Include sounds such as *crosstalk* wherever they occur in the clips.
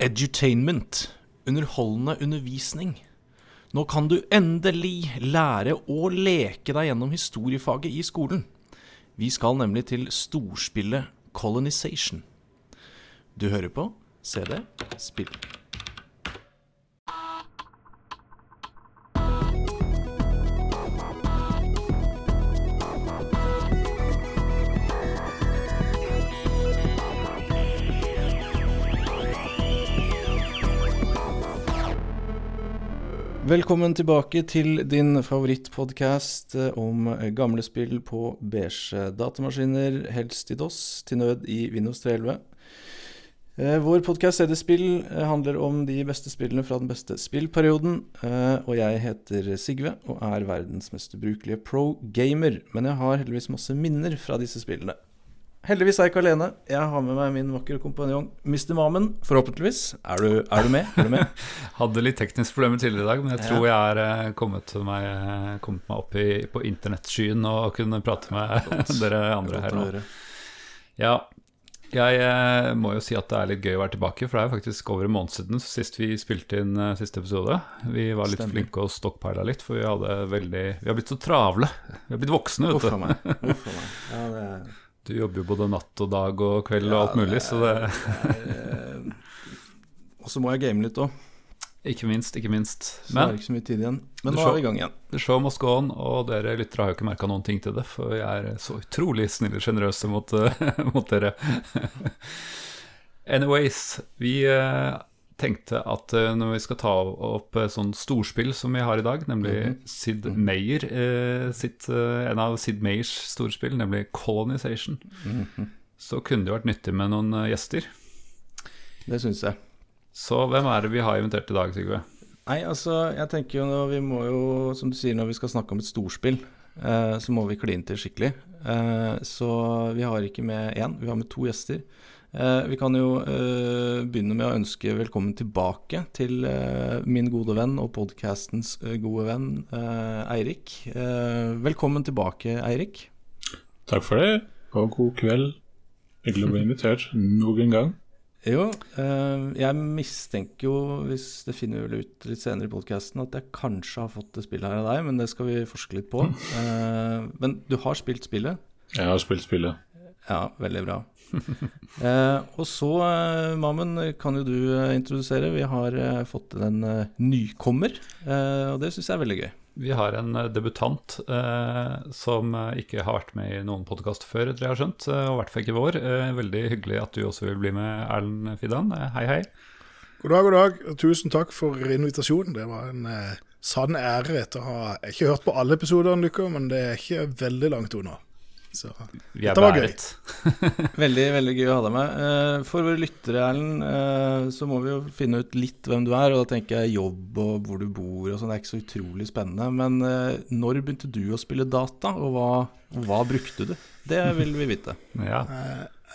Edutainment. Underholdende undervisning. Nå kan du endelig lære å leke deg gjennom historiefaget i skolen. Vi skal nemlig til storspillet Colonization. Du hører på CD Spill. Velkommen tilbake til din favorittpodkast om gamle spill på beige datamaskiner, helst i DOS, til nød i Windows 311. Eh, Vår podkast CD Spill eh, handler om de beste spillene fra den beste spillperioden. eh, Og jeg heter Sigve og er verdens mest ubrukelige pro-gamer. Men jeg har heldigvis masse minner fra disse spillene. Heldigvis er jeg ikke alene. Jeg har med meg min vakre kompanjong Mr. Mamen. Forhåpentligvis. Er du, er du med? Er du med? *laughs* Hadde litt tekniske problemer tidligere i dag, men jeg Ja. tror jeg er eh, kommet meg, eh, kommet meg opp i, på internettskyen og kunne prate med *laughs* dere andre her nå. Ja, jeg eh, må jo si at det er litt gøy å være tilbake, for det er jo faktisk over en måned siden sist vi spilte inn siste episode. Vi var litt Stemmer. flinke og stokkpeila litt, for vi hadde veldig Vi har blitt så travle. Vi har blitt voksne, Uff vet a du. meg. Uff a meg. *laughs* Ja, det er Du jobber jo både natt og dag og kveld og alt mulig, så det eh, Og så må jeg game litt òg. Ikke minst, ikke minst. Så det er Men ikke så mye tid igjen. Men nå show, er vi i gang igjen. The show must go on, og dere lyttere har jo ikke merka noen ting til det, for vi er så utrolig snille og sjenerøse mot, *laughs* mot dere. *laughs* Anyways, vi eh, tenkte at eh, når vi skal ta opp et sånn storspill som vi har i dag, nemlig Mhm. Sid Meyer eh, sitt, eh, en av Sid Meyers storspill, nemlig Colonization, Mhm. så kunne det jo vært nyttig med noen eh, gjester. Det syns jeg. Så hvem er det vi har invitert i dag, Sigve? Nei, altså, jeg tenker jo nå, vi må jo, som du sier, når vi skal snakke om et storspill, eh, så må vi kline til skikkelig. Eh, så vi har ikke med én, vi har med to gjester. Eh, vi kan jo eh, begynne med å ønske velkommen tilbake til eh, min gode venn og podkastens gode venn eh, Eirik. Eh, velkommen tilbake, Eirik. Takk for det, og god kveld. Hyggelig å bli invitert *laughs* nok en gang. Jo, eh, jeg mistenker jo, hvis det finner vi vel ut litt senere i podkasten, at jeg kanskje har fått det spillet her av deg, men det skal vi forske litt på. *laughs* Eh, men du har spilt spillet? Jeg har spilt spillet. Ja, veldig bra. *laughs* Eh, og så, eh, Mammen, kan jo du eh, introdusere. Vi har eh, fått en eh, nykommer, eh, og det syns jeg er veldig gøy. Vi har en debutant eh, som ikke har vært med i noen podkast før, tror jeg har skjønt, og i hvert fall ikke vår. Eh, veldig hyggelig at du også vil bli med, Erlend Fidan. Eh, hei, hei. God dag, god dag. og Tusen takk for invitasjonen. Det var en eh, sann ære etter å ha ikke hørt på alle episodene deres, men det er ikke veldig langt unna. Så Vi er Dette var gøy. *laughs* Veldig veldig gøy å ha deg med. Eh, For våre lyttere, Erlend, eh, så må vi jo finne ut litt hvem du er. Og da tenker jeg jobb og hvor du bor og sånn. Det er ikke så utrolig spennende. Men eh, når begynte du å spille data, og hva, hva brukte du? Det vil vi vite. Ja.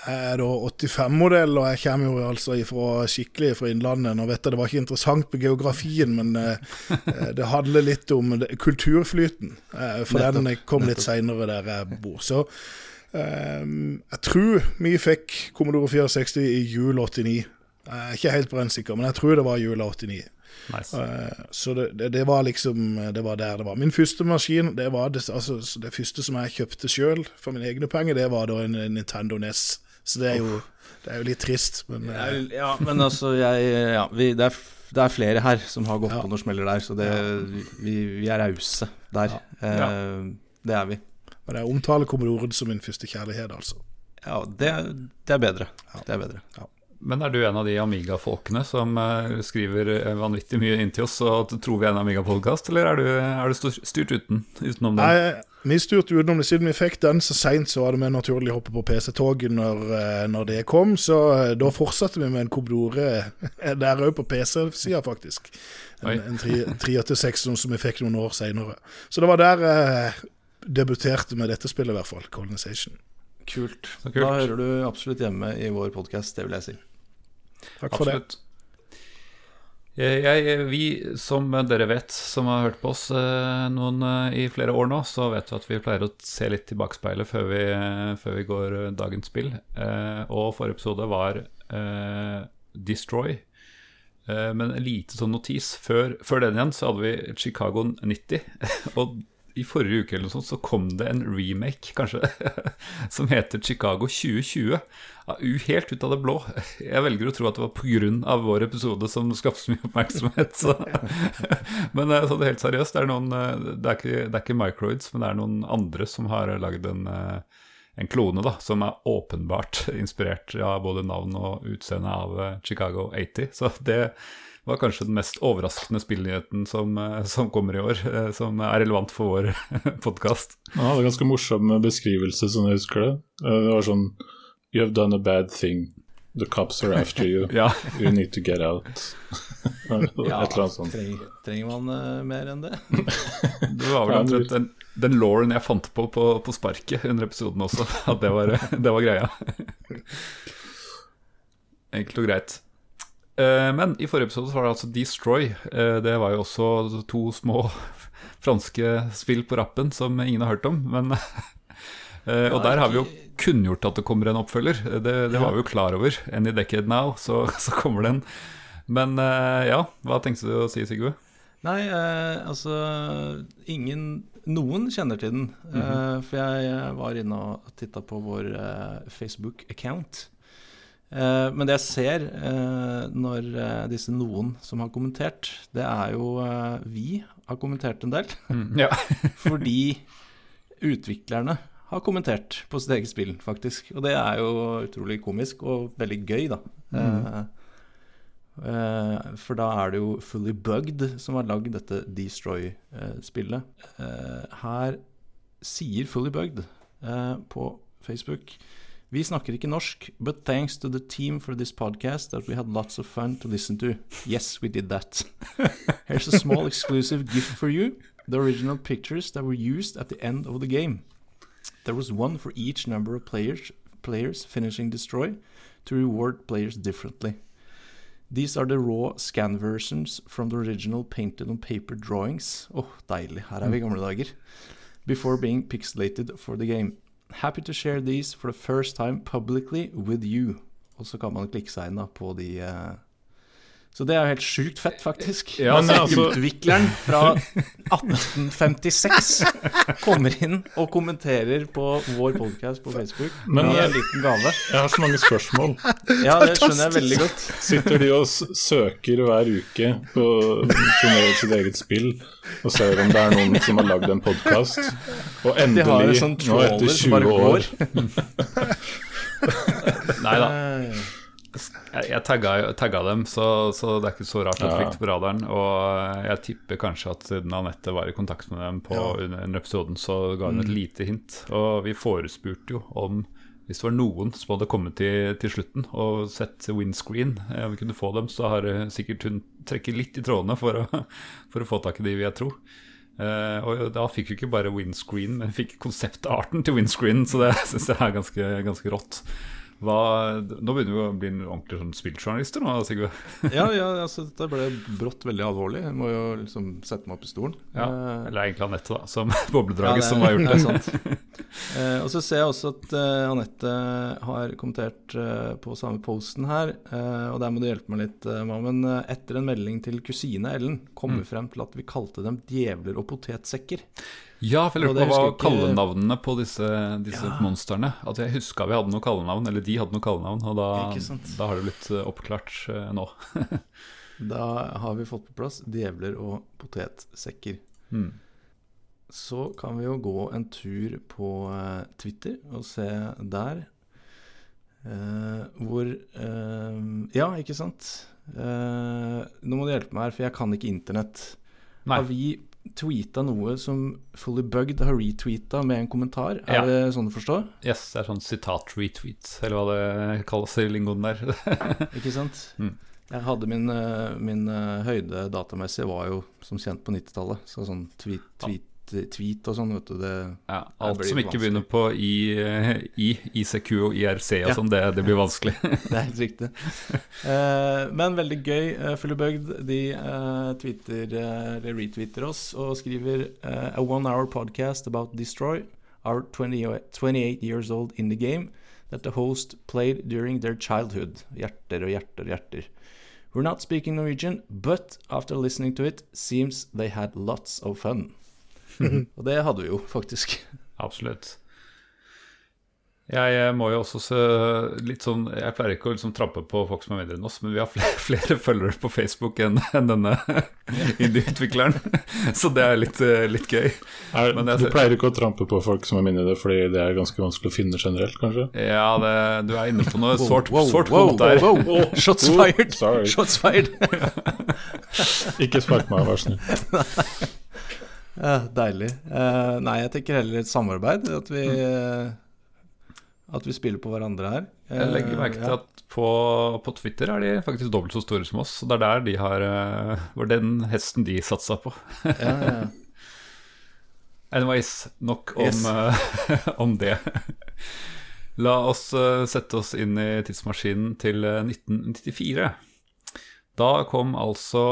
Eh, jeg er da 85-modell, og jeg kommer jo altså ifra, skikkelig fra Innlandet. Nå vet jeg det var ikke interessant på geografien, men eh, eh, det handler litt om det, kulturflyten. eh, For Nettopp, den kom litt seinere der jeg bor. Så eh, jeg tror vi fikk Commodore 64 i jul 89. Jeg er ikke helt brennsikker, men jeg tror det var jula 89. Nice. Eh, Så det, det, det var liksom Det var der det var. Min første maskin, det var det, altså, det første som jeg kjøpte sjøl for mine egne penger, det var da en Nintendo NES. Så det er jo, det er jo litt trist, men eh, Ja, men altså, jeg ja, vi, det, er, det er flere her som har gått Ja. på noen smeller der, så det, vi, vi er rause der. Ja. Eh, Det er vi. men jeg omtaler Commodoren som min første kjærlighet, altså. Ja, det, det er bedre. Det er bedre. Men er du en av de Amiga-folkene som eh, skriver eh, vanvittig mye inn til oss og tror vi er en Amiga-podkast, eller er du, er du styrt uten, utenom den? Nei, vi styrte utenom det. Siden vi fikk den så seint, så var det mer naturlig å hoppe på PC-toget når, eh, når det kom. Så eh, da fortsatte vi med en Commodore eh, der òg, på PC-sida, faktisk. En, en 386 som som vi fikk noen år seinere. Så det var der jeg debuterte med dette spillet, i hvert fall. Colonization. Kult. Så kult. Da hører du absolutt hjemme i vår podkast, det vil jeg si. Takk for det. Jeg, jeg, vi, som dere vet, som har hørt på oss eh, noen eh, i flere år nå, så vet vi at vi pleier å se litt i bakspeilet før vi, eh, før vi går eh, dagens spill. Eh, og forrige episode var eh, Destroy. Eh, Men en lite sånn notis. Før, før den igjen så hadde vi Chicago 90. *laughs* Og i forrige uke eller noe sånt så kom det en remake, kanskje, *laughs* som heter Chicago 2020. Ja, Helt ut av det blå. Jeg velger å tro at det var pga. vår episode som skapte så mye oppmerksomhet. Så. *laughs* Men eh, sånn helt seriøst, det er, noen, eh, det, er ikke, det er ikke Microids, men det er noen andre som har lagd en, eh, en klone da, som er åpenbart *laughs* inspirert av både navn og utseende av Chicago 80. Så det var kanskje den mest overraskende spillnyheten som, eh, som kommer i år, eh, som er relevant for vår *laughs* podkast. Han hadde en ganske morsom beskrivelse, sånn jeg husker det. Eh, Det var sånn You have done a bad thing. The cops are after you. *laughs* Ja. You need to get out. *laughs* Et eller annet sånt. trenger, trenger man uh, mer enn det? Det var vel omtrent den, den lauren jeg fant på, på på sparket under episoden også, at det var, det var greia. Enkelt og greit. Eh, Men i forrige episode så var det altså Destroy. Eh, Det var jo også to små *laughs* franske spill på rappen som ingen har hørt om. Men, *laughs* eh, og der har vi jo kunngjort at det kommer en oppfølger. Det, det var vi jo klar over. Any decade now, så, *laughs* så kommer den. Men ja, hva tenkte du å si, Sigve? Nei, eh, altså Ingen Noen kjenner til den. eh, for jeg jeg var inne og titta på vår eh, Facebook-account. Eh, men det jeg ser eh, når eh, disse noen som har kommentert, det er jo Vi har kommentert en del. Ja. *laughs* fordi utviklerne har kommentert på sitt eget spill, faktisk. Og det er jo utrolig komisk og veldig gøy, da. Mm. eh, for da er det jo Fully Bugged som har lagd dette Destroy-spillet. Eh, her sier Fully Bugged eh, på Facebook Vi snakker ikke norsk, but thanks to the team for this podcast that we had lots of fun to listen to. Yes, we did that. *laughs* Here's a small exclusive gift for you. The original pictures that were used at the end of the game. There was one for each number of players players finishing destroy to reward players differently. These are the raw scan versions from the original painted on paper drawings. Åh, deilig. Her er vi i gamle dager. Before being pixelated for the game. Happy to share these for the first time publicly with you. Og så kan man klikke seg inn da på de eh, Så det er jo helt sjukt fett, faktisk. Ja, Men altså- Utvikleren fra *laughs* 1856 kommer inn og kommenterer på vår podcast på Facebook Men, med eh, en liten gave. Jeg har så mange spørsmål. Ja, det skjønner jeg veldig godt. Sitter de og søker hver uke på finne sitt eget spill og ser om det er noen som har lagd en podkast, og endelig, sånn nå etter trawler som bare 20 år. *laughs* *laughs* Nei da. Jeg, jeg tagga, tagga dem, så, så det er ikke så rart at Ja. det på radaren. Og jeg tipper kanskje at siden Anette var i kontakt med dem på under, under episoden, så ga hun et lite hint. Og vi forespurte jo om hvis det var noen som hadde kommet til, til slutten og sett windscreen, eh, vi kunne få dem, så har sikkert hun trekket litt i trådene for å, for å få tak i de, vil jeg tro. Eh, og da fikk vi ikke bare windscreen, men vi fikk konseptarten til windscreen, så det *laughs* syns jeg er ganske, ganske rått. Hva, nå begynner vi å bli ordentlig sånn spilljournalister nå, Sigve. *laughs* Ja, ja, altså dette ble brått veldig alvorlig. Jeg må jo liksom sette meg opp i stolen. Ja, Eh, eller egentlig Anette, da, som *laughs* bobledraget Ja, som har gjort *laughs* det. Eh, og så ser jeg også at eh, Anette har kommentert eh, på samme posten her, eh, og der må du hjelpe meg litt, men eh, etter en melding til kusine Ellen kom vi frem til at vi kalte dem djevler og potetsekker. Ja, for jeg lurer på hva ikke- kallenavnene på disse, disse Ja. monstrene At jeg huska vi hadde noe kallenavn, eller de hadde noe kallenavn, og da, da har det blitt eh, oppklart eh, nå. *laughs* Da har vi fått på plass djevler og potetsekker. Mm. Så kan vi jo gå en tur på eh, Twitter og se der eh, hvor eh, Ja, ikke sant? Eh, nå må du hjelpe meg her, for jeg kan ikke internett. Har vi tweeta noe som Fully Bugged har retweeta med en kommentar? Er Ja. det sånn å forstå? Yes, det er sånn sitat-retweet, eller hva det kalles i lingoen der. *laughs* Ikke sant? Mm. Jeg hadde min, eh, min eh, høyde datamessig var jo som kjent på 90-tallet. Så sånn tweet, tweet, tweet og sånn, Ja, alt som ikke begynner på I, eh, I, ICQ og IRC og Ja. sånn, det, det blir vanskelig. *laughs* Det er helt riktig. Uh, men veldig gøy. Uh, Fullebugd de uh, tweeter, eh, retweeter oss og skriver eh, A one hour podcast about Destroy, our 20, 28 years old in the game that the host played during their childhood. Hjerter og hjerter og hjerter. We're not speaking Norwegian, but after listening to it, seems they had lots of fun. Og det hadde vi jo, faktisk. Absolutt. Jeg eh, må jo også se litt sånn Jeg pleier ikke å liksom trampe på folk som er mindre enn oss, men vi har flere, *laughs* flere følgere på Facebook enn enn denne *laughs* indie-utvikleren. *laughs* Så det er litt, eh, litt gøy. Er, Men du pleier ikke å trampe på folk som er mindre, enn fordi det er ganske vanskelig å finne generelt, kanskje? Ja, det, du er inne på noe sårt Wow, sårt wow, punkt der. Shots fired! Shots fired! Ikke spark meg, vær snill. Ja, deilig. Uh, nei, jeg tenker heller et samarbeid. At vi, uh, at vi spiller på hverandre her. Jeg legger merke til ja. at på, på Twitter er de faktisk dobbelt så store som oss. Så det er der de har eh, var den hesten de satsa på. ja, ja. *laughs* Anyways, nok om, Yes. eh, *laughs* om det. La oss eh, sette oss inn i tidsmaskinen til eh, 1994. Da kom altså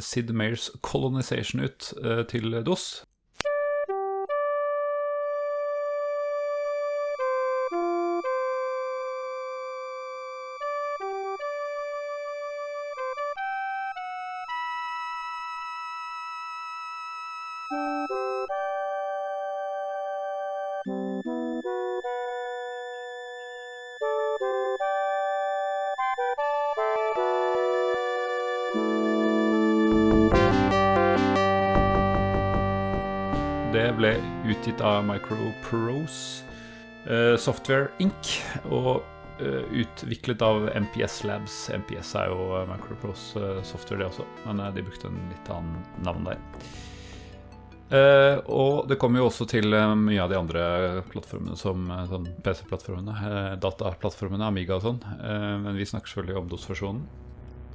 Sid Mayers 'Colonization' ut eh, til DOS. Utgitt av Microprose eh, Software Inc. og eh, utviklet av MPS Labs. MPS er jo Micropros Microprose eh, Software, det også, men de brukte en litt annen navn der. Uh, og det kommer jo også til uh, mye av de andre plattformene, som uh, sånn PC-plattformene, dataplattformene, Amiga og sånn. Eh, men vi snakker selvfølgelig om DOS-versjonen.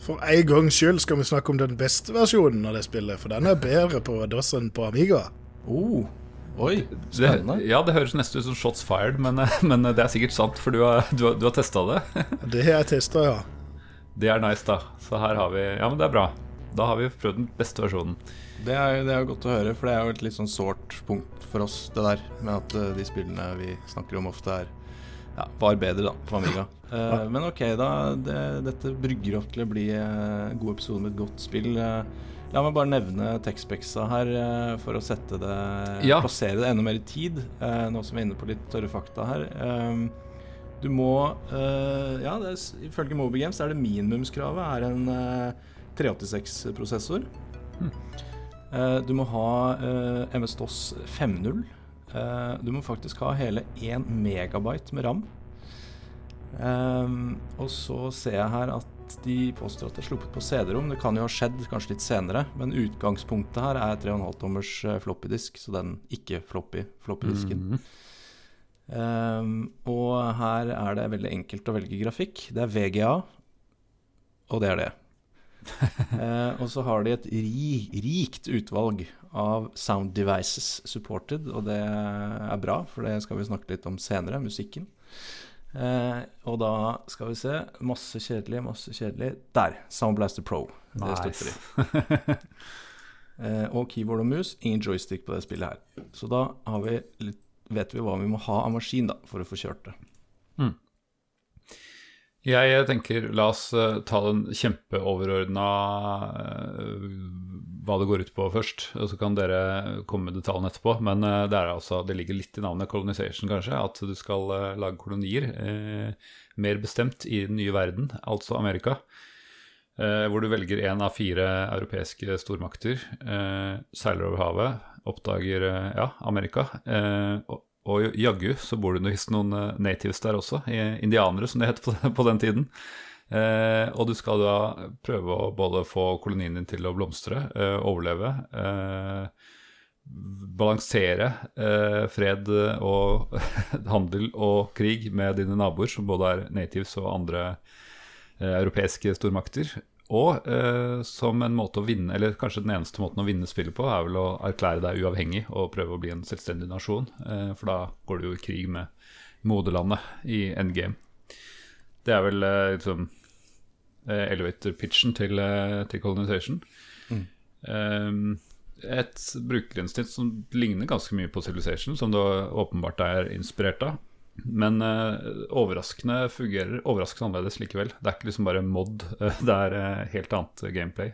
For en gangs skyld skal vi snakke om den beste versjonen av det spillet, for den er bedre på DOS enn på Amiga. Oh, oi, Det, spennende. ja, det høres nesten ut som shots fired, men, *laughs* men det er sikkert sant, for du har, du har, du har testa det. *laughs* Det har jeg testa, ja. Det er nice, da. Så her har vi Ja, men det er bra. Da har vi prøvd den beste versjonen. Det er, det er godt å høre, for det er jo et litt sånn sårt punkt for oss, det der. Med at eh, de spillene vi snakker om ofte er ja, var bedre, da, på Amiga. Uh, Men ok, da. Det, dette brygger opp til å bli eh, en god episode med et godt spill. Eh, La meg bare nevne Texpexa her eh, for å sette det Ja. Plassere det enda mer i tid, eh, nå som vi er inne på litt tørre fakta her. Um, du må eh, Ja, det er, ifølge Moby Games er det minimumskravet er en eh, 386-prosessor. Eh, du må ha eh, MS-DOS 5.0. Eh, du må faktisk ha hele 1 megabyte med ram. Ehm, og så ser jeg her at de påstår at det er sluppet på CD-rom. Det kan jo ha skjedd kanskje litt senere, men utgangspunktet her er 3,5 tommers eh, floppydisk, så den ikke floppy floppydisken. um, og her er det veldig enkelt å velge grafikk. Det er VGA, og det er det. uh, *laughs* og så har de et ri, rikt utvalg av sound devices supported, og det er bra, for det skal vi snakke litt om senere, musikken. Eh, og da skal vi se Masse kjedelig, masse kjedelig. Der! Soundblaster Pro. Det støtter de. Eh, og keyboard og mus. Ingen joystick på det spillet her. Så da har vi litt, vet vi hva vi må ha av maskin da, for å få kjørt det. Jeg tenker la oss eh, ta den kjempeoverordna hva det går ut på først. Og så kan dere komme med detaljene etterpå. Men eh, det, altså, det ligger litt i navnet colonization, kanskje. At du skal eh, lage kolonier. eh, mer bestemt i den nye verden, altså Amerika. Eh, hvor du velger én av fire europeiske stormakter. Eh, seiler over havet, oppdager eh, ja, Amerika. Og, og jaggu så bor det noen natives der også, indianere som det het på, *laughs* på den tiden. Eh, og du skal da prøve å både få kolonien din til å blomstre, eh, overleve, eh, balansere eh, fred og *laughs* handel og krig med dine naboer, som både er natives og andre eh, europeiske stormakter. Og eh, som en måte å vinne, eller kanskje den eneste måten å vinne spillet på, er vel å erklære deg uavhengig og prøve å bli en selvstendig nasjon. For da går du jo i krig med moderlandet i endgame. Det er vel liksom elevator-pitchen til, eh, til Colonization. Eh, et brukerinnsnitt som ligner ganske mye på Civilization, som det åpenbart er inspirert av. Men uh, overraskende fungerer overraskende annerledes likevel. Det er ikke liksom bare mod, eh, *laughs* det er uh, helt annet gameplay.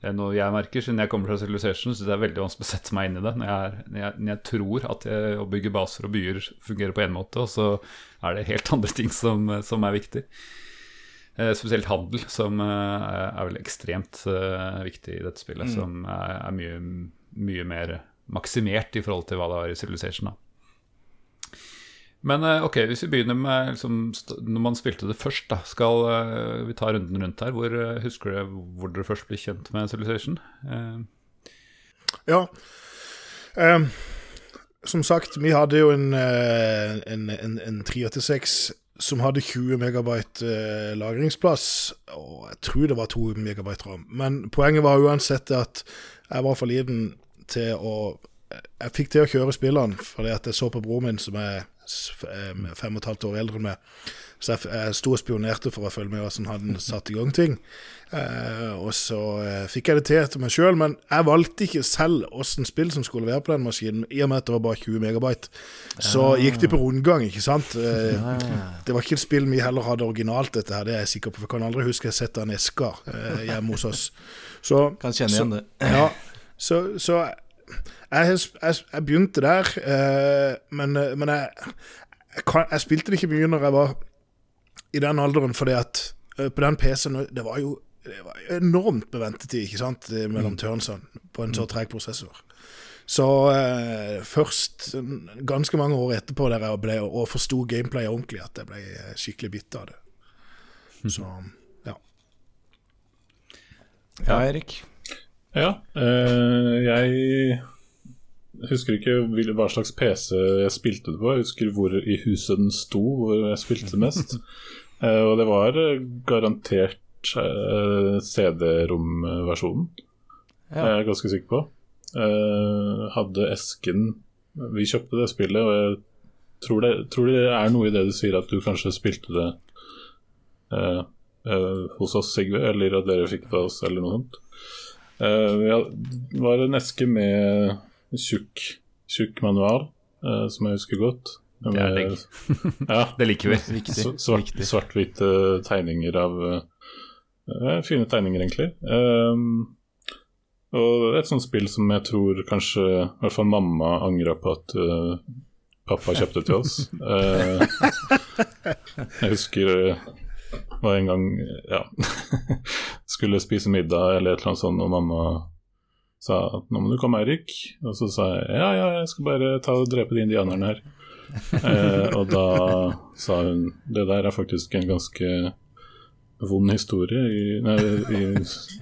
Eh, Noe jeg merker, siden jeg kommer fra Civilization, så det er veldig vanskelig å sette meg inn i det. Når jeg, er, når jeg, når jeg tror at jeg, å bygge baser og byer fungerer på én måte, og så er det helt andre ting som, som er viktig. Eh, spesielt handel, som eh, er vel ekstremt eh, viktig i dette spillet. Som er, er mye, mye mer maksimert i forhold til hva det var i Civilization. da men ok, hvis vi begynner med liksom, når man spilte det først, da, skal uh, vi ta runden rundt her. Hvor, uh, husker du hvor dere først ble kjent med Civilization? Uh. Ja. Um, som sagt, vi hadde jo en, en, en, en 386 som hadde 20 megabyte eh, lagringsplass, og jeg tror det var 2 megabyte ram. Men poenget var uansett at jeg var for liten til å Jeg fikk til å kjøre spillene fordi at jeg så på broren min, som er em, fem og et halvt år eldre enn meg. Så jeg, jeg sto og spionerte for å følge med hvordan han satte i gang ting. Eh, og så eh, fikk jeg det til etter meg sjøl, men jeg valgte ikke selv åssen spill som skulle være på den maskinen, i og med at det var bare 20 megabyte. Så gikk de på rundgang, ikke sant. Eh, det var ikke et spill vi heller hadde originalt, dette her, det er jeg sikker på. For jeg kan aldri huske jeg har sett en esker eh, hjemme hos oss. Så Kan kjenne igjen det. ja, så, så jeg, jeg, jeg begynte der, eh, men, men jeg, jeg spilte det ikke mye når jeg var i den alderen, fordi at eh, på den PC-en Det var jo det var enormt med ventetid ikke sant, mellom turnsene på en så treg prosessor. Så eh, først ganske mange år etterpå der jeg ble og forsto gameplay ordentlig, at jeg ble eh, skikkelig bitt av det. Så ja. Ja, Erik. Ja, eh, jeg husker ikke hva slags PC jeg spilte det på. Jeg husker hvor i huset den sto, hvor jeg spilte mest. *laughs* Eh, og det var eh, garantert eh, CD-rom-versjonen. Er jeg ganske sikker på. Hadde esken Vi kjøpte det spillet, og jeg tror det, tror det er noe i det du sier, at du kanskje spilte det eh, eh, hos oss, Sigve, eller at dere fikk det av oss, eller noe sånt. Eh, ja, det var en eske med tjukk, tjukk manual, som jeg husker godt. Det er digg. *laughs* ja, det liker vi. Så- svart, svart-hvite tegninger av uh, Fine tegninger, egentlig. Um, og et sånt spill som jeg tror kanskje i hvert fall mamma angra på at uh, pappa kjøpte til oss. Uh, jeg husker uh, var en gang ja, *laughs* skulle spise middag eller et eller annet sånt, og mamma sa at nå må du komme, Eirik. Og så sa jeg ja, ja, jeg skal bare ta og drepe de indianerne her. Eh, og da sa hun det der er faktisk en ganske vond historie i, nei, i,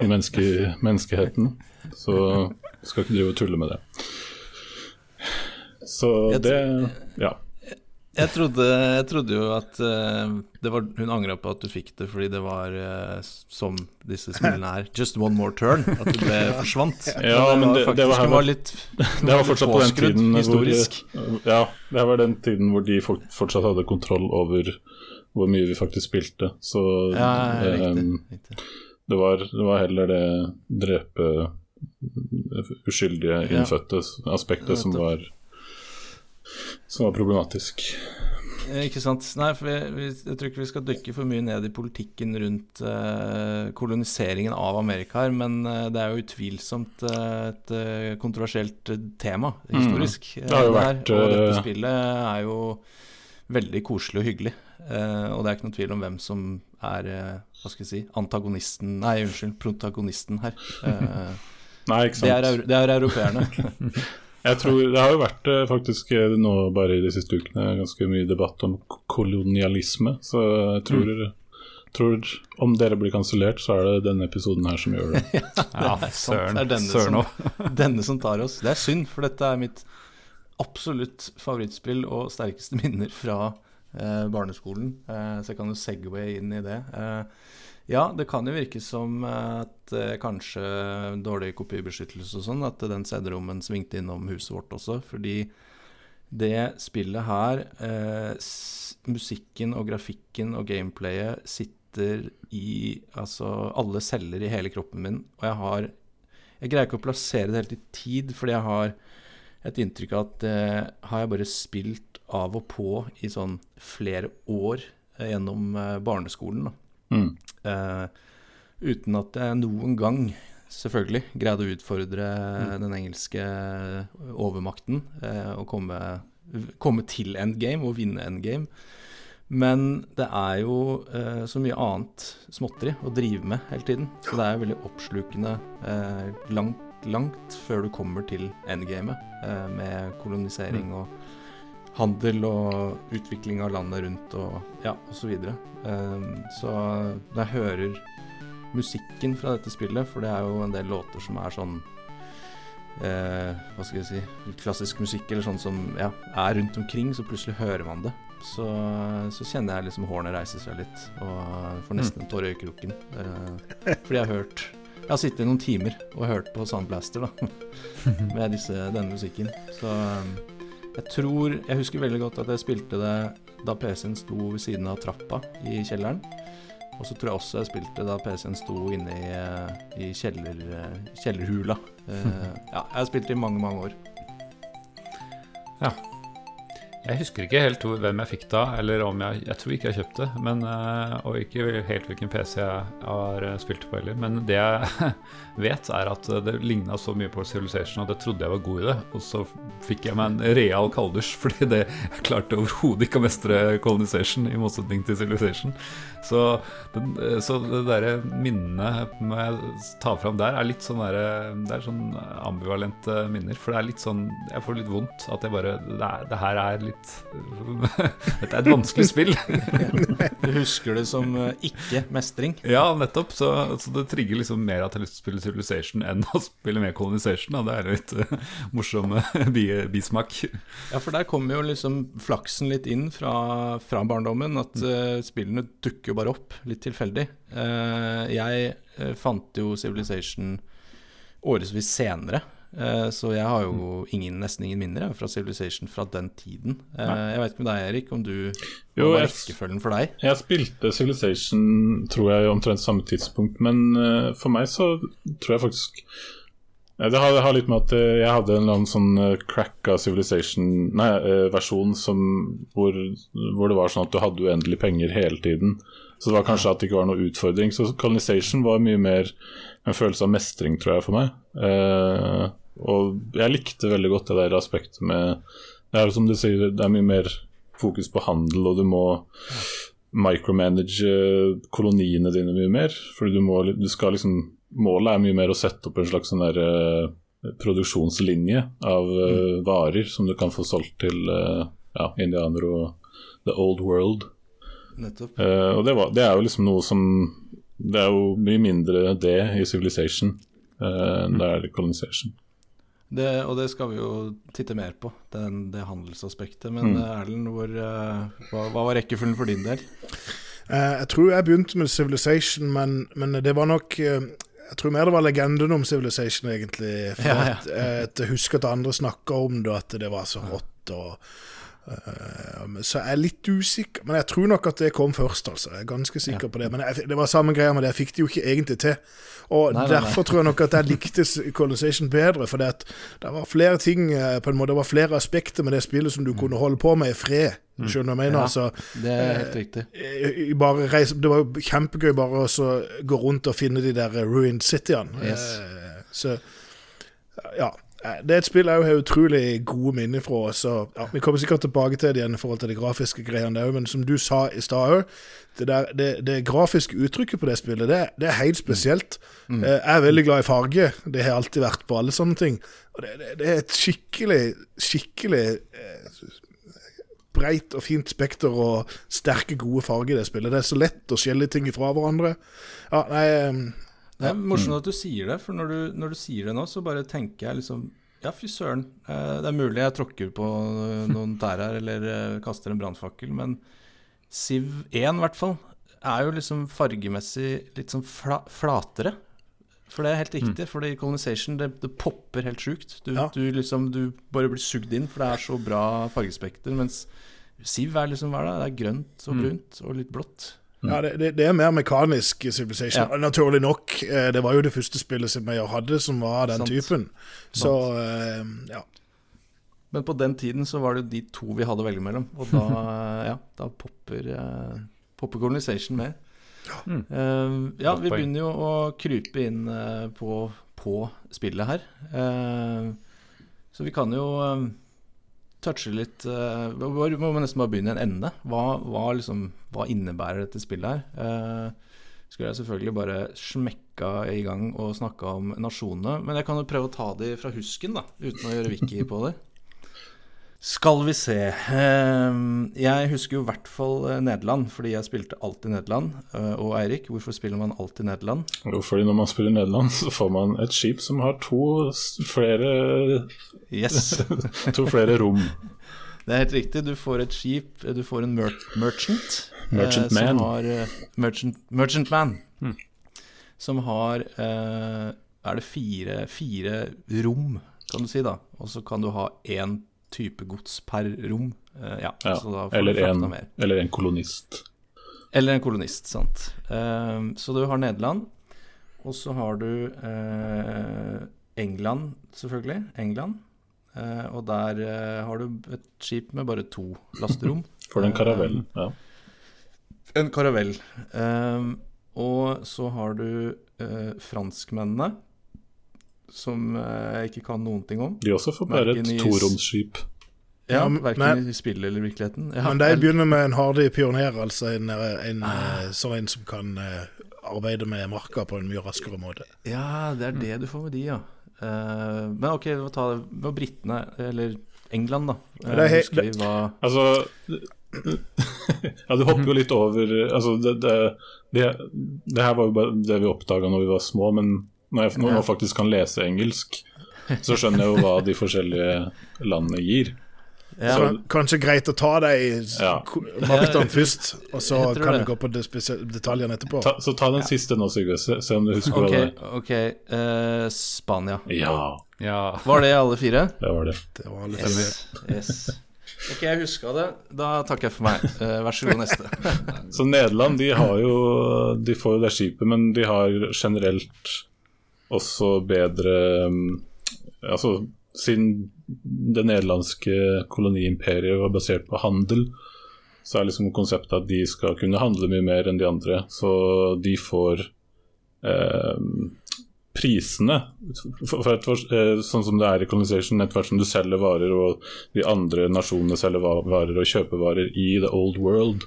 i menneske, menneskeheten. Så du skal ikke drive og tulle med det. Så det Ja. Jeg trodde, jeg trodde jo at eh, det var, hun angra på at du fikk det fordi det var eh, som disse spillene er. Just one more turn. At det ble *laughs* forsvant. Ja, men det- det var her- det var litt *laughs* Det var fortsatt på den tiden historisk. Hvor, ja, det var den tiden hvor de fortsatt hadde kontroll over hvor mye vi faktisk spilte. Så Ja, eh, riktig. riktig. det, var, det var heller det drepe uskyldige Ja. aspektet som var som var problematisk. Eh, Ikke sant. Nei, for vi, vi, jeg tror ikke vi skal dykke for mye ned i politikken rundt eh, koloniseringen av Amerika her, men eh, det er jo utvilsomt eh, et kontroversielt tema historisk. Mm. Det har jo det vært, og dette spillet er jo veldig koselig og hyggelig. Eh, og det er ikke noen tvil om hvem som er eh, hva skal jeg si, antagonisten Nei, unnskyld, protagonisten her. *laughs* Nei, ikke sant. det, er, det er europeerne. *laughs* Jeg tror Det har jo vært eh, faktisk eh, nå bare i de siste ukene ganske mye debatt om kolonialisme, så jeg tror, Mm. tror om dere blir kansellert, så er det denne episoden her som gjør det. *laughs* Ja, Det er søren. det er denne Søren som- *laughs* Denne som tar oss. Det er synd, for dette er mitt absolutt favorittspill og sterkeste minner fra eh, barneskolen. Eh, så jeg kan jo segway inn i det. Eh, ja, det kan jo virke som at eh, kanskje dårlig kopibeskyttelse og sånn, at den CD-rommen svingte innom huset vårt også. Fordi det spillet her, eh, musikken og grafikken og gameplayet sitter i altså alle celler i hele kroppen min, og jeg har jeg greier ikke å plassere det helt i tid, fordi jeg har et inntrykk av at det har jeg bare spilt av og på i sånn flere år eh, gjennom eh, barneskolen. da. Mm. Eh, uten at jeg noen gang, selvfølgelig, greide å utfordre den engelske overmakten uh, og komme, komme til endgame og vinne endgame. Men det er jo uh, så mye annet småtteri å drive med hele tiden. Så det er veldig oppslukende eh, langt, langt før du kommer til endgamet, eh, med kolonisering og handel og utvikling av landet rundt og ja, osv. Så, um, så når jeg hører musikken fra dette spillet, for det er jo en del låter som er sånn eh, Hva skal jeg si Klassisk musikk eller sånn som ja, er rundt omkring, så plutselig hører man det. Så, så kjenner jeg liksom hårene reise seg litt, og får nesten en tåre i øyekroken. Eh, fordi jeg har hørt Jeg har sittet i noen timer og hørt på Soundblaster da, *laughs* med disse, denne musikken. Så um, jeg tror Jeg husker veldig godt at jeg spilte det da PC-en sto ved siden av trappa i kjelleren. Og så tror jeg også jeg spilte da PC-en sto inne i, eh, i kjeller, eh, kjellerhula. Eh, *laughs* ja, jeg har spilt det i mange, mange år. Jeg husker ikke helt hvem jeg fikk da, eller om jeg Jeg tror ikke jeg kjøpte, men, eh, og ikke helt hvilken PC jeg har eh, spilt på heller. Men det jeg *laughs* vet, er at det ligna så mye på Civilization, at jeg trodde jeg var god i det. Og så fikk jeg meg en real kalddusj, *laughs* fordi det jeg klarte overhodet ikke å mestre Colonization, i motsetning til Civilization. Så, den, eh, så det derre minnet jeg ta fram der, er litt sånn derre Det er sånn ambivalente minner. For det er litt sånn Jeg får litt vondt at jeg bare Det, det her er litt *laughs* Dette er et vanskelig spill. Du husker det som eh, ikke-mestring. Ja, nettopp. Så, så det trigger liksom mer at jeg har lyst til å spille Civilization enn å spille mer Colonization. Da. Det er litt uh, morsom eh, *laughs* bismak. Ja, for der kommer jo liksom flaksen litt inn fra, fra barndommen. At uh, spillene dukker jo bare opp, litt tilfeldig. Uh, jeg fant jo Civilization årevis senere. Eh, så jeg har jo ingen, nesten ingen minner fra Civilization fra den tiden. Eh, jeg vet ikke med deg, Erik, om du Jo, var rekkefølgen for deg? Jeg spilte Civilization tror jeg omtrent samme tidspunkt, men eh, for meg så tror jeg faktisk Det har, det har litt med at jeg hadde en eller annen sånn uh, cracka Civilization-versjon hvor, hvor det var sånn at du hadde uendelig penger hele tiden. Så det var kanskje at det ikke var noe utfordring. Så Colonization var mye mer en følelse av mestring, tror jeg, for meg. Eh, og jeg likte veldig godt det der aspektet med Det er jo som du sier, det er mye mer fokus på handel, og du må micromanage eh, koloniene dine mye mer. Fordi du må, du skal liksom Målet er mye mer å sette opp en slags sånn der uh, produksjonslinje av uh, varer som du kan få solgt til uh, ja, indianere og the old world. Nettopp. Og det, var, det er jo liksom noe som Det er jo mye mindre det i Civilization eh, enn det er i Colonization. Det, og det skal vi jo titte mer på, den, det handelsaspektet. Men Mm. eh, Erlend, hvor, eh, hva, hva var rekkefølgen for din del? Eh, jeg tror jeg begynte med Civilization, men, men det var nok Jeg tror mer det var legenden om Civilization, egentlig. For Ja, ja. At, at jeg husker at andre snakka om det, at det var så rått. og uh, så jeg er litt usikker, men jeg tror nok at det kom først. altså. Jeg er ganske sikker på det. Men jeg, det var samme greia med det, jeg fikk det jo ikke egentlig til. Og Nei, nei, nei. Derfor tror jeg nok at jeg likte Colonization bedre. For det, det var flere ting, eh, på en måte, det var flere aspekter med det spillet som du kunne holde på med i fred. Skjønner du hva jeg mener? Ja. altså Det er helt riktig. bare reise, Det var jo kjempegøy bare å gå rundt og finne de der ruined cityene. Yes. Eh, Så ja. Eh, Det er et spill jeg har utrolig gode minner fra. Så ja, Vi kommer sikkert tilbake til det igjen i forhold til de grafiske greiene òg, men som du sa i stad det, det, det grafiske uttrykket på det spillet, det, det er helt spesielt. Mm. Jeg er veldig glad i farge. Det har jeg alltid vært på alle sånne ting. Og det, er et skikkelig, skikkelig eh, breit og fint spekter og sterke, gode farger i det spillet. Det er så lett å skjelle ting ifra hverandre. Ja, nei eh, Det er morsomt at du sier det, for når du, når du sier det nå, så bare tenker jeg liksom Ja, fy søren. eh, Det er mulig jeg tråkker på *laughs* noen tær her, eller eh, kaster en brannfakkel, men Siv 1 i hvert fall er jo liksom fargemessig litt sånn fla, flatere. For det er helt riktig, fordi Colonization det, det popper helt sjukt. Du, Ja. du liksom Du bare blir sugd inn, for det er så bra fargespekter. Mens Siv er liksom hva er det? Det er grønt og brunt og litt blått. Ja, det, det, det er mer mekanisk Civilization. Ja. Naturlig nok. eh, Det var jo det første spillet som jeg hadde som var den Sant. typen. Så eh, ja. Men på den tiden så var det jo de to vi hadde å velge mellom. Og da, *laughs* ja, da popper, eh, popper Colonization med. Mm. Eh, ja, vi begynner jo å krype inn på, på spillet her. Eh, så vi kan jo touche litt uh, Vi må nesten bare begynne i en ende. Hva, hva, liksom, hva innebærer dette spillet her? Uh, skulle jeg selvfølgelig bare smekka i gang og snakka om nasjonene. Men jeg kan jo prøve å ta de fra husken, da, uten å gjøre wiki på det. Skal vi se eh, Jeg husker jo i hvert fall eh, Nederland, fordi jeg spilte alltid Nederland. Eh, Og Eirik, hvorfor spiller man alltid Nederland? Jo, fordi når man spiller Nederland, så får man et skip som har to flere, Yes, *laughs* to flere rom. det er helt riktig. Du får et skip, du får en mer merchant. eh, Merchant man. Har, eh, merchant, merchant man. Som har eh, Er det fire, fire rom, kan du si, da. Og så kan du ha én type gods per rom. Eh, ja, Ja, så da får eller, en, mer. eller en kolonist. Eller en kolonist, sant. Eh, så du har Nederland, og så har du eh, England, selvfølgelig. England. Og der har du et skip med bare to lasterom. *laughs* For den karavellen. Ja. En karavell. Og så har du franskmennene, som eh, jeg ikke kan noen ting om. De også får bare et toromsskip. Ja, Ja, Verken i spillet eller i virkeligheten. Ja, Men de begynner med en hardig pioner, altså en, en ah. sånn en som kan eh, arbeide med marka på en mye raskere måte. Ja, det er det du får med de, ja. Eh, men ok, vi må ta det med britene, eller England, da. Eh, Det er he- husker vi hva Altså *laughs* Ja, du hopper jo litt over Altså, det, det, det, det her var jo bare det vi oppdaga når vi var små, men når jeg nå faktisk kan lese engelsk, så skjønner jeg jo hva de forskjellige landene gir. ja, Så kanskje greit å ta de Ja. maktene først, og så kan vi det. gå på de detaljene etterpå. Ta, så ta den siste nå, Sigurd, Se, se om du husker hva Ok, det er. ok uh, Spania. Ja, Ja. Var det alle fire? det var det. Det var litt Yes. yes. Ok, jeg huska det. Da takker jeg for meg. Eh, vær så god, neste. Så Nederland de har jo De får jo det skipet, men de har generelt også bedre um, Altså siden det nederlandske koloniimperiet var basert på handel, så er liksom konseptet at de skal kunne handle mye mer enn de andre. Så de får eh, prisene for, for et, eh, Sånn som det er i Colonization, etter hvert som du selger varer og de andre nasjonene selger varer og kjøper varer i the old world,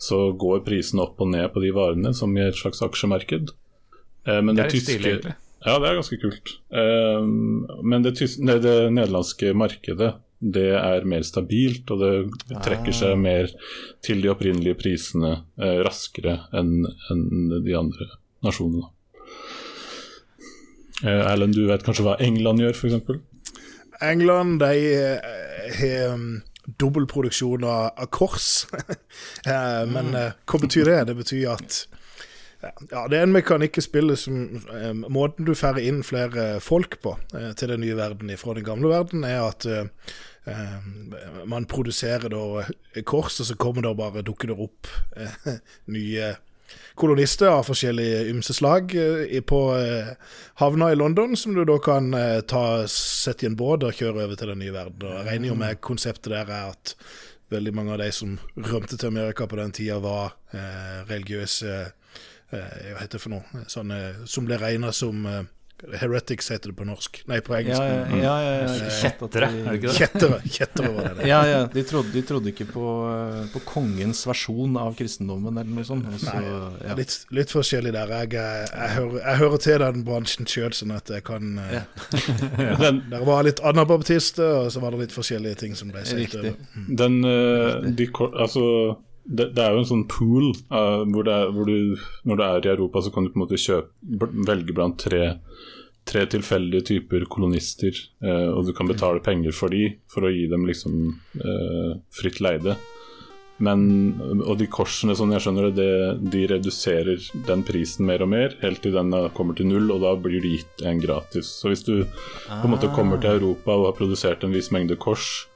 så går prisene opp og ned på de varene, som i et slags aksjemarked. Eh, men Det det, er litt tyske stilig, egentlig. Ja, det er ganske kult. Eh, men det, det, det nederlandske markedet det er mer stabilt, og det trekker seg mer til de opprinnelige prisene eh, raskere enn de andre nasjonene. Eh, Erlend, du vet kanskje hva England gjør, f.eks.? England de eh, har um, dobbeltproduksjon av, kors. *laughs* Eh, Men eh, hva betyr det? Det betyr at ja, det er en mekanikk i spillet som eh, Måten du får inn flere folk på eh, til den nye verden fra den gamle verden, er at eh, eh, man produserer da kors, og så kommer det bare dukker det opp eh, *laughs* nye kolonister av forskjellige ymse slag eh, på havna i London, som du da kan ta, sette i en båt og kjøre over til den nye verden. Og jeg regner jo med konseptet der er at veldig mange av de som rømte til Amerika på den tida, var eh, religiøse Hva heter det for noe? Sånne som ble regna som eh, heretics, heter det på norsk. Nei, på engelsk. ja, ja, ja, ja. Kjettere, er det ikke det? Kjettere. Kjettere var det. Ja, ja. De trodde, de trodde ikke på, eh, på kongens versjon av kristendommen eller noe sånt. Og Nei, ja. Litt, litt forskjellig der. Jeg, jeg, jeg, hører, jeg hører til den bransjen sjøl, sånn at jeg kan eh, *laughs* Den, Der var litt anabaptister, og så var det litt forskjellige ting som ble sagt Riktig. over. den eh, de, Altså det, det er jo en sånn pool uh, hvor, er, hvor du Når du er i Europa, så kan du på en måte kjøpe, velge blant tre, tre tilfeldige typer kolonister, Uh, og du kan betale penger for de for å gi dem liksom uh, fritt leide. Men, og de korsene, sånn jeg skjønner det, det, de reduserer den prisen mer og mer, helt til den kommer til null, og da blir det gitt en gratis. Så hvis du på en måte kommer til Europa og har produsert en viss mengde kors,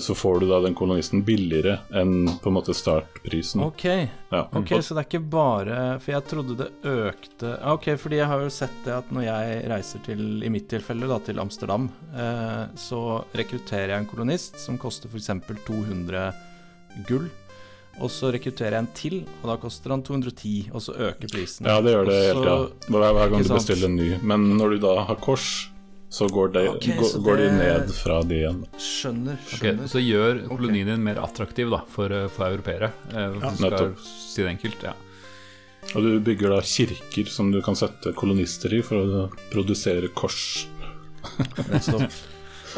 så får du da den kolonisten billigere enn på en måte startprisen. Ok, Ja, ok, så det er ikke bare For jeg trodde det økte Ok, fordi jeg har jo sett det at når jeg reiser til, i mitt tilfelle, da, til Amsterdam, eh, så rekrutterer jeg en kolonist som koster f.eks. 200 gull. Og så rekrutterer jeg en til, og da koster han 210, og så øker prisen. Ja, det gjør det Også, helt, ja. Hver gang du bestiller en ny. Men når du da har kors, så går, de, okay, går, så går de ned fra de igjen. Skjønner. skjønner. skjønner. så gjør kolonien din mer attraktiv da, for, eh, for europeere. Eh, ja, nettopp. si det enkelt. Ja. Og du bygger da kirker som du kan sette kolonister i for å produsere kors. *laughs* Nettopp.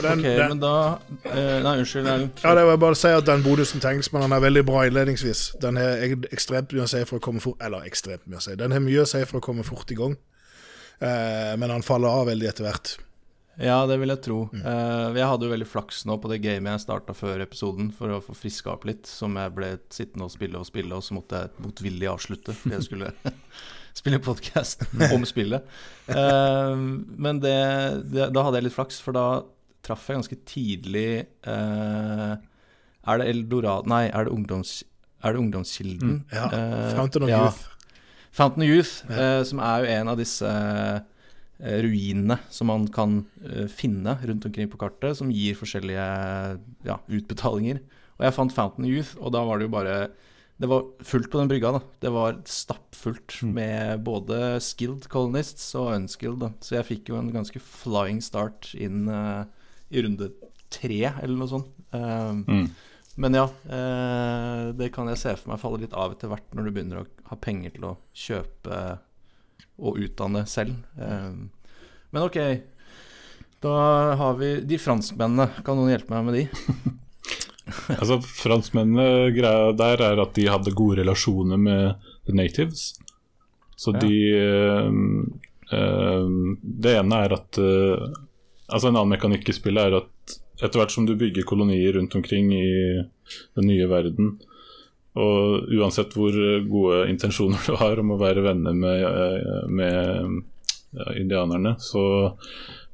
Den, Ok, den, men da eh, Nei, unnskyld. Den, ja, det var bare å si at Den bonusen til den er veldig bra innledningsvis. Den har ekstremt mye å si for å komme fort Eller ekstremt mye å si. Den har mye å si for å komme fort i gang, eh, men han faller av veldig etter hvert. Ja, det vil jeg tro. Mm. Eh, jeg hadde jo veldig flaks nå på det gamet jeg starta før episoden, for å få friska opp litt, som jeg ble sittende og spille og spille, og så måtte jeg motvillig avslutte fordi jeg skulle *laughs* spille podkast om spillet. Eh, men det, det, da hadde jeg litt flaks, for da traff jeg ganske tidlig eh, Er det Eldorado Nei, er det, ungdoms, er det Ungdomskilden? Ja, Eh, Fountain of ja. Youth. Fountain of Youth, som er jo en av disse ruinene som man kan eh, finne rundt omkring på kartet, som gir forskjellige ja, utbetalinger. Og jeg fant Fountain Youth, og da var det jo bare Det var fullt på den brygga, da. Det var stappfullt med både skilled colonists og unskilled. Da. Så jeg fikk jo en ganske flying start inn uh, i runde tre, eller noe sånt. Eh, Mm. men ja, uh, det kan jeg se for meg faller litt av etter hvert når du begynner å ha penger til å kjøpe og utdanne selv. Eh, men ok, da har vi de franskmennene. Kan noen hjelpe meg med de? *laughs* Altså, Franskmennene greia der er at de hadde gode relasjoner med the natives. Så Ja. de eh, Det ene er at eh, Altså En annen mekanikk i spillet er at etter hvert som du bygger kolonier rundt omkring i den nye verden, og uansett hvor gode intensjoner du har om å være venner med, eh, med eh, indianerne, så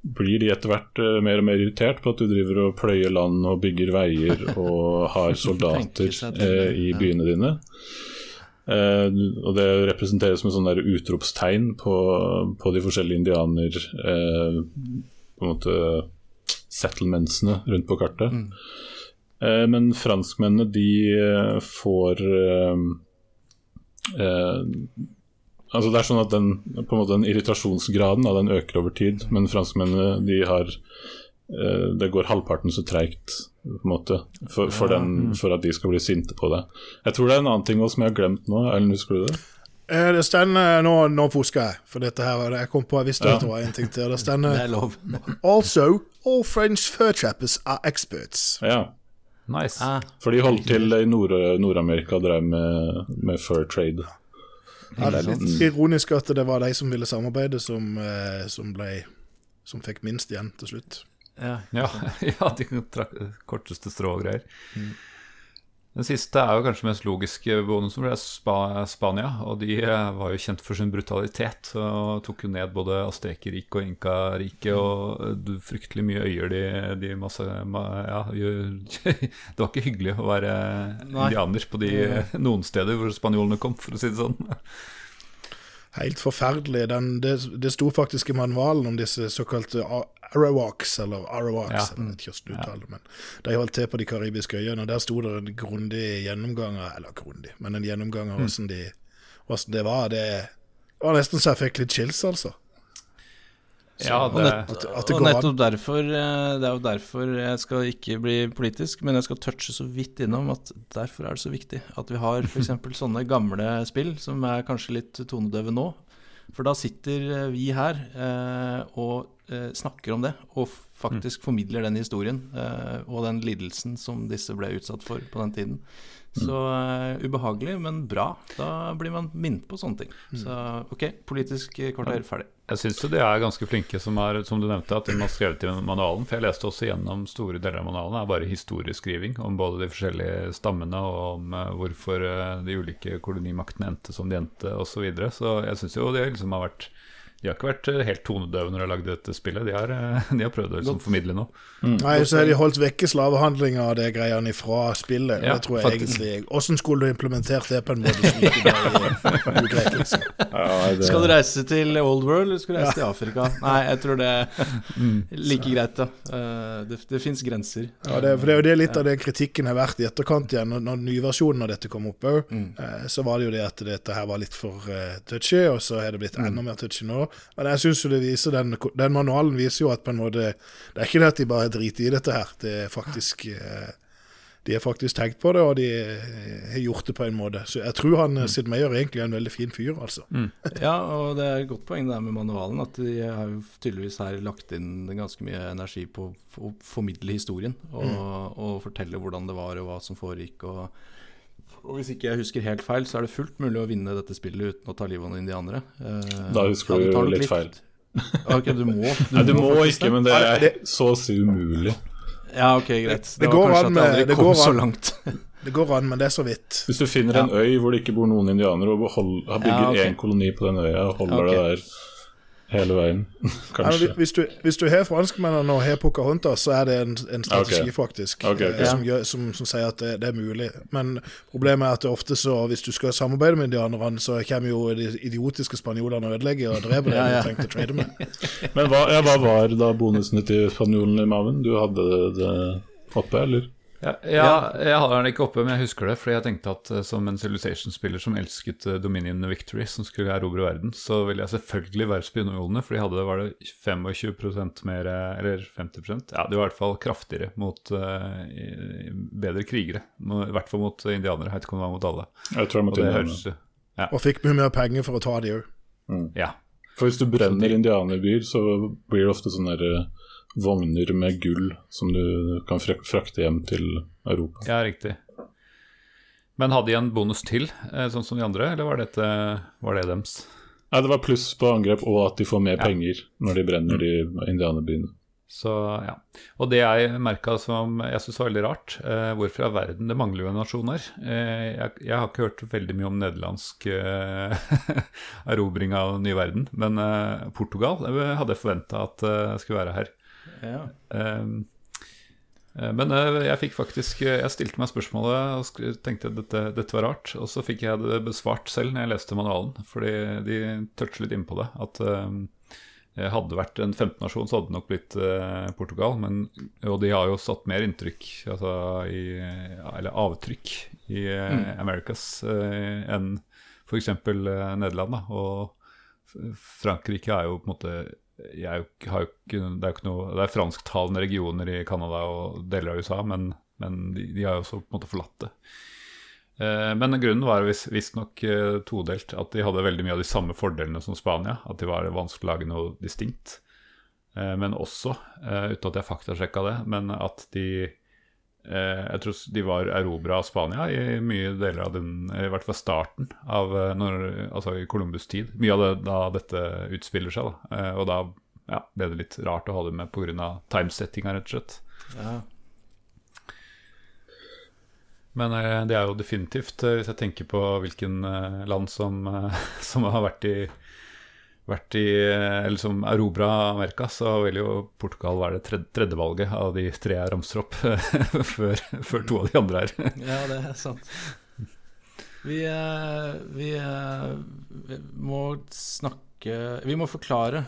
blir de etter hvert eh, mer og mer irritert på at du driver og pløyer land og bygger veier *laughs* og har soldater eh, i byene dine. Eh, og det representeres med sånne utropstegn på, på de forskjellige indianer eh, På en måte settlementsene rundt på kartet. Mm. Eh, men franskmennene, de eh, får eh, Altså Det er sånn at den, på en måte den irritasjonsgraden da, den øker over tid, men franskmennene de har eh, Det går halvparten så treigt på en måte, for, for, den, for at de skal bli sinte på det. Jeg tror det er en annen ting også som jeg har glemt nå. Erlend, husker du det? Eh, Det stender Nå, nå fusker jeg, for dette her var det jeg kom på. Jeg visste Ja. at det var en ting til. Det *laughs* stender er. *laughs* Also, all French fur trappers are experts. Ja, Nice. Ah, for de holdt til i Nord- Nord-Amerika og drev med, med fur trade. Ja, det er litt ironisk at det var de som ville samarbeide, som, eh, som, ble, som fikk minst igjen til slutt. ja. Ja, *laughs* ja de trakk korteste strå og greier. Den siste er jo kanskje mest logiske bonusen, det er Spa Spania. Og de eh, var jo kjent for sin brutalitet og tok jo ned både Aztekerriket og Inka-riket. Og fryktelig mye øyer de, de masse Ja, *laughs* det var ikke hyggelig å være Nei. indianer på de noen steder hvor spanjolene kom, for å si det sånn. Helt forferdelig. Den, det, det sto faktisk i manualen om disse såkalte Arawaks, eller Arawaks, Ja. jeg vet ikke hvordan du uttaler men de holdt til på de karibiske øyene, og der sto det en grundig gjennomgang av Eller grundig, men en gjennomgang av hvordan de, hvordan det var. Det var nesten så jeg fikk litt chills, altså. Ja, Og, nett, At- det og nettopp derfor eh, Det er jo derfor jeg skal ikke bli politisk, men jeg skal touche så vidt innom at derfor er det så viktig at vi har f.eks. *laughs* sånne gamle spill som er kanskje litt tonedøve nå. For da sitter eh, vi her eh, og eh, snakker om det, og faktisk formidler den historien eh, og den lidelsen som disse ble utsatt for på den tiden. Så uh, ubehagelig, men bra. Da blir man minnet på sånne ting. Så OK, politisk kvarter ferdig. Jeg syns jo de er ganske flinke, som, er, som du nevnte, at de har skrevet i manualen. For jeg leste også gjennom store deler av manualen. Det er bare historieskriving om både de forskjellige stammene og om eh, hvorfor eh, de ulike kolonimaktene endte som de endte, osv. Så, videre. så jeg syns jo det liksom har vært de har ikke vært eh, helt tonedøve når de har lagd dette spillet. De har, eh, de har prøvd å liksom, formidle noe. Nei, så har de holdt vekke slavehandlinga og det greiene fra spillet. Ja, det tror jeg faktisk. egentlig Åssen skulle du implementert det på en måte som ikke liksom? *laughs* Ja, det, Skal du reise til Old World, eller skal du reise til Afrika? Nei, jeg tror det *laughs* er like greit, da. Eh, Det, det fins grenser. Ja, det, for det er jo det litt av det kritikken har vært i etterkant igjen. Når, når nyversjonen av dette kom opp òg, mm. så var det jo det at dette her var litt for touchy, og så har det blitt enda mer touchy nå. Men jeg syns jo det viser den, den manualen viser jo at på en måte Det er ikke det at de bare driter i dette her. Det er faktisk eh, De har faktisk tenkt på det, og de eh, har gjort det på en måte. Så jeg tror han mm. Sid Meyer egentlig er en veldig fin fyr, altså. Ja, og det er et godt poeng det der med manualen. At de har jo tydeligvis her lagt inn ganske mye energi på å formidle historien. Og, og fortelle hvordan det var, og hva som foregikk. Og, og hvis ikke jeg husker helt feil, så er det fullt mulig å vinne dette spillet uten å ta livet av noen indianere. Uh, Da husker ja, du litt, litt feil. *laughs* Ok, du må. Du Nei, du må må ikke, men det er det- så å si umulig. Ja, ok, greit. Det Det, går var kanskje an at med- det kom går så langt. *laughs* Det går an, men det er så vidt. Hvis du finner en øy hvor det ikke bor noen indianere, og hold, har bygget Ja, okay. én koloni på den øya og holder Ja, ok. deg der hele veien, *laughs* kanskje. Nei, hvis, du, hvis du har franskmennene og har Pocahontas, så er det en, en strategi, okay. faktisk, okay, ok. eh, Som, gjør, som, som sier at det, det er mulig. Men problemet er at det ofte så, hvis du skal samarbeide med indianerne, så kommer jo de idiotiske spanjolene og ødelegger og dreper det Ja, ja. du tenkte å trade med. Men hva, ja, hva var da bonusene til spanjolen i maven? Du hadde det oppe, eller? Ja, ja, jeg har den ikke oppe, men jeg husker det. Fordi jeg tenkte at eh, som en Civilization-spiller som elsket eh, Dominion Victory, som skulle erobre verden, så ville jeg selvfølgelig være spanjolene, for de hadde var det 25 mer eh, Eller 50% Ja, de var i hvert fall kraftigere mot uh, bedre krigere. I hvert fall mot indianere. Jeg vet ikke om det var mot alle. Jeg tror jeg Og måtte det innrømme. høres Og fikk mye mer penger for å ta de òg. Ja. For hvis du brenner indianerbyer, så blir det ofte sånne derre eh, vogner med gull som du kan frakte hjem til Europa. ja, riktig. Men hadde de en bonus til, eh, sånn som de andre, eller var, dette, var det dems? Nei, det var pluss på angrep, og at de får mer Ja. penger når de brenner de indianerbyene. Så ja. Og det jeg merka som jeg syns var veldig rart, eh, hvorfor i all verden det mangler jo en nasjon her. Eh, jeg, jeg har ikke hørt veldig mye om nederlandsk eh, *laughs* erobring av den nye verden, men eh, Portugal eh, hadde jeg forventa at skulle være her. Ja. Eh, men eh, jeg fikk faktisk eh, Jeg stilte meg spørsmålet og tenkte at dette, dette var rart. Og så fikk jeg det besvart selv når jeg leste manualen, fordi de toucher litt innpå det. At eh, hadde det vært en 15-nasjon, så hadde det nok blitt Portugal. Men, og de har jo satt mer inntrykk, altså i, eller avtrykk, i mm. Americas enn f.eks. Eh, Nederland. Da. Og Frankrike er jo på en måte jo, ikke- det er jo ikke noe Det er fransktalende regioner i Canada og deler av USA, men, men de, de har jo også på en måte forlatt det. Eh, men grunnen var vis- visstnok eh, todelt. At de hadde veldig mye av de samme fordelene som Spania. At de var vanskelig å lage noe distinkt. Eh, men også, eh, uten at jeg faktasjekka det, men at de Jeg tror de var erobra av Spania i mye deler av den I hvert fall starten av eh, når, Altså i Columbus' tid. Mye av det da dette utspiller seg. Da. Eh, og da ja, ble det litt rart å ha det med pga. timesettinga, rett og slett. Ja. Men eh, det er jo definitivt, eh, hvis jeg tenker på hvilken eh, land som, eh, *laughs* som har vært i, vært i eh, Eller som erobra Amerika, så vil jo Portugal være det tredje, valget av de tre jeg ramser opp, *laughs* før, før to av de andre her. *laughs* Ja, det er sant. Vi, eh, vi, eh, vi må snakke Vi må forklare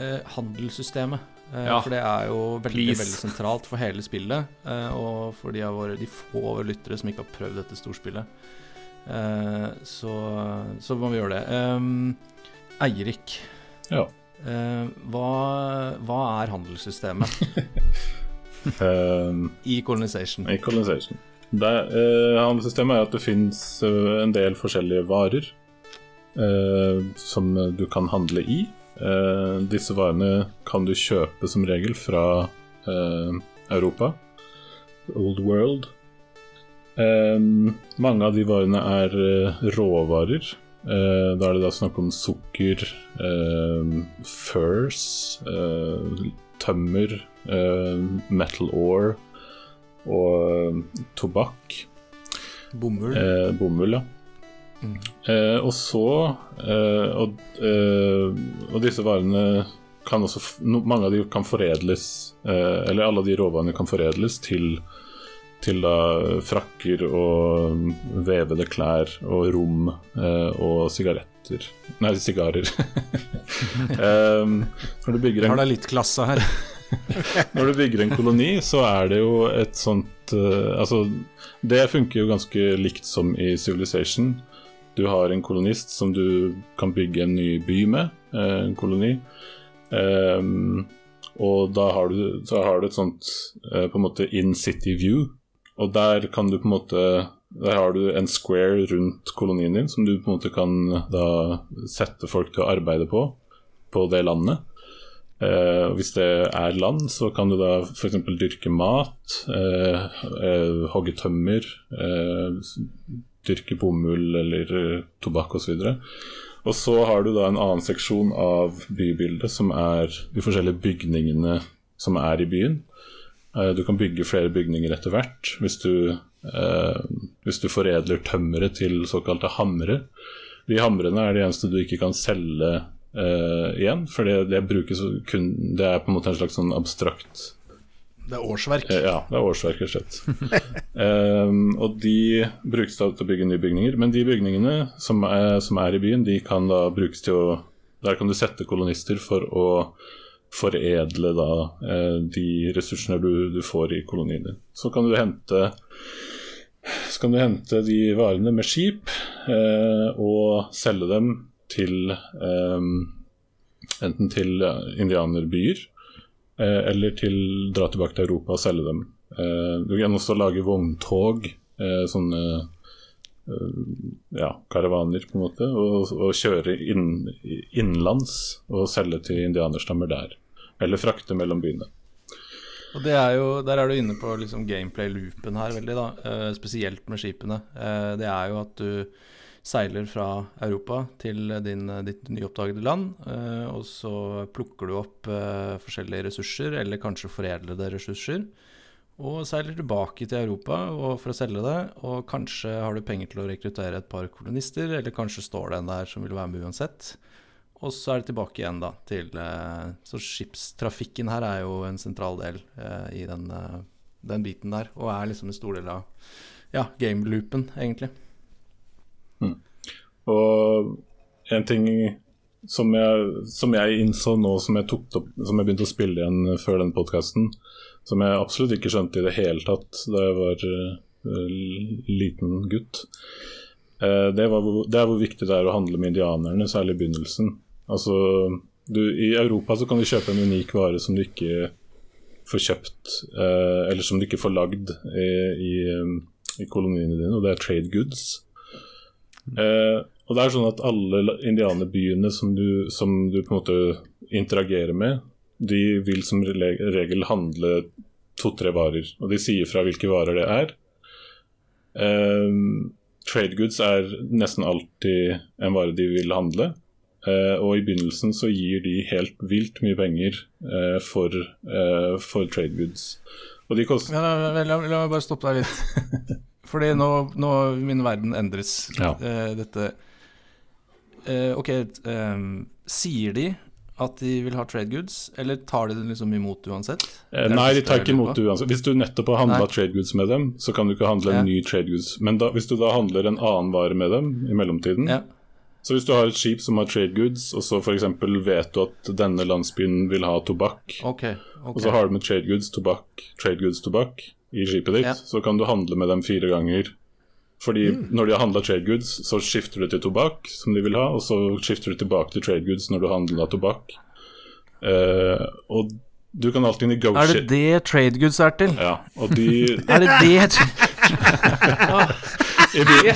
eh, handelssystemet. Eh, Ja. For det er jo veldig, Please. veldig sentralt for hele spillet. Eh, og for de av våre de få lyttere som ikke har prøvd dette storspillet. Eh, så, så må vi gjøre det. Eirik, Ja. eh, hva, hva er handelssystemet Um, *laughs* i Colonization? I colonization. Det, eh, handelssystemet er at det fins en del forskjellige varer eh, som du kan handle i. Eh, disse varene kan du kjøpe som regel fra eh, Europa. Old World. Eh, mange av de varene er eh, råvarer. Eh, da er det da snakk om sukker, uh, furs, uh, tømmer, metal ore og tobakk. Bomull? Bomull, ja. Eh, og så og, og disse varene kan også no, Mange av de kan foredles Eller alle de råvarene kan foredles til til da frakker og vevede klær og rom eh, og sigaretter Nei, sigarer. um, *laughs* når du bygger en Har da litt klasse her. *laughs* når du bygger en koloni, så er det jo et sånt uh, Altså, det funker jo ganske likt som i Civilization. Du har en kolonist som du kan bygge en ny by med, eh, en koloni. Um, og da har du, har du et sånt på en måte in city view. Og der kan du på en måte Der har du en square rundt kolonien din som du på en måte kan da sette folk til å arbeide på, på det landet. Eh, og hvis det er land, så kan du da f.eks. dyrke mat, eh, eh, hogge tømmer, eh, dyrke bomull eller eh, tobakk osv. Og så har du da en annen seksjon av bybildet som er de forskjellige bygningene som er i byen. Eh, Du kan bygge flere bygninger etter hvert hvis du, eh, hvis du foredler tømmeret til såkalte hamre. De hamrene er det eneste du ikke kan selge eh, igjen, for det, det, brukes kun, det er på en måte en slags sånn abstrakt Det er årsverk. Eh, Ja, det er årsverk, rett og slett. *laughs* Ehm, og de brukes da til å bygge nye bygninger. Men de bygningene som er, som er i byen, de kan da brukes til å Der kan du sette kolonister for å foredle da eh, de ressursene du, du får i kolonien din. Så kan du hente så kan du hente de varene med skip eh, og selge dem til eh, enten til indianerbyer eller til dra tilbake til Europa og selge dem. Du kan også lage vogntog, sånne ja, karavaner på en måte, og, og kjøre inn, innenlands og selge til indianerstammer der. Eller frakte mellom byene. Og er jo, Der er du inne på liksom gameplay-loopen her, veldig da, eh, spesielt med skipene. Eh, det er jo at du seiler fra Europa til din, ditt nyoppdagede land, eh, og så plukker du opp eh, forskjellige ressurser, eller kanskje foredlede ressurser, og seiler tilbake til Europa for å selge det. Og kanskje har du penger til å rekruttere et par kolonister, eller kanskje står det en der som vil være med uansett. Og så er det tilbake igjen da til eh, Så skipstrafikken her er jo en sentral del eh, i den, eh, den biten der, og er liksom en stor del av ja, game-loopen, egentlig. Og en ting som jeg, som jeg innså nå som jeg, opp, som jeg begynte å spille igjen før den podkasten, som jeg absolutt ikke skjønte i det hele tatt da jeg var uh, liten gutt, uh, det, var det er hvor viktig det er å handle med indianerne, særlig i begynnelsen. Altså, du, I Europa så kan du kjøpe en unik vare som du ikke får kjøpt, eh, eller som du ikke får lagd i, i, i koloniene dine, og det er trade goods. Eh, og det er sånn at alle indianerbyene som du, som du på en måte interagerer med, de vil som regel handle to-tre varer. Og de sier fra hvilke varer det er. Eh, trade goods er nesten alltid en vare de vil handle. Eh, og i begynnelsen så gir de helt vilt mye penger uh, for, uh, for trade goods. Og de koster Ja, la, la, la meg bare stoppe deg litt. *laughs* Fordi nå, nå min verden endres. Ja. Dette Ok, sier de at de vil ha trade goods, eller tar de det liksom imot uansett? Nei, de tar ikke imot det uansett. Hvis du nettopp har handla trade goods med dem, så kan du ikke handle en Ja. ny trade goods. Men da, hvis du da handler en annen vare med dem i mellomtiden Ja. Så hvis du har et skip som har trade goods, og så f.eks. vet du at denne landsbyen vil ha tobakk, Ok. og så har du med trade goods, tobakk, trade goods, tobakk i skipet ditt, Ja. så kan du handle med dem fire ganger. Fordi Mm. når de har handla trade goods, så skifter du til tobakk, som de vil ha, og så skifter du tilbake til trade goods når du handler tobakk. Uh, og du kan alltid Er det det trade goods er til? Ja, og de *laughs* Er det det *laughs* I, be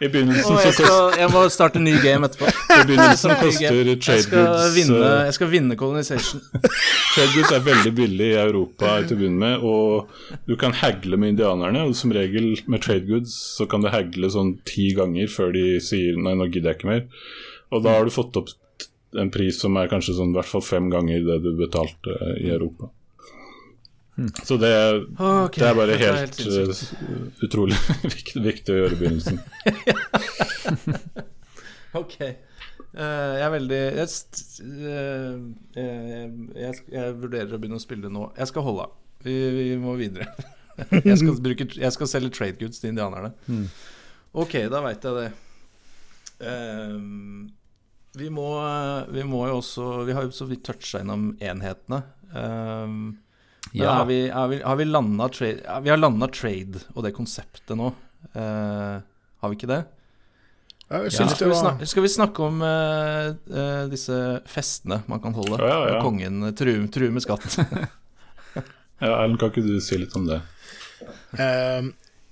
I begynnelsen jeg, skal, jeg må starte en ny game etterpå. i begynnelsen *laughs* koster trade goods eh, jeg skal vinne colonization. *laughs* Trade goods er veldig billig i Europa til å begynne med, og du kan hagle med indianerne. Og som regel med trade goods så kan du hagle sånn ti ganger før de sier nei, nå gidder jeg ikke mer. Og da har du fått opp en pris som er kanskje sånn i hvert fall fem ganger det du betalte eh, i Europa. Så det, okay, det er bare helt, er helt, uh, utrolig *laughs* viktig, viktig å gjøre i begynnelsen. *laughs* ok. Uh, jeg er veldig jeg, uh, jeg, jeg vurderer å begynne å spille nå. Jeg skal holde av. Vi, vi må videre. *laughs* jeg, skal bruke, jeg skal selge trade goods til indianerne. Ok, da veit jeg det. Vi, må, vi må jo også Vi har jo så vidt toucha innom enhetene. Men Ja. er vi, er vi, har vi landa trade Vi har landa trade og det konseptet nå. Uh, har vi ikke det? Ja, jeg synes Skal, vi det var snakke, skal vi snakke om uh, uh, disse festene man kan holde? Ja, ja, ja. Kongen truer tru med skatt. *laughs* Ja, Erlend, kan ikke du si litt om det? Um,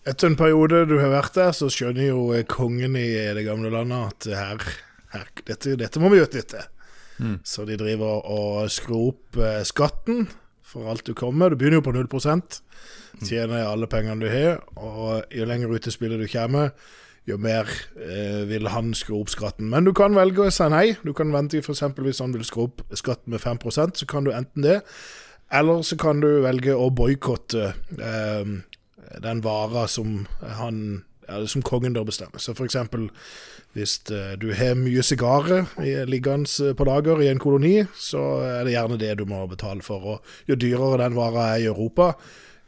Etter en periode du har vært der, så skjønner jo kongen i det gamle landet at her, her dette, dette må vi utnytte. Så de driver og skrur opp skatten for alt du kommer. Du begynner jo på 0% tjener alle pengene du har, og jo lenger ut i spillet du kommer, jo mer eh, vil han skru opp skatten. Men du kan velge å si nei. Du kan vente f.eks. hvis han vil skru opp skatten med 5% så kan du enten det, eller så kan du velge å boikotte eh, den vara som han som kongen bør bestemme. Så eksempel hvis eh, du har mye sigarer i- liggende på lager i en koloni, så er det gjerne det du må betale for. Og jo dyrere den vara er i Europa,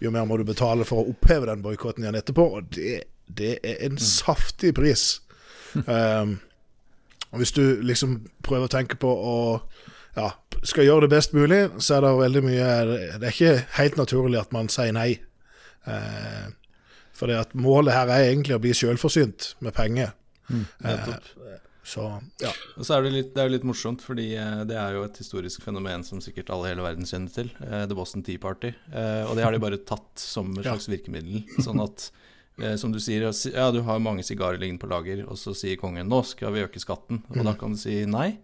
jo mer må du betale for å oppheve den boikotten igjen etterpå. Og det, det er en saftig pris. *laughs* Um, og hvis du liksom prøver å tenke på å ja, skal gjøre det best mulig, så er det veldig mye Det er ikke helt naturlig at man sier nei. Eh, for det at målet her er egentlig å bli selvforsynt med penger. Nettopp. Så ja. Og så er det, litt, det er litt morsomt, fordi eh, det er jo et historisk fenomen som sikkert alle i hele verden kjenner til. eh, The Boston Tea Party. Eh, og det har de bare tatt som et Ja. slags virkemiddel. Sånn at, eh, som du sier, ja, du har mange sigarer liggende på lager, og så sier kongen nå skal vi øke skatten. Og da kan du si nei.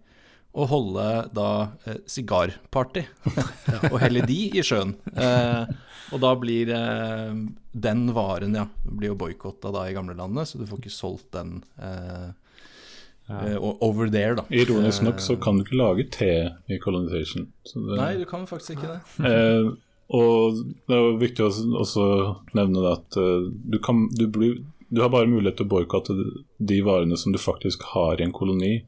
Og holde da eh, sigarparty. *laughs* og helle de i sjøen. Eh, og da blir eh, den varen, ja, blir jo boikotta i gamlelandet, så du får ikke solgt den. Eh, eh, over there, da. Ironisk nok så kan du ikke lage te i colonization. Så det, Nei, du kan faktisk ikke det. *laughs* Eh, og det er jo viktig å også nevne det at du, kan, du, blir, du har bare mulighet til å boikotte de varene som du faktisk har i en koloni.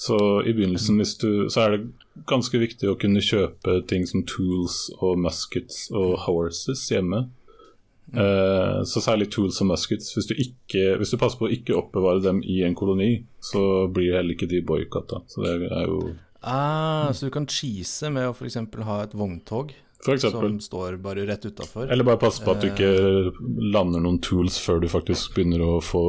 Så i begynnelsen du, så er det ganske viktig å kunne kjøpe ting som tools og muskets og horses hjemme. Eh, så særlig tools og muskets. Hvis du, ikke, hvis du passer på å ikke oppbevare dem i en koloni, så blir heller ikke de boikotta. Så det er jo Ah, så du kan cheese med å f.eks. ha et vogntog. Som står bare rett utafor? Eller bare passe på at du ikke lander noen tools før du faktisk begynner å få,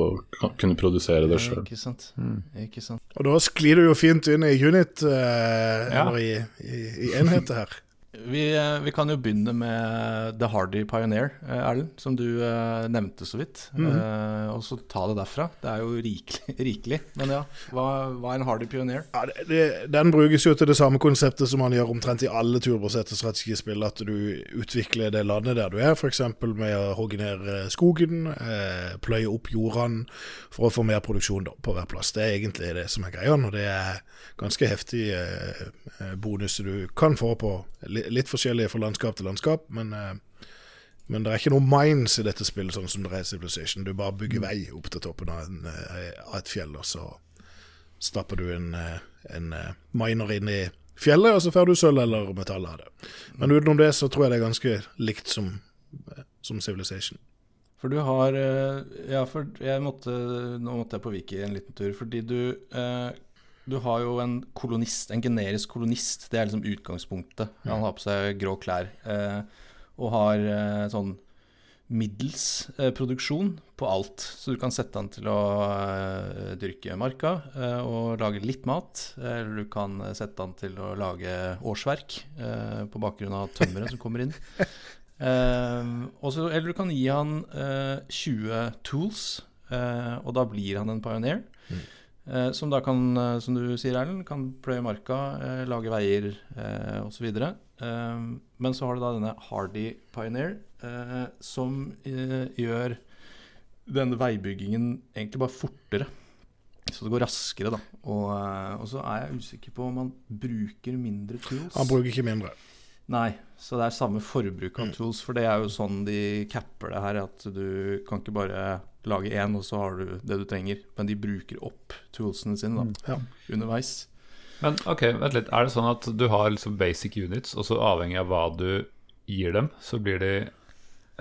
kunne produsere det sjøl. Ikke mm. Ikke sant. Og da sklir du jo fint inn i unit, eh, Ja. eller i, i, i enheter her. Vi, eh, vi kan jo begynne med The Hardy Pioneer, eh, Erlend, som du eh, nevnte så vidt. Eh, og så ta det derfra. Det er jo rikelig, *laughs* rikelig. Men ja, hva, hva er en Hardy Pioneer? Ja, det, det, den brukes jo til det samme konseptet som man gjør omtrent i alle turbaserte strategispill. At du utvikler det landet der du er, f.eks. med å hogge ned skogen, pløye opp jordene for å få mer produksjon på hver plass. Det er egentlig det som er greia, og det er ganske heftig bonus du kan få på li, litt forskjellige fra landskap til landskap. men... Eh, men det er ikke noe mines i dette spillet, sånn som det er i Civilization. Du bare bygger vei opp til toppen av, en, eh, av et fjell, og så stapper du en, eh, en eh, miner inn i fjellet, og så får du sølv eller metall av det. Men utenom det så tror jeg det er ganske likt som, eh, som Civilization. For du har eh, Ja, for jeg måtte Nå måtte jeg på Viki en liten tur, fordi du eh, Du har jo en kolonist, en generisk kolonist. Det er liksom utgangspunktet. Han har på seg grå klær eh, og har eh, sånn middels eh, produksjon på alt. Så du kan sette han til å eh, dyrke marka eh, og lage litt mat. Eller du kan eh, sette han til å lage årsverk eh, på bakgrunn av tømmeret som kommer inn. *laughs* Eh, og eller du kan gi han eh, 20 tools, eh, og da blir han en pioneer. Eh, som da kan, eh, som du sier, Erlend, kan pløye marka, eh, lage veier eh, osv. Eh, men så har du da denne Hardy Pioneer, eh, som eh, gjør denne veibyggingen egentlig bare fortere. Så det går raskere, da. Og, eh, og så er jeg usikker på om han bruker mindre tools. Han bruker ikke mindre. Nei, så det er samme forbruk av tools, for det er jo sånn de capper det her, at du kan ikke bare lage én, og så har du det du trenger. Men de bruker opp toolsene sine da, Ja. underveis. Men ok, vent litt. Er det sånn at du har liksom basic units, og så avhengig av hva du gir dem, så blir de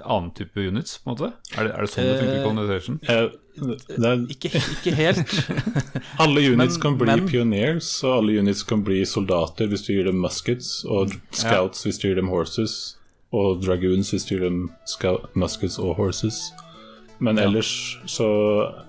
annen type units, på en måte? Er det, er det sånn det funker i Eh, colonization? Uh, det er, Ikke, ikke helt. *laughs* alle units Men- kan bli men- pioneers, og alle units kan bli soldater hvis du gir dem muskets, og scouts hvis du gir dem horses, og dragoons hvis du gir dem muskets og horses. Men ellers så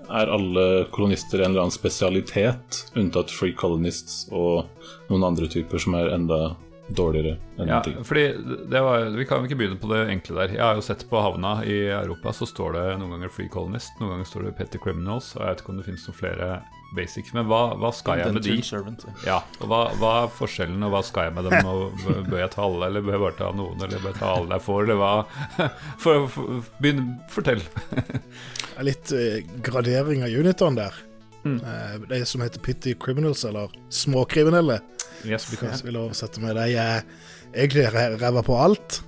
er alle kolonister en eller annen spesialitet, unntatt free colonists og noen andre typer som er enda dårligere enn Ja, ting. fordi det var, Vi kan ikke begynne på det enkle der. Jeg har jo sett på havna i Europa, så står det noen ganger Free Colonist, noen ganger står det Petty Criminals, og jeg vet ikke om det finnes noen flere basic. Men hva, hva skal jeg med de? Servant. ja. Ja, og hva, hva er forskjellen, og hva skal jeg med dem? Og *laughs* bør jeg ta alle, eller bør jeg bare ta noen, eller bør jeg ta alle jeg får, eller hva? *laughs* For, for, begynn, fortell. Det er litt eh, gradering av unitene der. Mm. Eh, de som heter Pitty Criminals, eller småkriminelle, Yes, because. jeg vil oversette med, jeg er egentlig ræva på alt.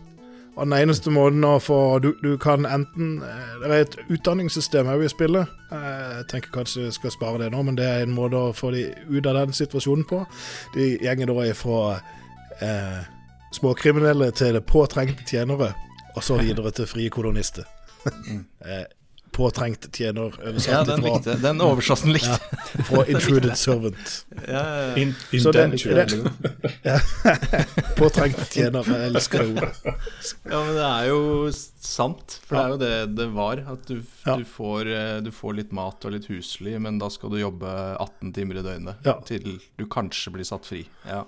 Og den eneste måten å få Du, du kan enten eh, Det er et utdanningssystem òg i spillet. Eh, Jeg tenker kanskje jeg skal spare det nå, men det er en måte å få de ut av den situasjonen på. De gjenger da ifra eh, småkriminelle til det påtrengte tjenere, og så videre til frie kolonister. *laughs* påtrengt tjener Ja, den ifra, likte. Den oversatsen likte jeg. fra intruded servant. Ja, ja, ja. In, Så den- indentured. *laughs* Ja. Påtrengt tjener, jeg elsker det ordet. Ja, men det er jo sant. For det er jo det det var. At du, Ja. du, får, eh, du får litt mat og litt husly, men da skal du jobbe 18 timer i døgnet Ja. til du kanskje blir satt fri. Ja.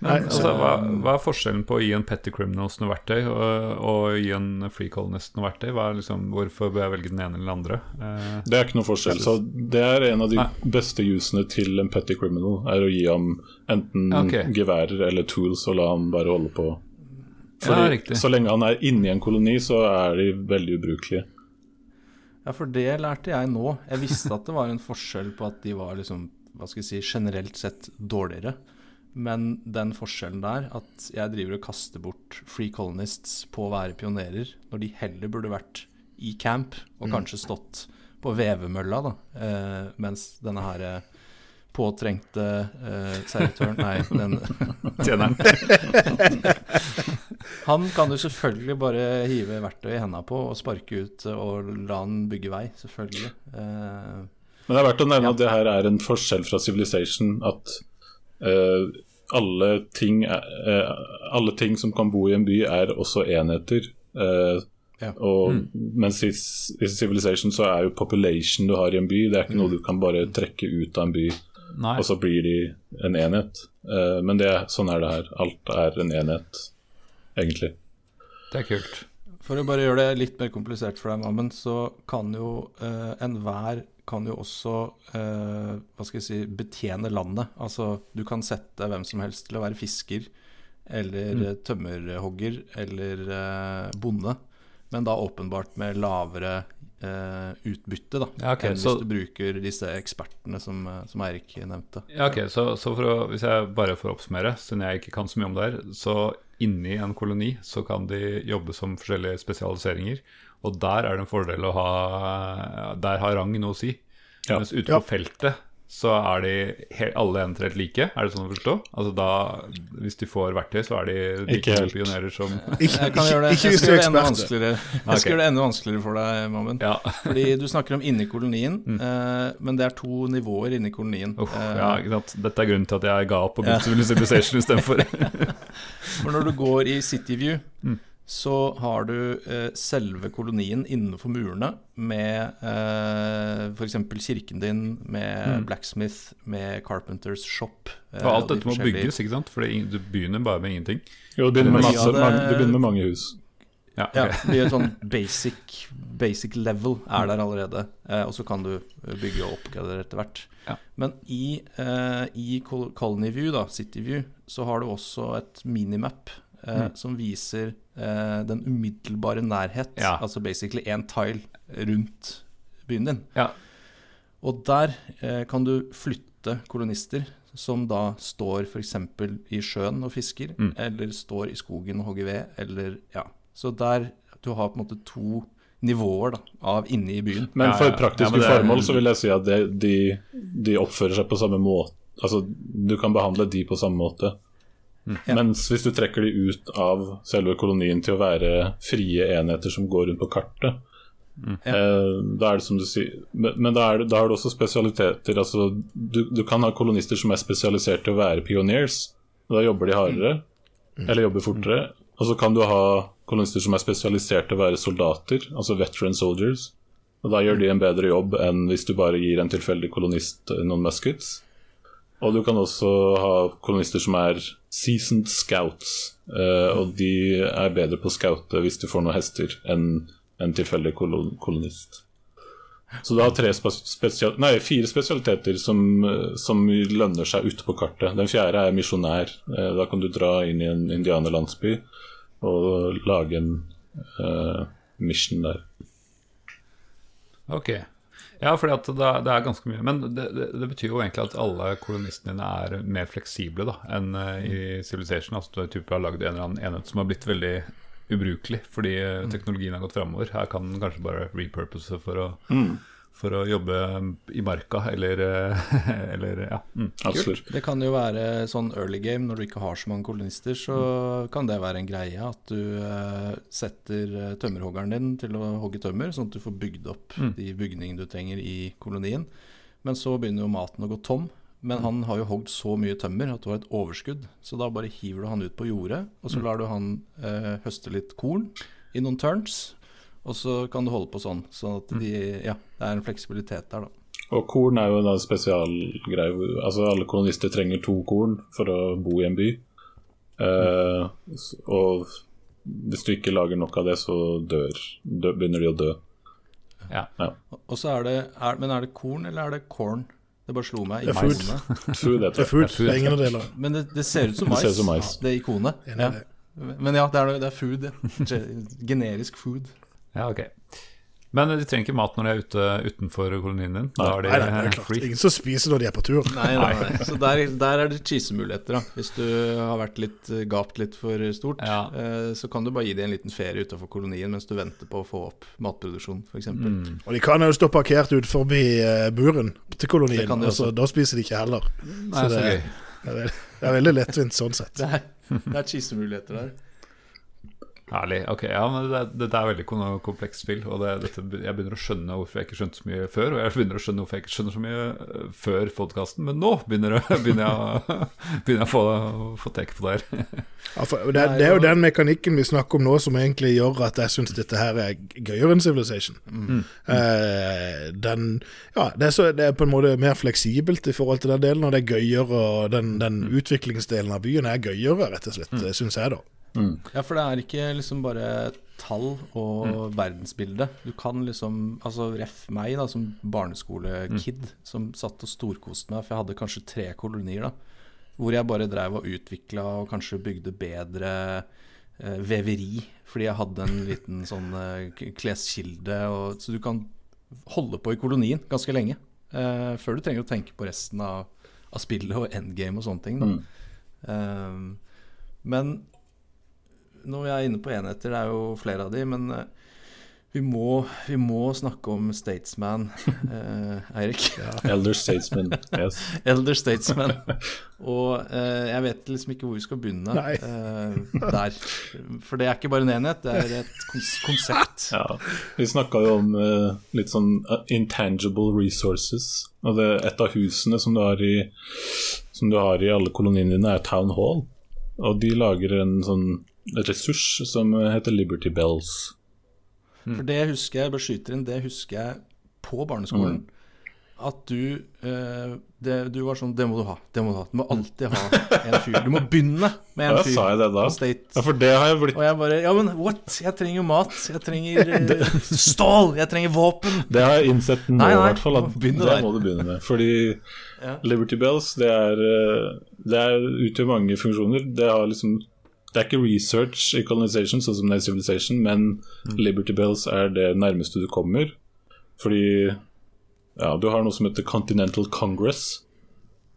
Men, Nei, altså, hva, hva er forskjellen på å gi en Petty Criminals noe verktøy og, og gi en Free Colonist noe verktøy? Hva er liksom, hvorfor bør jeg velge den ene eller den andre? Eh, Det er ikke noe forskjell. Så det er en av de Nei. beste usene til en petty criminal, er å gi ham enten okay. geværer eller tools og la ham bare holde på. Fordi ja, Så lenge han er inni en koloni, så er de veldig ubrukelige. ja, for det lærte jeg nå. Jeg visste at det var en forskjell på at de var liksom, hva skal jeg si, generelt sett dårligere. Men den forskjellen der, at jeg driver og kaster bort free colonists på å være pionerer, når de heller burde vært i camp og kanskje stått på vevemølla, da, eh, mens denne her eh, påtrengte eh, servitøren Nei, den *laughs* tjeneren. *laughs* Han kan du selvfølgelig bare hive verktøy i henda på og sparke ut eh, og la han bygge vei, selvfølgelig. Eh, Men det er verdt å nevne Ja. at det her er en forskjell fra Civilization. At alle, ting eh, alle ting som kan bo i en by, er også enheter. Eh, Ja. og, Mens i, i Civilization så er jo population du har i en by, det er ikke noe du kan bare trekke ut av en by, Nei. og så blir de en enhet. Uh, men det, sånn er det her. Alt er en enhet, egentlig. Det er kult. For å bare gjøre det litt mer komplisert for deg, Mammen, så kan jo eh, enhver kan jo også eh, hva skal jeg si, betjene landet. Altså, du kan sette hvem som helst til å være fisker eller Mm. tømmerhogger eller eh, bonde, men da åpenbart med lavere eh, utbytte da, Ja, okay, enn så- hvis du bruker disse ekspertene som, eh, som Eirik nevnte. Ja, ok, Så, så å, hvis jeg bare får oppsummere, siden jeg ikke kan så mye om det her, så inni en koloni så kan de jobbe som forskjellige spesialiseringer, og der er det en fordel å ha Der har rang noe å si. Ja. Mens ute Ja. på feltet så er de helt, alle enheter helt like. Er det sånn å forstå? Altså da, Hvis de får verktøy, så er de like Ikke helt. pionerer som Ikke, Jeg ikke, ikke jeg hvis du skal er gjøre det enda ekspert. vanskeligere. *laughs* Jeg skal gjøre det enda vanskeligere for deg, Mammen. Ja. Fordi du snakker om inni kolonien, eh, men det er to nivåer inni kolonien. Uff, Eh, ja. Dette er grunnen til at jeg ga opp på Ja. Civilization istedenfor. *laughs* For når du går i City View, Mm. Så har du eh, selve kolonien innenfor murene med eh, f.eks. kirken din, med Mm. blacksmith, med carpenters shop. eh, Og alt de dette må bygges, ikke sant? For du begynner bare med ingenting. Jo, du begynner med, masse, ja, det- mange, du begynner med mange hus. Ja, okay. Ja, mye sånn *laughs* basic, basic level er der allerede. Eh, og så kan du eh, bygge og oppgradere etter hvert. Ja. Men i, eh, i Colony View, da, City View, så har du også et minimap eh, Mm. som viser eh, den umiddelbare nærhet. Ja. Altså basically én tile rundt byen din. Ja. Og der eh, kan du flytte kolonister som da står f.eks. i sjøen og fisker, Mm. eller står i skogen og hogger ved, eller ja. Så der du har på en måte to nivåer da, av inne i byen. Men Ja, for ja. praktiske Ja, men er- formål så vil jeg si at det, de, de oppfører seg på samme måte. Altså, du kan behandle de på samme måte. Ja. Mens hvis du trekker de ut av selve kolonien til å være frie enheter som går rundt på kartet, Ja. eh, da er det som du sier Men, men da, det, da har du også spesialiteter. Altså, du, du kan ha kolonister som er spesialisert til å være pioneers. Da jobber de hardere, eller jobber fortere. Og så kan du ha kolonister som er spesialisert til å være soldater, altså veteran soldiers. Og da gjør de en bedre jobb enn hvis du bare gir en tilfeldig kolonist noen muskets. Og du kan også ha kolonister som er seasoned scouts. eh, og de er bedre på å scoute hvis du får noen hester, enn en tilfeldig kolon kolonist. Så du har spesial nei, fire spesialiteter som, eh, som lønner seg ute på kartet. Den fjerde er misjonær. Eh, Da kan du dra inn i en indianerlandsby og lage en uh, mission der. Ok. Ja, for det, det er ganske mye. Men det, det, det betyr jo egentlig at alle kolonistene dine er mer fleksible da, enn eh, i Civilization. Altså du har lagd en eller annen enhet som har blitt veldig ubrukelig fordi eh, teknologien har gått framover. Her kan den kanskje bare repurpose for å, for å jobbe i marka eller, eh, *laughs* eller ja. Mm. Absolutt. Det kan jo være sånn early game, når du ikke har så mange kolonister, så kan det være en greie at du uh, setter eh, tømmerhoggeren din til å hogge tømmer, sånn at du får bygd opp de bygningene du trenger i kolonien. Men så begynner jo maten å gå tom. Men han har jo hogd så mye tømmer at du har et overskudd. Så da bare hiver du han ut på jordet, og så lar du han eh, høste litt korn i noen turns. Og så kan du holde på sånn. Sånn at de, ja, det er en fleksibilitet der, da. Og korn er jo en spesialgreie. Altså Alle kolonister trenger to korn for å bo i en by. Eh, og hvis du ikke lager nok av det, så dør, dø, begynner de å dø. Ja. Og så er det, er, Men er det korn, eller er det corn? Det bare slo meg. Det er i food. *laughs* Food, Det er food. Det er ingen av delene. Men det, det ser ut som mais. det, ut som mais. Det ikonet. I Ja. Men ja, det er, det er food. Ja. *laughs* Generisk food. Ja, ok. Men de trenger ikke mat når de er ute utenfor kolonien din? Da er de Nei, nei, det er klart. free? Ingen som spiser når de er på tur. Nei, nei, nei. Så der, der er det cheesemuligheter, da. Hvis du har vært litt eh, gapt litt for stort, Ja. eh, så kan du bare gi dem en liten ferie utenfor kolonien mens du venter på å få opp matproduksjon, f.eks. Mm. Og de kan jo stå parkert ut forbi eh, buren til kolonien, de og så da spiser de ikke heller. Nei, så det- gøy. Det er, det er veldig lettvint sånn sett. Det er, det er cheesemuligheter der. Herlig. Ok, ja, men det, det er veldig komplekst spill. Og det, dette, jeg begynner å skjønne hvorfor jeg ikke skjønte så mye før. Og jeg begynner å skjønne hvorfor jeg ikke skjønner så mye øh, før podkasten. Men nå begynner, jeg, *laughs* begynner jeg, *laughs* begynner jeg å få, få tek på det her. *laughs* Ja, for det, det er jo den mekanikken vi snakker om nå som egentlig gjør at jeg syns dette her er gøyere enn Civilization. Eh, den Ja, det er, så, det er på en måte mer fleksibelt i forhold til den delen, og det er gøyere, og den, den utviklingsdelen av byen er gøyere, rett og slett, mm. syns jeg, da. Ja, for det er ikke liksom bare tall og verdensbilde. Du kan liksom Altså ref meg, da, som barneskolekid, som satt og storkoste meg, for jeg hadde kanskje tre kolonier, da. Hvor jeg bare drev og utvikla og kanskje bygde bedre eh, veveri. Fordi jeg hadde en liten *laughs* sånn eh, kleskilde. Og, så du kan holde på i kolonien ganske lenge. eh, før du trenger å tenke på resten av, av spillet og endgame og sånne ting. Da. Ehm, men når vi er inne på enheter, det er jo flere av de, men eh, vi må, vi må snakke om Statesman, *laughs* eh, Eirik. Elder Statesman. Yes. *laughs* Elder Statesman. Og eh, jeg vet liksom ikke hvor vi skal begynne eh, der. For det er ikke bare en enhet, det er et kons konsept. Ja, Vi snakka jo om eh, litt sånn eh, intangible resources. Og det, et av husene som du, har i, som du har i alle koloniene dine, er Town Hall. Og de lager en sånn ressurs som heter Liberty Bells. For det husker jeg, skyter inn, det husker jeg på barneskolen. At du eh, det, Du var sånn Det må du ha. Det må du ha. Du må alltid ha en fyr. Du må begynne med en Ja, fyr sa jeg det da? på State. Ja, for det har jeg blitt Og jeg bare Ja, men what? Jeg trenger jo mat. Jeg trenger *laughs* eh, stål. Jeg trenger våpen. Det har jeg innsett nå, i hvert fall. At det der. må du begynne med. Fordi Ja. Liberty Bells, det er eh, Det er, utgjør mange funksjoner. Det har liksom det er ikke research i colonization, sånn som det er Civilization, men Mm. Liberty Bells er det nærmeste du kommer. Fordi ja, du har noe som heter Continental Congress.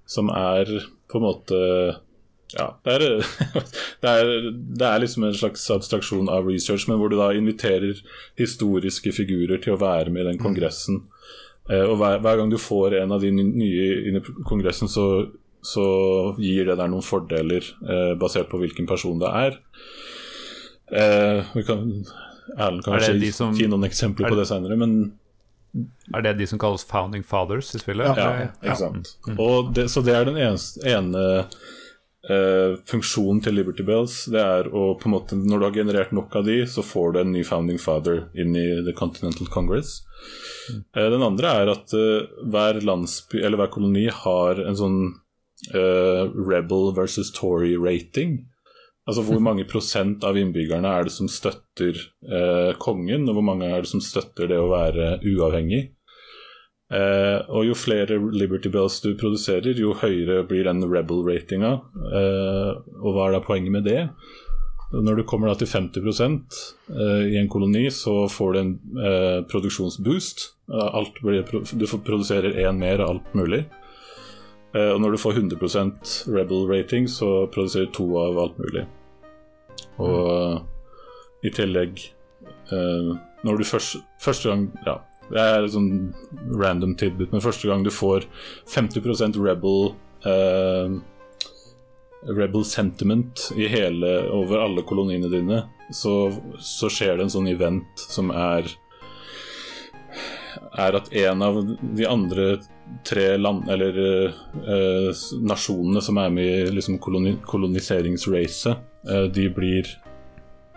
som er på en måte ja, det er, *laughs* det, er, det er, liksom en slags abstraksjon av research, men hvor du da inviterer historiske figurer til å være med i den kongressen. Mm. og hver, hver, gang du får en av de nye inn i kongressen, så, så gir det der noen fordeler eh, basert på hvilken person det er. Eh, vi kan Erlend kanskje de som, gi noen eksempler på det senere, men Er det de som kalles founding fathers i spillet? Ja, ja ikke sant. Mm. Det, så det er den eneste, ene eh, funksjonen til Liberty Bells. Det er å på en måte Når du har generert nok av de, så får du en ny founding father inn i The Continental Congress. Mm. Uh, den andre er at uh, hver landsby, eller hver koloni, har en sånn Rebel versus Tory-rating. Altså Hvor *laughs* mange prosent av innbyggerne er det som støtter uh, kongen, og hvor mange er det som støtter det å være uavhengig? Uh, og Jo flere Liberty Bells du produserer, jo høyere blir den rebel-ratinga. Og hva er da poenget med det? Når du kommer da til 50 eh, i en koloni, så får du en produksjonsboost. Blir, du produserer én mer av alt mulig. Eh, og når du får 100% Rebel rating, så produserer du to av alt mulig. Og mm. i tillegg uh, Når du først, første gang Ja, det er sånn random tidbit, men første gang du får 50% Rebel uh, Rebel sentiment i hele, over alle koloniene dine, så, så skjer det en sånn event som er er at en av de andre tre land, eller eh, nasjonene som er med i liksom, koloni koloniseringsracet, eh, de blir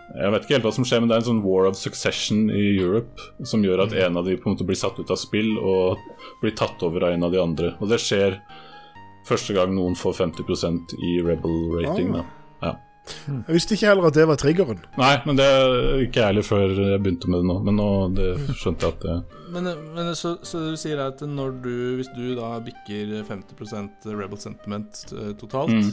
Jeg vet ikke helt hva som skjer, men det er en sånn war of succession i Europe som gjør at en av de på en måte blir satt ut av spill og blir tatt over av en av de andre. Og det skjer første gang noen får 50% i rebel rating. Ah. Ja. Jeg visste ikke heller at det var triggeren. Nei, men det er ikke ærlig før jeg begynte med det nå. Men nå det skjønte jeg at det Men, men så, så, du sier at når du, hvis du da bikker 50% Rebel Sentiment eh, totalt, mm.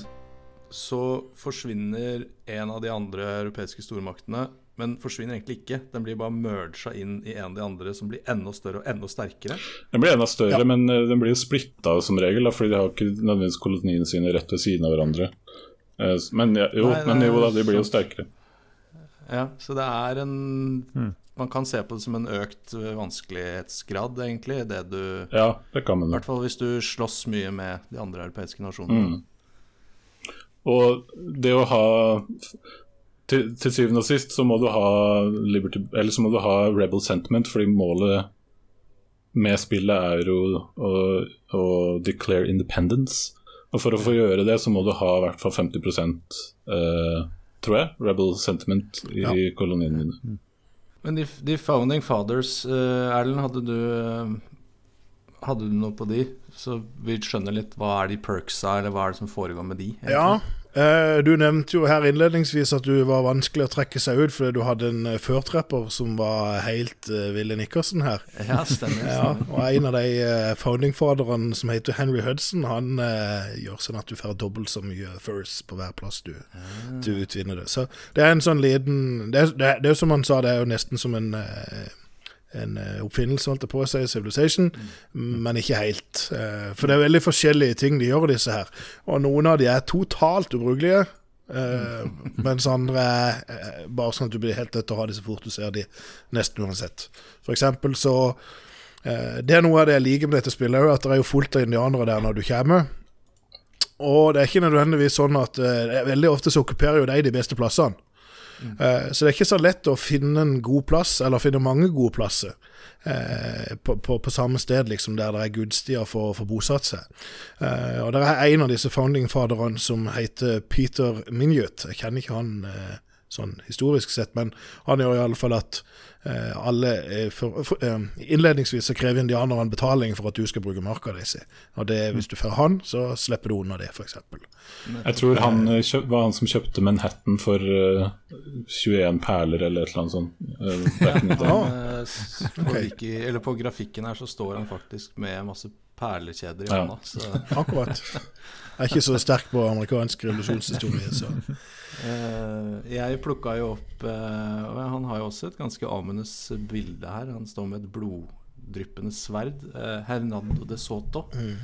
så forsvinner en av de andre europeiske stormaktene. Men forsvinner egentlig ikke. Den blir bare merga inn i en av de andre som blir enda større og enda sterkere. Den blir enda større, ja. men eh, den blir jo splitta som regel, da, fordi de har ikke nødvendigvis koloniene sine rett ved siden av hverandre. Eh, men jo, Nei, men jo da, de blir jo sterkere. Ja, så det er en mm. Man kan se på det som en økt vanskelighetsgrad, egentlig. Det du Ja, det kan man. I hvert fall hvis du slåss mye med de andre europeiske nasjonene. Mm. Og det å ha til, til, syvende og sist så må du ha Liberty, eller så må du ha Rebel Sentiment, fordi målet med spillet er jo å, å declare independence. Og For å få gjøre det, så må du ha i hvert fall 50 eh, tror jeg, rebel sentiment i ja. koloniene dine. Mm. Men de, de, founding fathers, eh, Erlend, hadde du uh, Hadde du noe på de? Så vi skjønner litt hva er de perksa, eller hva er det som foregår med de? Egentlig? Ja, Eh, du nevnte jo her innledningsvis at du var vanskelig å trekke seg ut fordi du hadde en eh, førtrepper som var helt Ville Nikkersen her. Ja, stemmer, *laughs* ja, og en av de founding-faderne som heter Henry Hudson, han uh, gjør sånn at du får dobbelt så mye first på hver plass du, ja. du utvinner det. Så det er en sånn liten Det er, det jo som han sa, det er jo nesten som en en eh, oppfinnelse, holdt jeg på å si, Civilization, mm. men ikke helt. Eh, for det er veldig forskjellige ting de gjør, disse her. Og noen av de er totalt ubrukelige. Uh, *laughs* mens andre er bare sånn at du blir helt nødt til å ha de så fort du ser de nesten uansett. For eksempel så Det er noe av det jeg liker med dette spillet, at det er jo fullt av indianere der når du kommer. Og det er ikke nødvendigvis sånn at Veldig ofte så okkuperer jo de de beste plassene. Uh, så det er ikke så lett å finne en god plass, eller finne mange gode plasser. Eh, på, på, på, samme sted liksom, der det er gudstier for å få bosatt seg. Eh, og Det er en av disse founding-faderne som heter Peter Minjut. Jeg kjenner ikke han sånn historisk sett, men han gjør iallfall at Eh, alle eh, for, for, eh, Innledningsvis så krever indianerne betaling for at du skal bruke marka deres. Og det, hvis du får han, så slipper du unna det, f.eks. Jeg tror han kjøp, var han som kjøpte Manhattan for uh, 21 perler eller et eller annet sånt. Uh, ja. *laughs* okay. eller på grafikken her så står han faktisk med masse perlekjeder i hånda. Ja. Akkurat. *laughs* Jeg er ikke så sterk på amerikansk revolusjonshistorie, så Uh, jeg plukka jo opp uh, og Han har jo også et ganske ominous bilde her. Han står med et bloddryppende sverd. Uh, Hernando de Soto. Mm.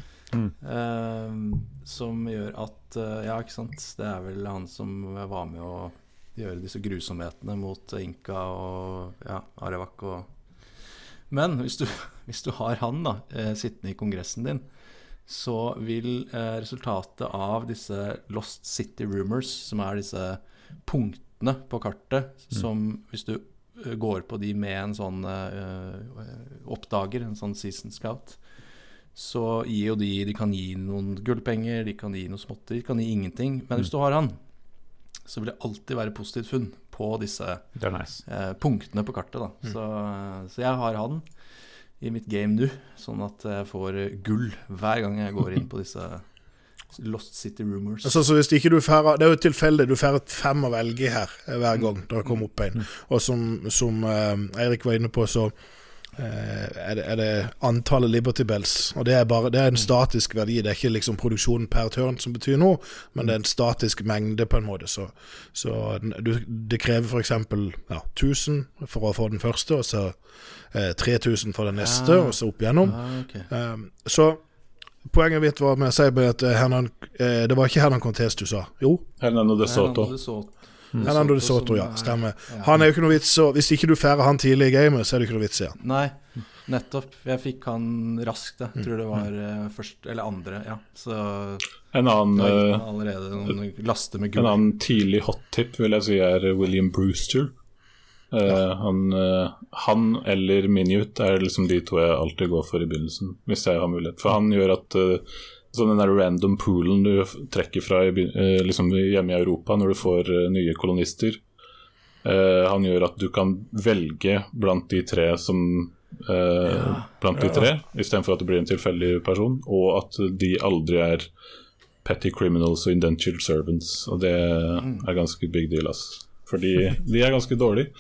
Eh, som gjør at eh, Ja, ikke sant. Det er vel han som var med å gjøre disse grusomhetene mot Inka og ja, Arevak og Men hvis du, *laughs* hvis du har han da eh, sittende i kongressen din, så vil eh, resultatet av disse Lost City Rumors, som er disse punktene på kartet, som hvis du eh, går på de med en sånn uh, oppdager, en sånn season scout, så gir jo de De kan gi noen gullpenger, de kan gi noe småtteri, de kan gi ingenting. Men hvis du har han, så vil det alltid være positivt funn på disse nice. uh, punktene på kartet. Da. Så, så jeg har han i mitt game nå, sånn at jeg får eh, gull hver gang jeg går inn på disse Lost City Rumors. Altså, så hvis ikke du får, Det er jo tilfeldig, du får fem å velge her eh, hver gang det kommer opp en. Og som, som eh, Eirik var inne på, så er, det, er det antallet Liberty Bells. Og det er, bare, det er en statisk verdi, det er ikke liksom produksjonen per tørn som betyr noe, men det er en statisk mengde, på en måte. Så, så du, det krever f.eks. Ja, 1000 for å få den første, og så eh, 3000 for den neste, Ah. og så opp igjennom. Ah, okay. Um, så poenget mitt var med å si at eh, Hernan, eh, det var ikke Hernan Contes du sa. Jo, Hernan de Soto. Hernan de Soto. Hernando de Soto, ja. Stemmer. Han er jo ikke noe vits, så hvis ikke du får han tidlig i gamet, så er det ikke noe vits i han. Nei, nettopp. Jeg fikk han raskt, jeg. Tror det var uh, første Eller andre, ja. Så En annen, eh, en annen tidlig hot tip vil jeg si er William Brewster. Eh, han, uh, han eller Minute er liksom de to jeg alltid går for i begynnelsen, hvis jeg har mulighet. For han gjør at eh, sånn den der random poolen du trekker fra eh, liksom hjemme i Europa når du får eh, nye kolonister, eh, han gjør at du kan velge blant de tre som eh, Blant de tre, istedenfor at du blir en tilfeldig person, og at de aldri er petty criminals og indentured servants. Og det er ganske big deal, ass. Fordi de er ganske dårlige.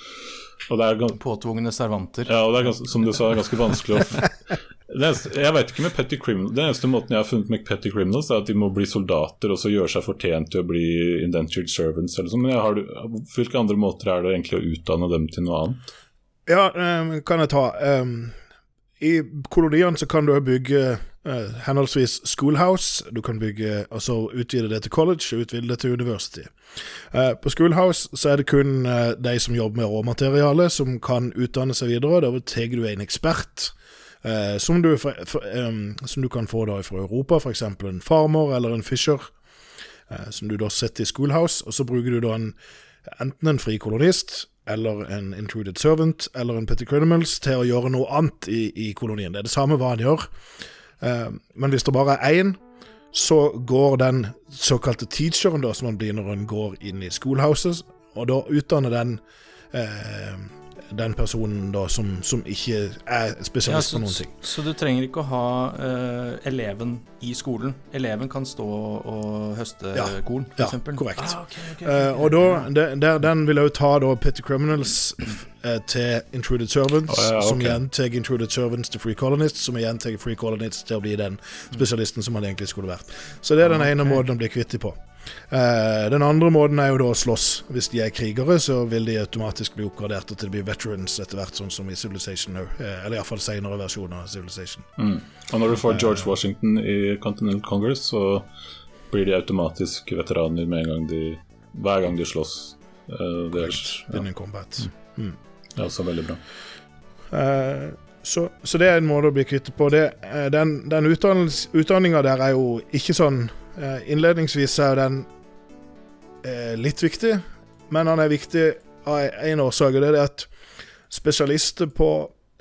Påtvungne servanter. ja, og det er som du sa, ganske vanskelig å *laughs* eneste, Jeg vet ikke med petty criminals Den eneste måten jeg har funnet med petty criminals, er at de må bli soldater og så gjøre seg fortjent til å bli indentured servants. Eller sånn. Men har, hvilke andre måter er det egentlig å utdanne dem til noe annet? Ja, um, kan jeg ta. Um, I koloniene så kan du bygge uh, henholdsvis schoolhouse, du kan bygge, altså utvide det til college og utvide det til university. Uh, på schoolhouse så er det kun uh, de som jobber med råmateriale som kan utdanne seg videre. Da tar du en ekspert. Eh, som, du, for, em, som du kan få da fra Europa, f.eks. en farmer eller en fisher, eh, som du da setter i schoolhouse, og så bruker du da en, enten en fri kolonist eller en intruded servant eller en petty criminals til å gjøre noe annet i, i kolonien. Det er det samme hva han gjør. Eh, men hvis det bare er én, så går den såkalte teacheren, da, som han blir når han går inn i schoolhouses, og da utdanner den eh, den personen da som, som ikke er Ja, spesialist så, på noen ting. så du trenger ikke å ha uh, eleven i skolen. Eleven kan stå og høste Ja, korn, ja, f.eks. korrekt. Ah, okay, okay, okay, uh, og da, der, der, den vil òg ta da Petty Criminals uh, til Intruded Servants, oh, ja, som igjen tar Intruded Servants til Free Colonists, som igjen tar Free Colonists til å bli den spesialisten som han egentlig skulle vært. Så det er den ene Ok. måten å bli kvitt dem på. Eh, den andre måten er jo da å slåss. Hvis de er krigere, så vil de automatisk bli oppgradert til å bli veterans etter hvert, sånn som i Civilization nå. Eh, eller iallfall senere versjoner av Civilization. Mm. Og når du får George Washington i Continental Congress, så blir de automatisk veteraner med en gang de hver gang de slåss. Eh, det er, ja, combat. det er også veldig bra. Uh, så, så det er en måte å bli kvitt på. Det, eh, den den utdanninga der er jo ikke sånn eh, Innledningsvis er den eh, litt viktig, men han er viktig av én årsak, og det er at spesialister på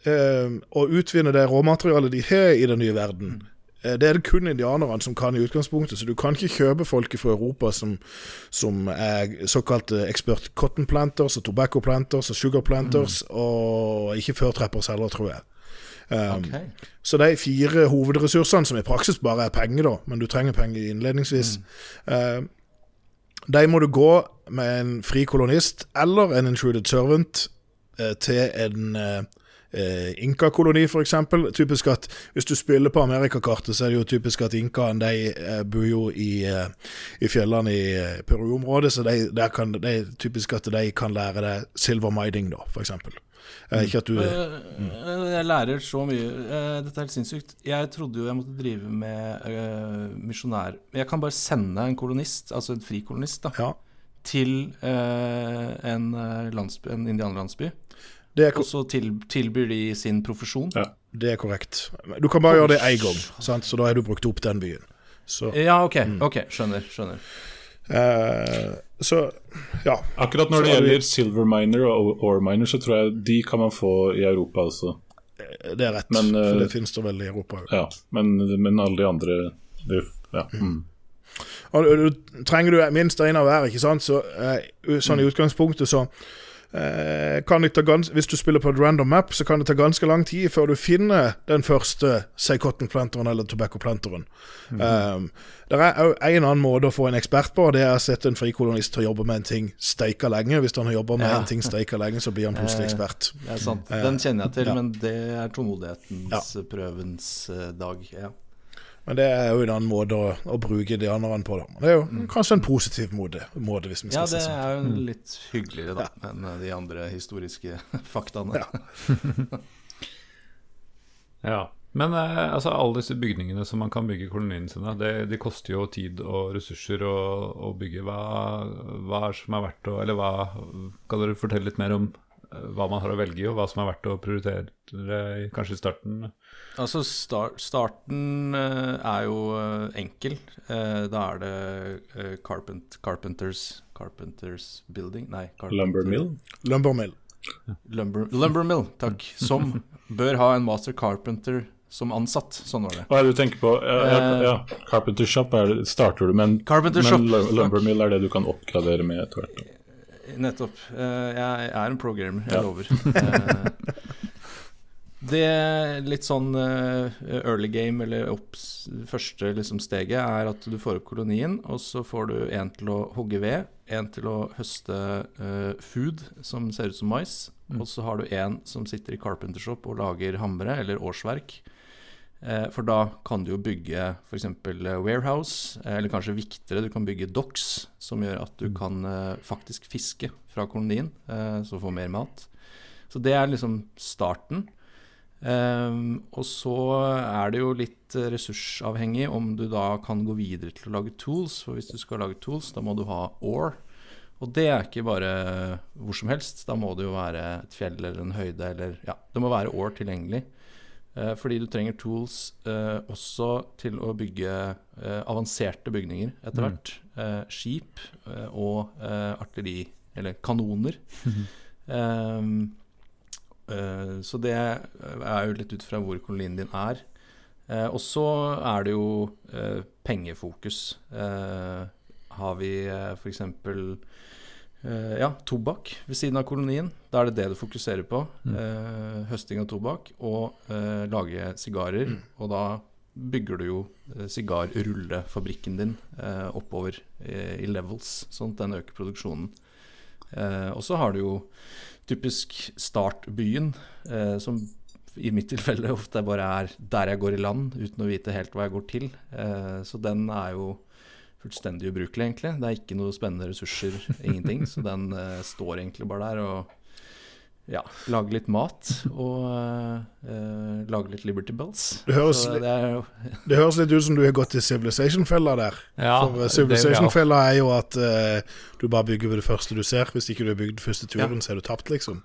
eh, å utvinne det råmaterialet de har i den nye verden, eh, det er det kun indianerne som kan i utgangspunktet, så du kan ikke kjøpe folk fra Europa som, som er såkalte ekspert cotton planters og tobacco planters og sugar planters, og ikke før trappers heller, tror jeg. Um, Ok. Så de fire hovedressursene, som i praksis bare er penger, da, men du trenger penger innledningsvis, eh, de må du gå med en fri kolonist eller en intruded servant uh, til en eh, inkakoloni, Inka-koloni, f.eks. Typisk at hvis du spiller på Amerikakartet, så er det jo typisk at inkaene de eh, bor jo i, eh, i fjellene i eh, Peru-området, så de, kan, det er typisk at de kan lære deg silver mining, da, f.eks. Eh, ikke at du mm. Jeg lærer så mye. Eh, Dette er helt sinnssykt. Jeg trodde jo jeg måtte drive med uh, misjonær... Jeg kan bare sende en kolonist, altså en frikolonist, da, Ja. til eh, en, landsby, en indianerlandsby. Det er, Og så til, tilbyr de sin profesjon. Ja. det er korrekt. Du kan bare gjøre det én gang, sant? så da har du brukt opp den byen. Så, Ja, ok. Mm. ok, Skjønner. skjønner. eh, så ja. Akkurat når det gjelder silver miner og ore miner, så tror jeg de kan man få i Europa også. Det er rett, Men, eh, for det finnes det vel i Europa òg. Ja, men, men alle de andre det, ja. mm. Og du, du, trenger du minst én av hver, ikke sant? Så eh, sånn i utgangspunktet så eh, kan det ta gans Hvis du spiller på et random map, så kan det ta ganske lang tid før du finner den første say cotton-planteren eller tobacco-planteren. Um, det er òg en annen måte å få en ekspert på, det er å sette en frikolonist til å jobbe med en ting steika lenge. Hvis han har jobba med Ja. en ting steika lenge, så blir han plutselig Eh, ekspert. Det er sant. Eh, Den kjenner jeg til, ja. men det er tålmodighetens prøvens eh, dag. Ja. Men det er jo en annen måte å, å bruke indianerne på. Da. Men Det er jo kanskje en positiv måte, måte hvis vi ja, skal det si sånn. er jo litt hyggeligere da enn eh, de andre historiske *laughs* faktaene. Ja. *laughs* Ja. Men eh, altså, alle disse bygningene som man kan bygge koloniene sine, det, de koster jo tid og ressurser å, å bygge. Hva, hva er som er verdt å Eller hva Kan dere fortelle litt mer om eh, hva man har å velge i, og hva som er verdt å prioritere kanskje i starten? Altså, star starten eh, er jo eh, enkel. Eh, da er det carpent Carpenters Carpenters Building Nei, Carpenter, Lumber mill. Lumbermill. Lumber, Lumber Mill, takk. Som bør ha en master carpenter som ansatt. Sånn var det. Hva er det du tenker på? Ja, ja, ja. Carpenter shop er, det- starter du, men, Carpenter men shop, lu- lumber mill er det du kan oppgradere med etter hvert. Nettopp. Eh, jeg er en programmer, jeg Ja. lover. Det litt sånn eh, early game, eller opps, første liksom steget, er at du får opp kolonien, og så får du en til å hogge ved, en til å høste uh, food, som ser ut som mais, og så har du en som sitter i carpentershop og lager hamre, eller årsverk. Uh, For da kan du jo bygge f.eks. warehouse, eh, eller kanskje viktigere, du kan bygge docks, som gjør at du kan uh, faktisk fiske fra kolonien, så få mer mat. Så det er liksom starten. Ehm, og så er det jo litt ressursavhengig om du da kan gå videre til å lage tools. For hvis du skal lage tools, da må du ha ore. Og det er ikke bare hvor som helst. Da må det jo være et fjell eller en høyde eller Ja, det må være ore tilgjengelig. Eh, fordi du trenger tools eh, også til å bygge eh, avanserte bygninger etter hvert. Eh, skip og eh, artilleri, eller kanoner. *laughs* Eh, så det er jo litt ut fra hvor kolonien din er. Eh, og så er det jo eh, pengefokus. Eh, har vi f.eks. Ja, tobakk ved siden av kolonien. Da er det det du fokuserer på. Eh, høsting av tobakk og eh, lage sigarer. Og da bygger du jo eh, sigarrullefabrikken din eh, oppover eh, i levels, sånn at den øker produksjonen. Eh, og så har du jo typisk startbyen, eh, som i mitt tilfelle ofte bare er der jeg går i land, uten å vite helt hva jeg går til. Eh, så den er jo fullstendig ubrukelig, egentlig. Det er ikke noe spennende ressurser, ingenting. Så den eh, står egentlig bare der og ja, Lage litt mat og uh, lage litt Liberty Bells. Det høres, det jo *laughs* det høres litt ut som du har gått til Civilization-fella der. Ja, For eh, Civilization-fella er jo at uh, du bare bygger ved det første du ser. Hvis ikke du har bygd første turen, så er du tapt, liksom.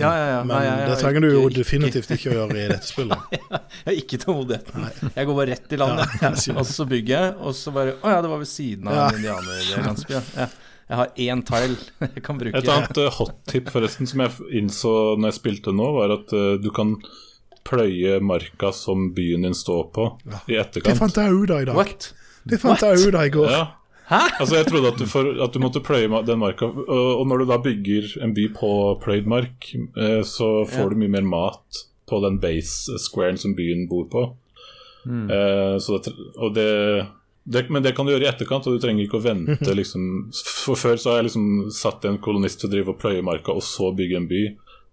Ja, ja, ja. Men Nei, det trenger du jo definitivt ikke å gjøre i dette *laughs* spillet. Jeg har ikke tålmodigheten. Jeg går bare rett i landet, Ja, *laughs* og så bygger jeg, og så bare Å ja, det var ved siden av Ja. en indianerlandsby. Ja. Ja. Jeg har én tile *laughs* jeg kan bruke. Et annet uh, hot tip forresten som jeg innså når jeg spilte nå, var at uh, du kan pløye marka som byen din står på, i etterkant. Det fant jeg ut av i dag. What? Det fant jeg ut av i går. Ja. Altså Jeg trodde at du, for, at du måtte pløye den marka, og, når du da bygger en by på pløyd mark, eh, så får Ja. du mye mer mat på den base-squaren som byen bor på. Mm. Eh, så det, og det, det, men det kan du gjøre i etterkant, og du trenger ikke å vente. liksom For Før så har jeg liksom satt en kolonist til å drive og pløye marka, og så bygge en by.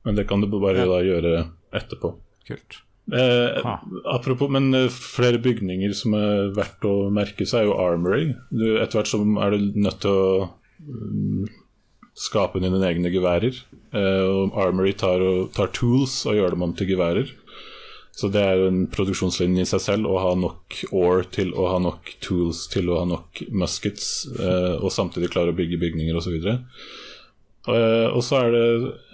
Men det kan du bare Ja. da gjøre etterpå. Kult. Eh, Ah. apropos, men eh, flere bygninger som er verdt å merke seg, er jo Armory. Etter hvert så er du nødt til å um, skape dine egne geværer. eh, og Armory tar, og, tar tools og gjør dem om til geværer. Så det er jo en produksjonslinje i seg selv å ha nok ore til å ha nok tools til å ha nok muskets, eh, og samtidig klare å bygge bygninger osv. Uh, og så er det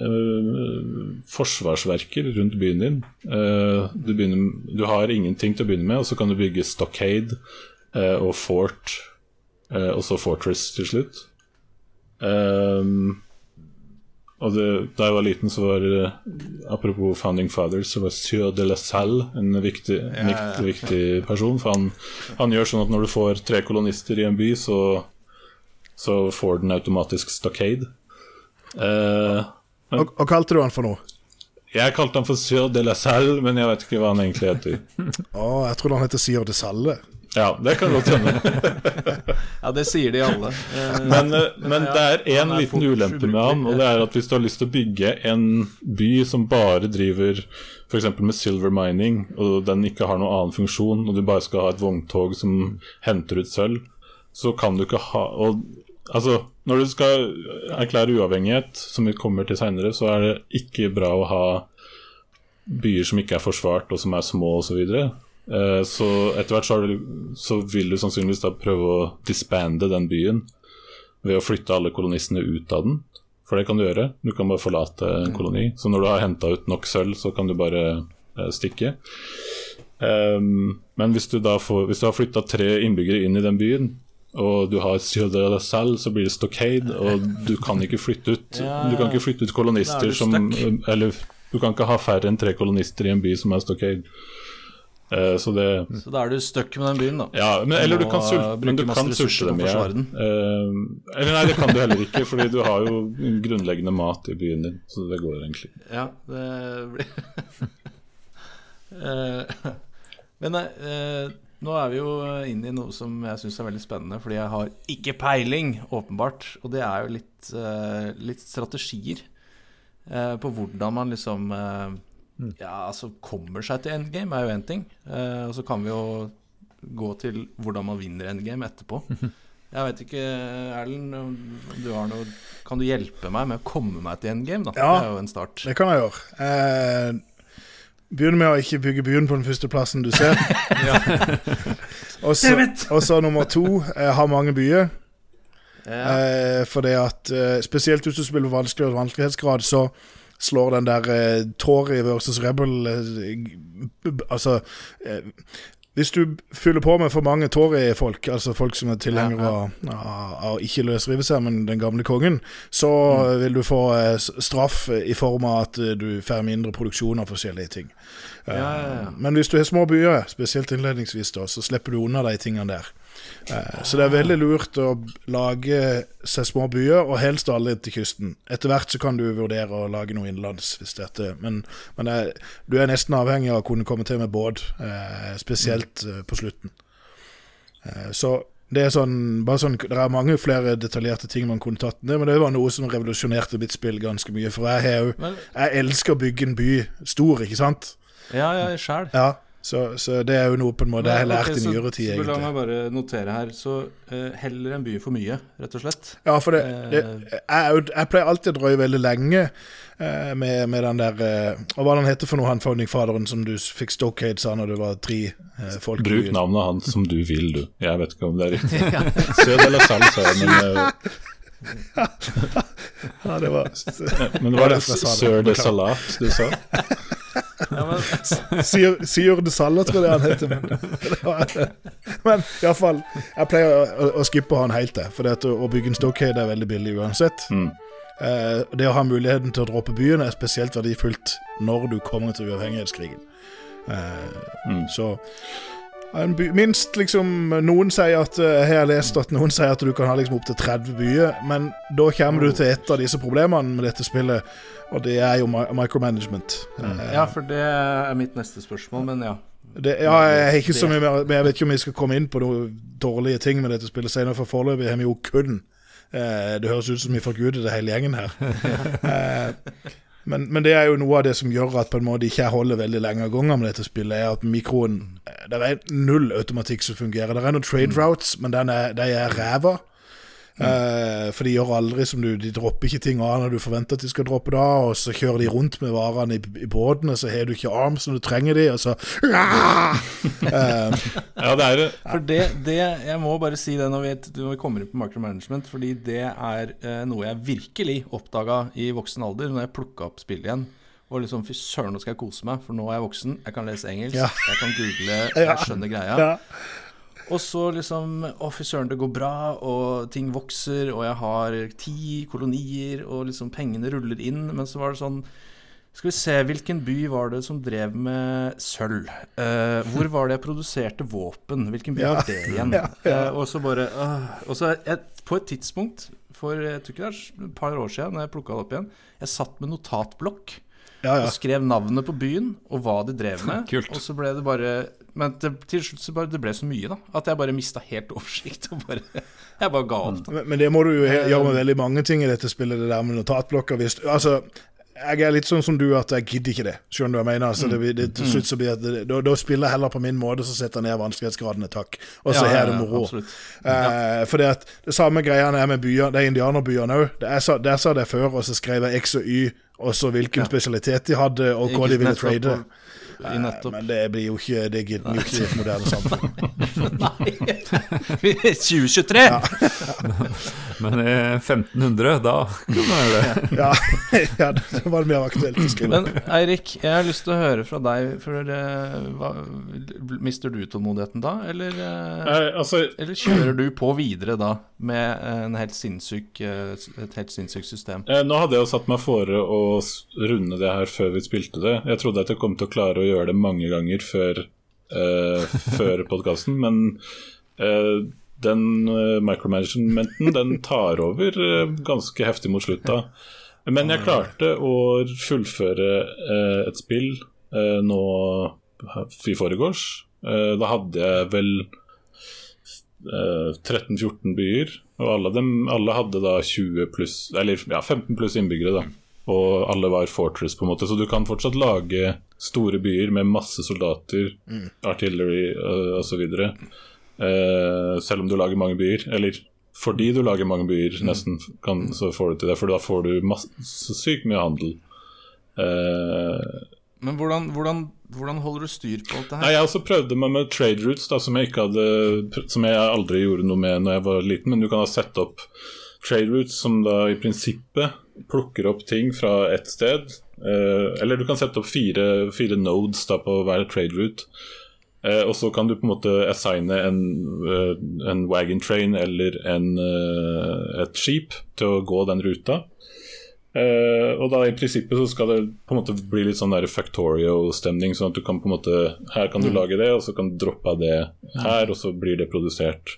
uh, forsvarsverker rundt byen din. Uh, du, begynner, du, har ingenting til å begynne med, og så kan du bygge stockade og fort, og så fortress til slutt. Og det, da jeg var liten, så var apropos Founding Fathers, så var Sieur de la Salle en viktig, en viktig, viktig person. For han, han, gjør sånn at når du får tre kolonister i en by, så, så får den automatisk stockade. Uh, og, og kalte du han for noe? Jeg kalte han for Sieur de la Salle, men jeg vet ikke hva han egentlig heter. *laughs* oh, jeg trodde han heter Sieur de Salle. Ja, det kan godt hende. *laughs* ja, det sier de alle. men, eh, men det er én liten ulempe med han, og det er at hvis du har lyst til å bygge en by som bare driver f.eks. med silver mining, og den ikke har noen annen funksjon, og du bare skal ha et vogntog som henter ut sølv, så kan du ikke ha og Altså, når du skal erklære uavhengighet, som vi kommer til seinere, så er det ikke bra å ha byer som ikke er forsvart, og som er små osv. Så. Eh, så etter hvert så, du, så, vil du sannsynligvis da prøve å disbande den byen ved å flytte alle kolonistene ut av den. For det kan du gjøre. Du kan bare forlate en koloni. Så når du har henta ut nok sølv, så kan du bare eh, stikke. Um, men hvis du da får, hvis du har flytta tre innbyggere inn i den byen, og du har Ciudad de Sal, så blir det Stockade, og du kan ikke flytte ut Du kan ikke flytte ut kolonister som Eller du kan ikke ha færre enn tre kolonister i en by som er Stockade. Uh, så, det, så da er du stuck med den byen, da? Ja, men, eller du kan sulte, men du kan sulte dem i hjel. Uh, eller nei, det kan du heller ikke, fordi du har jo grunnleggende mat i byen din. Så det går egentlig. Ja, det blir uh, *laughs* Men nå er vi jo inne i noe som jeg syns er veldig spennende, fordi jeg har ikke peiling, åpenbart. Og det er jo litt, litt strategier på hvordan man liksom Ja, altså kommer seg til endgame, er jo én ting. og så kan vi jo gå til hvordan man vinner endgame etterpå. *laughs* Jeg vet ikke, Erlend, du noe, kan du hjelpe meg med å komme meg til endgame? da? Ja, det er jo en start. Det kan jeg gjøre. Begynner med å ikke bygge byen på den første plassen du ser. *laughs* *laughs* og så nummer to eh, ha mange byer. Ja. Eh, for det at eh, Spesielt hvis du spiller vanskelig og vanskelighetsgrad, så slår den der eh, Tory versus Rebel eh, Altså eh, hvis du fyller på med for mange Tory-folk, altså folk som er tilhengere av, av, av ikke løsrive seg, men den gamle kongen, så mm. vil du få eh, straff i form av at du får mindre produksjon av forskjellige ting. Ja, ja, ja. Men hvis du har små byer, spesielt innledningsvis, da, så slipper du unna de tingene der. Eh, så det er veldig lurt å lage seg små byer, og helst alle til kysten. Etter hvert så kan du vurdere å lage noe innenlands, hvis dette Men, men det, du er nesten avhengig av å kunne komme til med båt, eh, spesielt mm. på slutten. Så det er sånn, bare sånn, det er mange flere detaljerte ting man kunne tatt ned, men det var noe som revolusjonerte mitt spill ganske mye. For jeg, jo, jeg elsker å bygge en by stor, ikke sant? Ja, ja, sjæl. Ja, så, så, det er jo noe på en måte jeg har lært okay, i nyere tid. Så La meg bare notere her. Så uh, heller en by for mye, rett og slett? Ja, for det, det jeg, jeg, pleier alltid å drøye veldig lenge uh, med, med, den der uh, Hva var han heter for noe, han founding-faderen som du fikk Stockade sa når det var tre folk? Bruk navnet hans som du vil, du. Jeg vet ikke om det er riktig. *laughs* Sød eller salsa, men *laughs* ja, det var Men det var det Sør de Salat du sa? *laughs* *laughs* Sier de Salle, tror jeg han heter. Men, *laughs* men iallfall, jeg pleier å, å skippe han helt til. For det å bygge en stockade er veldig billig uansett. Mm. Eh, det å ha muligheten til å droppe byen er spesielt verdifullt når du kommer til uavhengighetskrigen. Eh, mm. Så Minst liksom Noen sier at eh, Jeg har lest at noen sier at du kan ha liksom opptil 30 byer, men da kommer du til et av disse problemene med dette spillet, og det er jo micromanagement. Mm. Ja, for det er mitt neste spørsmål, men ja. Det, ja, jeg ikke så mye mer Men jeg vet ikke om vi skal komme inn på noen dårlige ting med dette spillet senere, for foreløpig har vi jo kun eh, Det høres ut som vi forguder det hele gjengen her. *laughs* eh, men, men, det er jo noe av det som gjør at på en måte ikke jeg holder veldig lenge av gangen med dette spillet, er at mikroen Det er null automatikk som fungerer. Det er noen trade mm. routes, men den er, de er ræva. Eh, for de gjør aldri som du De dropper ikke ting av når du forventer at de skal droppe det av, og så kjører de rundt med varene i, i båten, og så har du ikke arms når du trenger de, og så *laughs* eh, Ja, det er For det, det Jeg må bare si det når vi, når vi kommer inn på micromanagement, fordi det er eh, noe jeg virkelig oppdaga i voksen alder, når jeg plukka opp spillet igjen. Og liksom, fy søren, nå skal jeg kose meg, for nå er jeg voksen. Jeg kan lese engelsk, Ja. jeg kan google, *laughs* jeg skjønner greia. ja. Og så liksom Å, fy søren, det går bra, og ting vokser, og jeg har ti kolonier, og liksom pengene ruller inn. Men så var det sånn Skal vi se, hvilken by var det som drev med sølv? Uh, hvor var det jeg produserte våpen? Hvilken by Ja. var det igjen? *laughs* Ja, ja. Uh, og så bare uh, Og så jeg, På et tidspunkt for jeg tror ikke det er et par år siden, når jeg plukka det opp igjen, jeg satt med notatblokk ja, ja. og skrev navnet på byen og hva de drev med. *laughs* Kult. Og så ble det bare Men det, til slutt så bare, det ble så mye, da. At jeg bare mista helt oversikt. Og bare, *laughs* jeg bare ga opp. Men, men det må du jo gjøre med veldig mange ting i dette spillet, det der med notatblokker. Hvis, altså, jeg er litt sånn som du, at jeg gidder ikke det. Skjønner du hva jeg mener? Altså, det, blir- det, til slutt så blir det, da, da spiller jeg heller på min måte, så setter jeg ned vanskelighetsgradene, takk. Og så Ja, har det moro. Ja, Eh, for det, at det samme greiene er med byer, det er indianerbyene òg. Der sa jeg før, og så skrev jeg X og Y, og så hvilken Ja. spesialitet de hadde, og hva de ville trade. og- I nettopp. Men det blir jo ikke Det gidder jo ikke i et moderne samfunn. Nei *laughs* *laughs* 2023! *laughs* Men i 1500, da kunne man gjøre det. Ja, ja, det var mer aktuelt å skrive. Men Eirik, jeg har lyst til å høre fra deg. For eh, hva, Mister du tålmodigheten da, eller, eh, altså, eller kjører du på videre da med en helt sinnssyk, eh, et helt sinnssykt system? eh, nå hadde jeg jo satt meg fore å runde det her før vi spilte det. Jeg trodde at jeg kom til å klare å gjøre det mange ganger før, uh, før podkasten, men uh, den uh, micromanagementen den tar over ganske heftig mot slutta. Men jeg klarte å fullføre et spill nå i forgårs. Da hadde jeg vel eh, 13-14 byer, og alle, dem, alle hadde da 20 pluss Eller ja, 15 pluss innbyggere, da. Og alle var Fortress, på en måte. Så du kan fortsatt lage store byer med masse soldater, artillery uh, osv. Uh, selv om du lager mange byer. Eller fordi du lager mange byer, nesten, kan, så får du til det. For da får du masse, så sykt mye handel. Uh, Men hvordan, hvordan, hvordan holder du styr på alt det Nei, her? Jeg også prøvde meg med trade routes, da, som jeg hadde Som jeg aldri gjorde noe med når jeg var liten. Men du kan ha sett opp trade routes som da i prinsippet plukker opp ting fra ett sted. Eh, eller du kan sette opp fire, fire nodes da på hver trade route. Eh, og så kan du på en måte assigne en, eh, en wagon train eller en, eh, et skip til å gå den ruta. Eh, og da i prinsippet så skal det på en måte bli litt sånn der Factorio-stemning. Sånn at du kan på en måte Her kan du lage det, og så kan du droppe av det her, og så blir det produsert.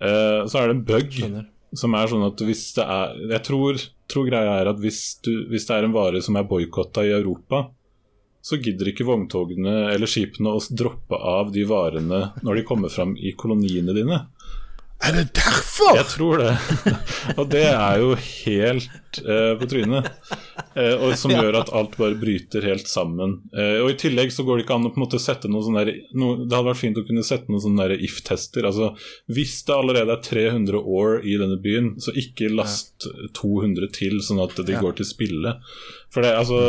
Eh, så er det en bug Skjønner. Som er sånn at hvis det er Jeg tror, tror greia er at hvis, du, hvis det er en vare som er boikotta i Europa, så gidder ikke vogntogene eller skipene å droppe av de varene når de kommer fram i koloniene dine. Er det derfor? Jeg tror det. *laughs* og det er jo helt uh, på trynet. Uh, og som gjør at alt bare bryter helt sammen. Uh, og I tillegg så går det ikke an å på en måte sette noe sånn der noe, Det hadde vært fint å kunne sette noen sånne if-tester. Altså Hvis det allerede er 300 år i denne byen, så ikke last 200 til, sånn at de går til spille. For det, altså.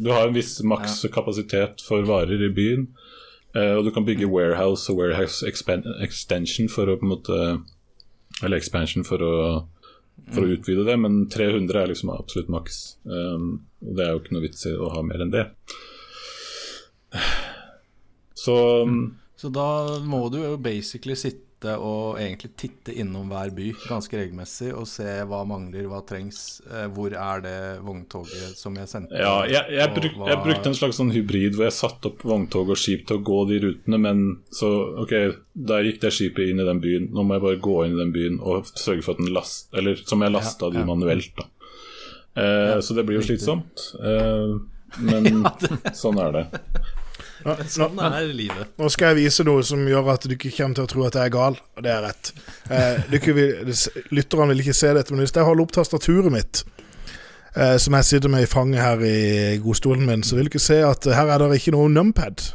Du har en viss maks kapasitet for varer i byen. Eh, og du kan bygge warehouse og warehouse extension for å på en måte Eller expansion for å, for å utvide det, men 300 er liksom absolutt maks. Um, og det er jo ikke noe vits i å ha mer enn det. Så um, Så da må du jo basically sitte og egentlig titte innom hver by ganske regelmessig og se hva mangler, hva trengs, eh, hvor er det vogntoget som jeg sendte? ja, jeg, jeg, bruk, hva- jeg brukte en slags sånn hybrid hvor jeg satte opp vogntog og skip til å gå de rutene, men så ok, der gikk det skipet inn i den byen. Nå må jeg bare gå inn i den byen og sørge for at den last Eller som jeg lasta de ja. manuelt, da. Eh, så det blir jo slitsomt. Eh, men *laughs* sånn er det. Nå, nå, Sånn er livet. nå skal jeg vise noe som gjør at du ikke kommer til å tro at jeg er gal, og det er rett. Eh, vil, lytterne vil ikke se dette, men hvis jeg holder opp tastaturet mitt, eh, som jeg sitter med i fanget her i godstolen min, så vil du ikke se at her er det ikke noe numpad.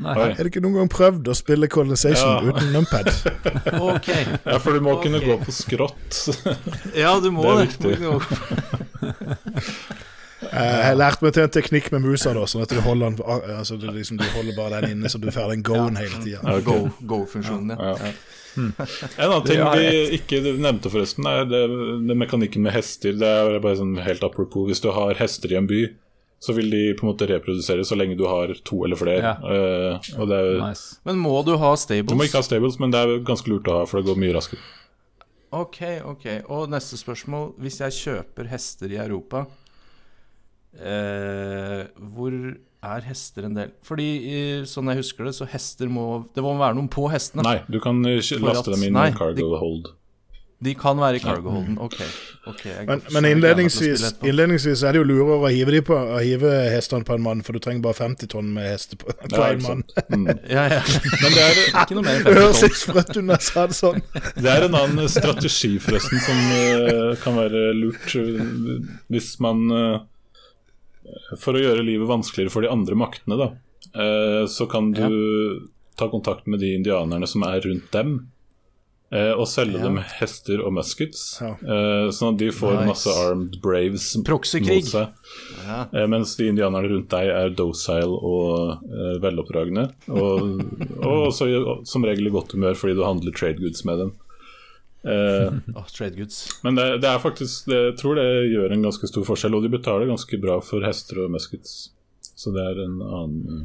Nei. Er du ikke noen gang prøvd å spille Colonization Ja. uten numpad? *laughs* Ok. Ja, for du må kunne gå på skrått. Ja, du må Det er det. *laughs* Eh, Jeg har lært meg til en teknikk med musa, da, sånn at du holder, den, altså, du, liksom, du holder bare den inne, så du får den go-en hele tida. Ja, Go-funksjonen. Ja. ja. En annen ting vi ikke nevnte, forresten, er det, det mekanikken med hester. Det er bare sånn helt apropos. Hvis du har hester i en by, så vil de på en måte reprodusere så lenge du har to eller flere. Ja. Uh, er, Nice. Men må du ha stables? du må ikke ha stables, men det er ganske lurt å ha, for det går mye raskere. Ok, ok. Og neste spørsmål. Hvis jeg kjøper hester i Europa, eh, hvor er hester en del? Fordi i- sånn jeg husker det, så hester må Det må være noen på hestene. Nei, du kan eh, laste at- dem inn nei, i cargo de- hold. De kan være i cargo holden. Ok. okay jeg Men, men innledningsvis, innledningsvis er det jo lurere å hive, de på, å hive hestene på en mann, for du trenger bare 50 tonn med hester på, *laughs* på Ja, en mann. Mm. *laughs* Ja, ja. Men det er, *laughs* Ikke noe mer enn Det 50 høres tonn. litt sprøtt ut når jeg sa det sånn. det er en annen strategi, forresten, som uh, kan være lurt eh, hvis man eh, For å gjøre livet vanskeligere for de andre maktene, da, eh, så kan du ta kontakt med de indianerne som er rundt dem. eh, Og selge Ja. dem hester og muskets, Ja. eh, sånn at de får Nice. masse armed braves Proxykrig. mot seg. Ja. Mens de indianerne rundt deg er docile og eh, veloppdragne. Og, og også som regel i godt humør fordi du handler trade goods med dem. Eh, *laughs* Åh, trade goods. men det, det er faktisk det, Jeg tror det gjør en ganske stor forskjell, og de betaler ganske bra for hester og muskets. Så det er en annen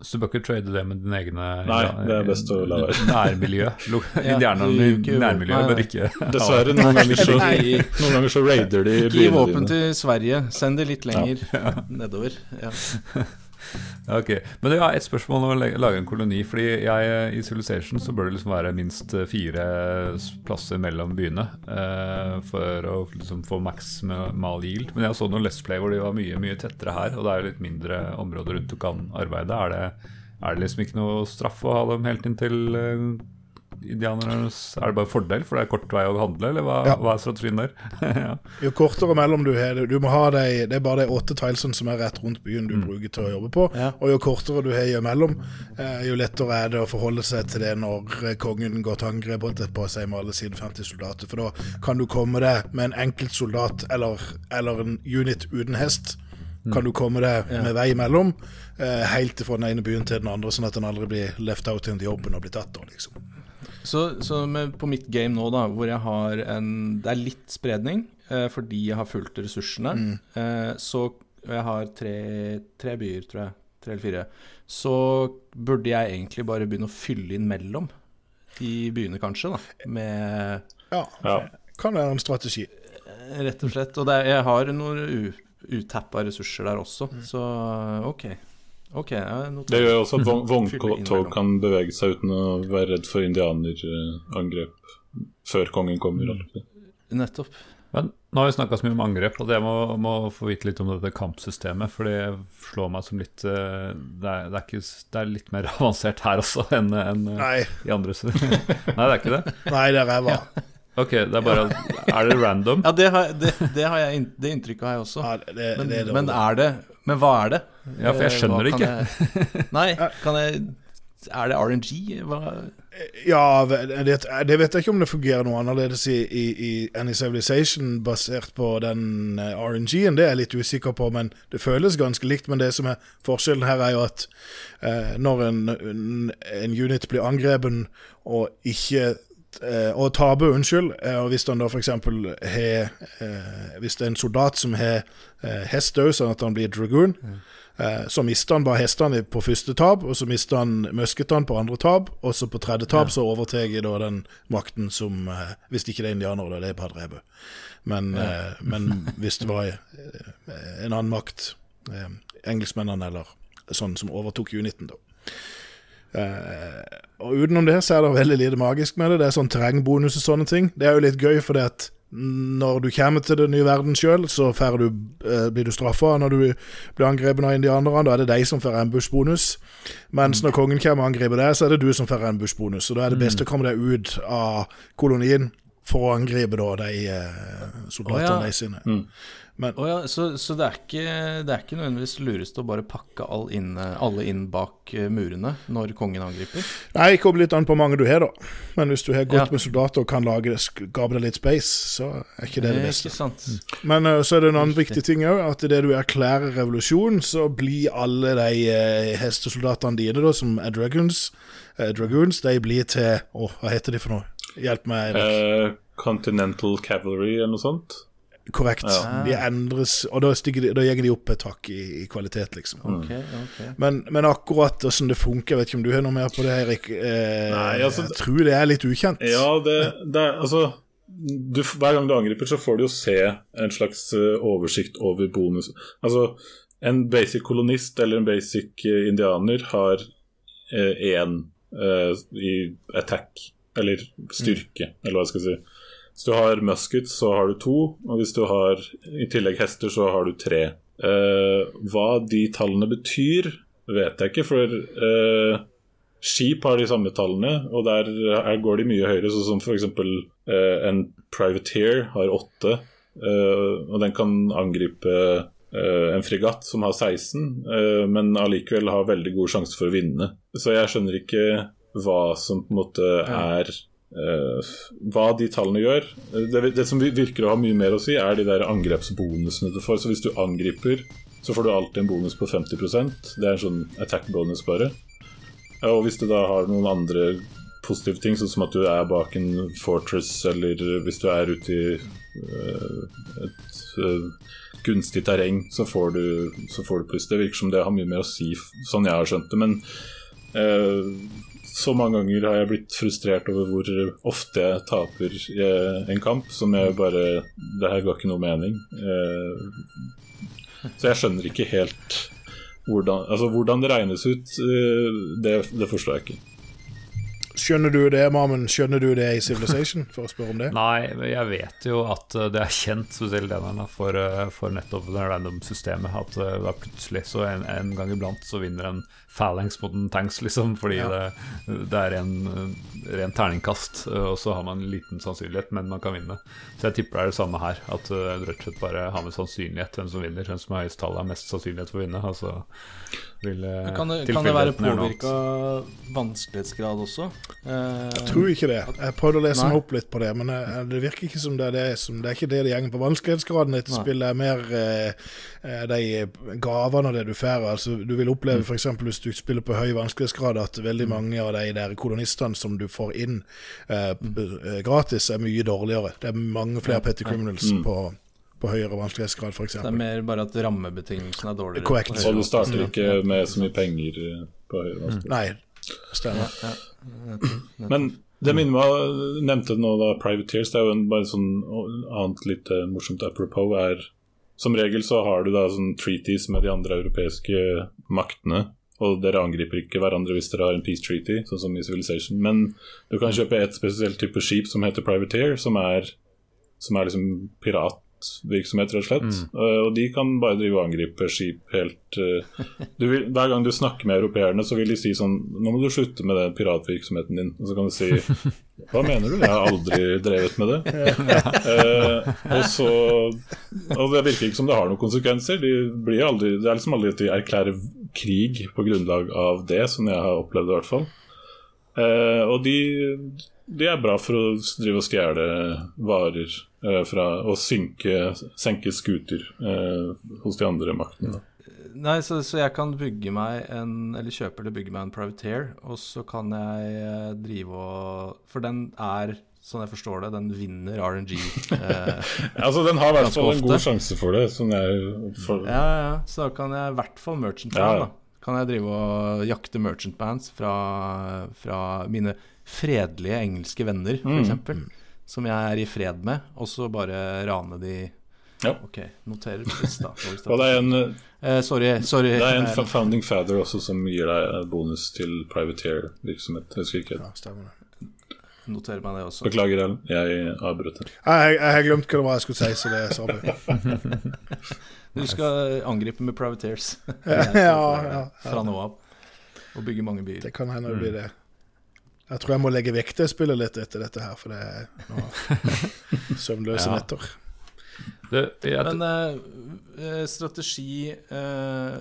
Så du bør ikke trade det med din egne Nei, det er best å la være. *laughs* Nærmiljø. *laughs* Ja, ikke- nærmiljøet bør ikke Dessverre, noen ganger så, noen ganger så raider de Gi våpen til Sverige. Send det litt lenger nedover. Ja. Ok, Men ja, et spørsmål om å lage en koloni. Fordi jeg, I Civilization så bør det liksom være minst eh, fire plasser mellom byene eh, for å liksom få maksimal yield. Men jeg så noen Let's Play hvor de var mye mye tettere her, og det er jo litt mindre områder rundt du kan arbeide. Er det, er det liksom ikke noe straff å ha dem helt inntil uh, indianernes Er det bare fordel, for det er kort vei å handle, eller hva, Ja. hva er strategien der? *laughs* ja. Jo kortere mellom du har Du må ha de, det er bare de åtte tilesene som er rett rundt byen du bruker til å jobbe på. Ja. Og jo kortere du har imellom, eh, jo lettere er det å forholde seg til det når eh, kongen går til angrep på seg med alle sine 50 soldater. For da kan du komme deg med en enkelt soldat eller, eller en unit uten hest. Kan du komme deg med vei imellom, eh, helt fra den ene byen til den andre, sånn at den aldri blir left out in the open og blir tatt. da liksom. Så, så med, på mitt game nå, da, hvor jeg har en Det er litt spredning, eh, fordi jeg har fulgt ressursene. Eh, så jeg har tre, tre byer, tror jeg. Tre eller fire. Så burde jeg egentlig bare begynne å fylle inn mellom de byene, kanskje, da. Med Ja, Ja. kan være en strategi. eh, Rett og slett. Og det, er- jeg har noen utappa ressurser der også, så OK. Ok, jeg noterer. Det gjør også at vogn- vogntog kan bevege seg uten å være redd for indianerangrep før kongen kommer. Mm. Nettopp. Men nå har vi snakka så mye om angrep, og jeg må, må få vite litt om dette kampsystemet. For det slår meg som litt eh, det er, det, er ikke, det er litt mer *laughs* avansert her også enn enn, eh, i andre steder. *laughs* Nei, det er ikke det? nei det er ræva. *laughs* Ok, det er bare Er det random? *laughs* Ja, det, har, det, det, har jeg, det inntrykket har jeg også. Ja, det, Men, det er men er det Men hva er det? Ja, for jeg Eh, skjønner det ikke. Jeg, *laughs* nei, kan jeg Er det RNG? Hva? Ja, det, det vet jeg ikke om det fungerer noe annerledes i, i, i Any Civilization basert på den eh, RNG-en. Det er jeg litt usikker på, men det føles ganske likt. Men det som er forskjellen her, er jo at eh, når en, en, en unit blir angrepet og ikke og taper, unnskyld, eh, og hvis han da f.eks. har eh, Hvis det er en soldat som har eh, hest òg, sånn at han blir dragoon, Eh, Så mister han bare hestene på første tap, og så mister han musketene på andre tap, og så på tredje tap så overtar da den makten som eh, Hvis det ikke det er indianere, da det er bare drevet. Men, eh, men hvis det var eh, en annen makt, eh, engelskmennene eller sånn som overtok uniten, da. Eh, og utenom det så er det veldig lite magisk med det. Det er sånn terrengbonus og sånne ting. Det er jo litt gøy, fordi at når du kommer til den nye verden sjøl, så får du, eh, blir du straffa når du blir angrepet av indianerne. Da er det de som får ambush-bonus. Mens når kongen kommer og angriper deg, så er det du som får ambush-bonus. Så da er det best å komme deg ut av kolonien for å angripe da de eh, soldatene oh, ja. de sine. Mm. Men oh, ja, så, så det, er ikke, det er ikke nødvendigvis lurest å bare pakke all inn, alle inn bak eh, murene når kongen angriper? Nei, det kommer litt an på hvor mange du har, da. Men hvis du har godt Ja. med soldater og kan lage det, skape deg litt space, så er ikke det det Eh, beste. Ikke sant? Men så er det en annen Riktig. viktig ting òg, at idet du erklærer revolusjon, så blir alle de eh, hestesoldatene dine, da, som er dragoons, eh, dragoons, de blir til Å, hva heter de for noe? Hjelp meg. Erik. Uh, Continental Cavalry eller noe sånt. Korrekt. Ja. De endres, og da, stiger de, da gjenger de opp et hakk i, i kvalitet, liksom. Okay, okay. Men, men akkurat hvordan det funker, jeg vet ikke om du har noe mer på det, Erik? Eh, Nei, altså, jeg tror det er litt ukjent. Ja, det, det er altså du, Hver gang du angriper, så får du jo se en slags eh, oversikt over bonus. Altså, en basic kolonist eller en basic eh, indianer har én i attack, eller styrke, eller hva jeg skal si. Hvis du har musket, så har du to, og hvis du har i tillegg hester, så har du tre. Eh, hva de tallene betyr, vet jeg ikke, for eh, skip har de samme tallene, og der er, går de mye høyere, sånn som f.eks. Uh, en privateer har åtte, eh, og den kan angripe Uh, en fregatt som har 16, uh, men allikevel har veldig god sjanse for å vinne. Så jeg skjønner ikke hva som på en måte er Uh, hva de tallene gjør. Det, det som virker å ha mye mer å si, er de der angrepsbonusene du får. Så hvis du angriper, så får du alltid en bonus på 50% Det er en sånn attack bonus, bare. Ja, Og hvis du da har noen andre positive ting, sånn som at du er bak en fortress, eller hvis du er ute i uh, et uh, gunstig terreng, så får du, så får du pluss. Det virker som det har mye mer å si, sånn jeg har skjønt det. Men så mange ganger har jeg blitt frustrert over hvor ofte jeg taper en kamp som jeg bare Det her ga ikke noe mening. Eh, så jeg skjønner ikke helt hvordan, altså hvordan det regnes ut, eh, det, det forstår jeg ikke. Skjønner du det, Mamen? Skjønner du det i Civilization, for å spørre om det? Nei, men jeg vet jo at eh, det er kjent, spesielt lederne, for, eh, for nettopp det random-systemet. At det plutselig, så en, en gang iblant, så vinner en phalanx mot en tanks, liksom. Fordi det, det er en eh, ren terningkast, eh, og så har man en liten sannsynlighet, men man kan vinne. Så jeg tipper det er det samme her. At eh, du rett og slett bare har med sannsynlighet hvem som vinner. Hvem som har høyest tall, har mest sannsynlighet for å vinne. Altså vil eh, Kan det, kan det være påvirka vanskelighetsgrad også? Eh, Jeg tror ikke det. Jeg prøvde å lese Nei. meg opp litt på det, men eh, det virker ikke som det er det som Det er ikke det det går på. Vanskelighetsgraden i dette det er mer eh, eh, de gavene og det du får. Altså, du vil oppleve Mm. for f.eks. hvis du spiller på høy vanskelighetsgrad, at veldig mange av de der kolonistene som du får inn eh, Mm. eh, gratis, er mye dårligere. Det er mange flere petty criminals Mm. på, på høyere vanskelighetsgrad, f.eks. det er mer bare at rammebetingelsene er dårligere. Correct. Og du starter ikke med så mye penger på på vanskelighetsgrad. Mm. Nei, stemmer. Ja. Men det minner meg nevnte nå da Privateers. Det er jo en bare sånn annet litt eh, morsomt apropos er Som regel så har du da sånn treaties med de andre europeiske maktene. Og dere angriper ikke hverandre hvis dere har en peace treaty, sånn som i Civilization. Men du kan kjøpe et spesielt type skip som heter Privateer, som er, som er liksom piratvirksomhet, rett og slett. Eh, og de kan bare drive og angripe skip helt eh, du vil, Hver gang du snakker med europeerne, så vil de si sånn Nå må du slutte med den piratvirksomheten din. Og så kan du si Hva mener du? Jeg har aldri drevet med det. Eh, og så Og det virker ikke som det har noen konsekvenser. De blir aldri, det er liksom aldri at de erklærer krig på grunnlag av det, som jeg har opplevd i hvert fall. Eh, og de, de er bra for å drive og stjele varer eh, fra og synke, senke skuter eh, hos de andre maktene. Nei, så, så jeg kan bygge meg en Eller kjøpe eller bygge meg en privateer, og så kan jeg eh, drive og For den er, sånn jeg forstår det, den vinner RNG. *laughs* Eh, Altså Den har i hvert fall en god sjanse for det. Sånn for, ja, ja. Så da kan jeg i hvert fall merchant Ja, ja. da. Kan jeg drive og jakte merchant bands fra, fra mine fredelige engelske venner, Mm. f.eks. Som jeg er i fred med, og så bare rane de Ja. Ok, noterer da. og det er en, Eh, sorry, sorry. det er en Eh, founding father også som gir deg bonus til privateer-virksomhet. Jeg husker ikke. Ja, stemmer det. Noterer meg det også. Beklager, Ellen. Jeg avbrøt. det. Jeg, har glemt hva det var jeg skulle si, så det sa vi. *laughs* Du skal angripe med privateers *laughs* Ja, ja, ja. fra nå av. Og bygge mange byer. Det kan hende det blir det. Jeg tror jeg må legge vekk det spillet litt etter dette her, for det er nå *laughs* søvnløse Ja. netter. Det, jeg, Men eh, eh, strategi eh,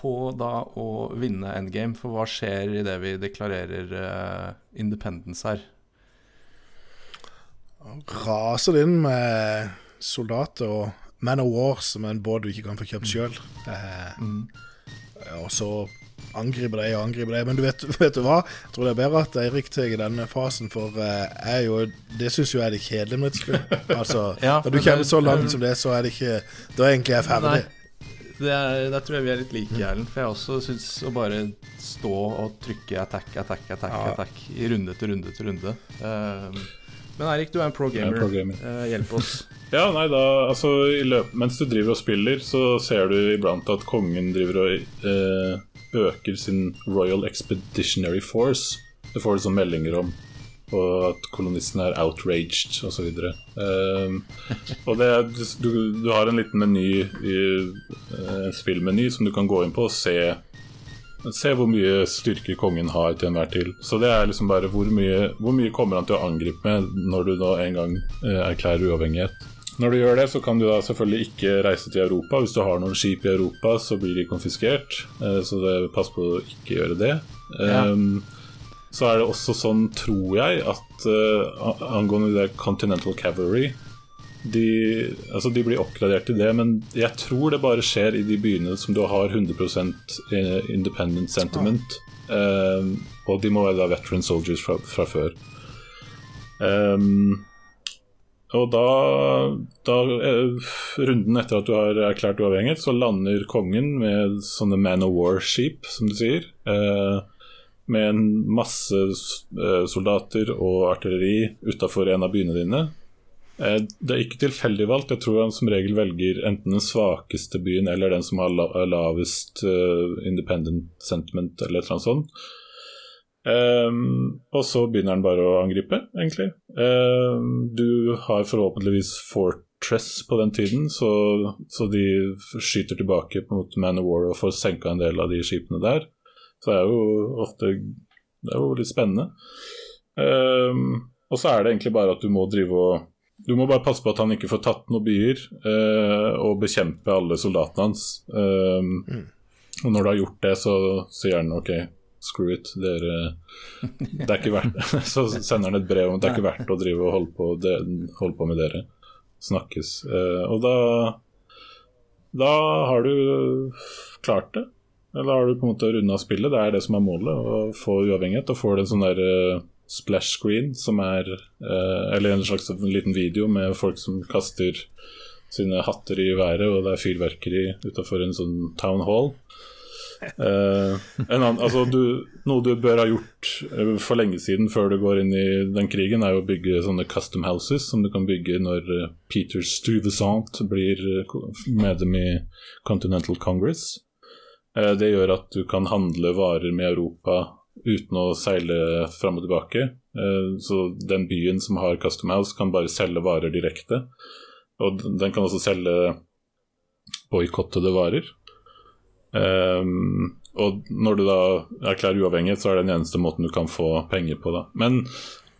på da å vinne endgame, for hva skjer idet vi deklarerer eh, independence her? Raser det inn med soldater og Man of War, som er en båt du ikke kan få kjøpt sjøl. Og så angriper de og angriper de. Men du vet, *laughs* vet du hva? Jeg tror det er bedre at Eirik tar denne fasen, for eh, jo, det syns jo jeg er det kjedelig med et spill. *laughs* Altså, Ja, Når du kommer så langt som det, så er det ikke Da er egentlig jeg ferdig. Nei. Det er, der tror jeg vi er litt like, Erlend. For jeg også syns å bare stå og trykke attack, attack, attack, Ja. attack i runde etter runde etter runde. Eh, men Eirik, du er en pro er gamer. pro gamer. Eh, hjelp oss. *laughs* Ja, nei, da, altså i løp, Mens du driver og spiller, så ser du iblant at kongen driver og eh, øker sin Royal Expeditionary Force. Det får du sånne meldinger om. Og at kolonistene er outraged osv. Um, og det er, du, du har en liten meny i eh, spillmeny som du kan gå inn på og se Se hvor mye styrker kongen har til enhver tid. Så det er liksom bare hvor mye, hvor mye kommer han til å angripe med når du nå en gang eh, erklærer uavhengighet. Når du gjør det, så kan du da selvfølgelig ikke reise til Europa. Hvis du har noen skip i Europa, så blir de konfiskert. eh, Så det, pass på å ikke gjøre det. Ja. Um, så er det også sånn, tror jeg, at uh, angående det Continental Cavalry de, altså de blir oppgradert til det, men jeg tror det bare skjer i de byene som du har 100% independent sentiment. Eh, og de må være da veteran soldiers fra, fra før. Um, og da, da eh, Runden etter at du har erklært uavhengighet, så lander kongen med sånne Man of War-skip, som du sier. Uh, med en masse eh, soldater og artilleri utafor en av byene dine. Eh, Det er ikke tilfeldig valgt. Jeg tror han som regel velger enten den svakeste byen eller den som har la lavest eh, independent sentiment, eller et eller annet sånt. Um, og så begynner han bare å angripe, egentlig. Um, du har forhåpentligvis Fortress på den tiden, så, så de skyter tilbake mot Man of War og får senka en del av de skipene der. Så det er jo ofte Det er jo litt spennende. Um, og så er det egentlig bare at du må drive og Du må bare passe på at han ikke får tatt noen byer, eh, og bekjempe alle soldatene hans. Ehm, Og når du har gjort det, så sier han OK, screw it, dere Det er ikke verdt *laughs* Så sender han et brev om at det er ikke verdt å drive og holde på, de, holde på med dere. Snakkes. Eh, og da Da har du klart det. Eller har du på en måte runda spillet? Det er det som er målet, å få uavhengighet. Og får du en sånn der eh, splash screen som er eh, Eller en slags liten video med folk som kaster sine hatter i været, og det er fyrverkeri utafor en sånn town hall. Eh, en annen, altså du, noe du bør ha gjort eh, for lenge siden før du går inn i den krigen, er å bygge sånne custom houses som du kan bygge når eh, Peter Stuvesant blir eh, medlem i Continental Congress. Eh, det gjør at du kan handle varer med Europa uten å seile fram og tilbake. Eh, så den byen som har custom house, kan bare selge varer direkte. Og den kan også selge boikottede varer. Ehm, og når du da erklærer uavhengighet, så er det den eneste måten du kan få penger på. da Men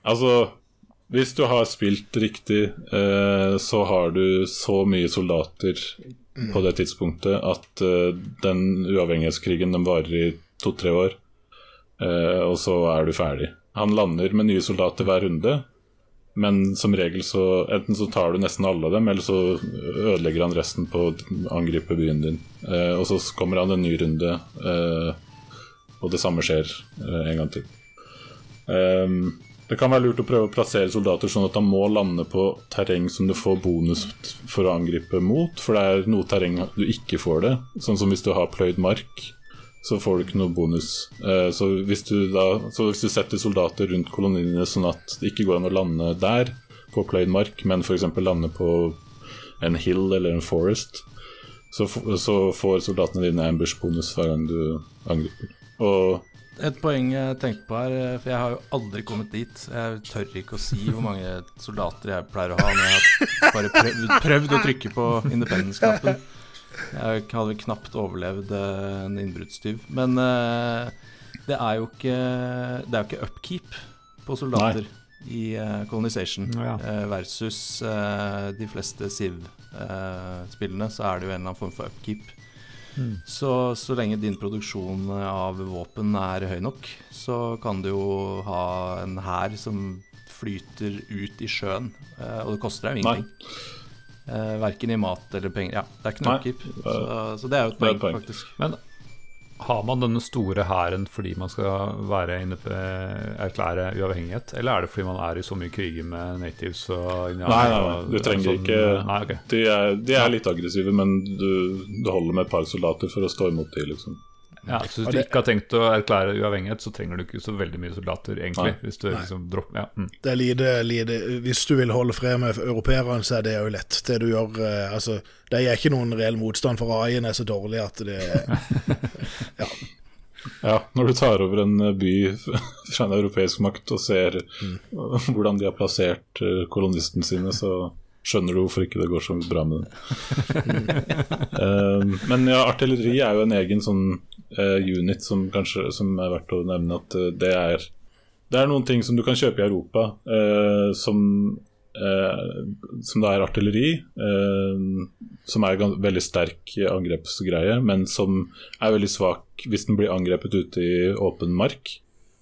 altså Hvis du har spilt riktig, eh, så har du så mye soldater på det tidspunktet at eh, den uavhengighetskrigen den varer i to-tre år, og så er du ferdig. Han lander med nye soldater hver runde, men som regel så enten så tar du nesten alle av dem, eller så ødelegger han resten på å angripe byen din. Eh, og så kommer han en ny runde, eh, og det samme skjer eh, en gang til. Ehm, det kan være lurt å prøve å plassere soldater sånn at han må lande på terreng som du får bonus for å angripe mot, for det er noe terreng du ikke får det. Sånn som hvis du har pløyd mark, så får du ikke noe bonus. Eh, Så hvis da, så hvis du setter soldater rundt koloniene sånn at det ikke går an å lande der, på pløyd mark, men f.eks. lande på en hill eller en forest, så, så får soldatene dine ambush-bonus hver gang du angriper. Og Et poeng jeg tenkte på her, eh, for jeg har jo aldri kommet dit. Jeg tør ikke å si hvor mange soldater jeg pleier å ha når jeg har bare prøvd, prøvd å trykke på independence-knappen. Jeg hadde vel knapt overlevd eh, en innbruddstyv. Men eh, det er jo ikke Det er jo ikke upkeep på soldater i eh, Colonization Ja. versus de fleste Civ-spillene, så er det jo en eller annen form for upkeep. Mm. Så så lenge din produksjon av våpen er høy nok, så kan du jo ha en hær som flyter ut i sjøen, og det koster deg jo Nei. Eh, verken i mat eller penger. Ja, det er ikke noe keep. Så, så det er jo et poeng, et poeng. faktisk. Men har man denne store hæren fordi man skal være inne på, erklære uavhengighet, eller er det fordi man er i så mye kriger med natives og Nei, nei, nei, du trenger sånn- ikke- Nei, okay. De er, de er litt aggressive, men du, du holder med et par soldater for å stå imot de, liksom. Ja, så hvis du ikke har tenkt å erklære uavhengighet, så trenger du ikke så veldig mye soldater, egentlig. Nei. Hvis du liksom dropper ja. mm. Det er lite, lite Hvis du vil holde fred med europeerne, så er det jo lett. Det du gjør eh, Altså, det er ikke noen reell motstand, for AI-en er så dårlig at det *laughs* Ja, når du tar over en by fra en europeisk makt og ser Mm. hvordan de har plassert eh, kolonistene sine, så skjønner du hvorfor ikke det går så bra med den. uh, *laughs* men ja, artilleri er jo en egen sånn uh, unit som kanskje som er verdt å nevne at uh, det er Det er noen ting som du kan kjøpe i Europa som som det er artilleri, som er en veldig sterk angrepsgreie, men som er veldig svak hvis den blir angrepet ute i åpen mark.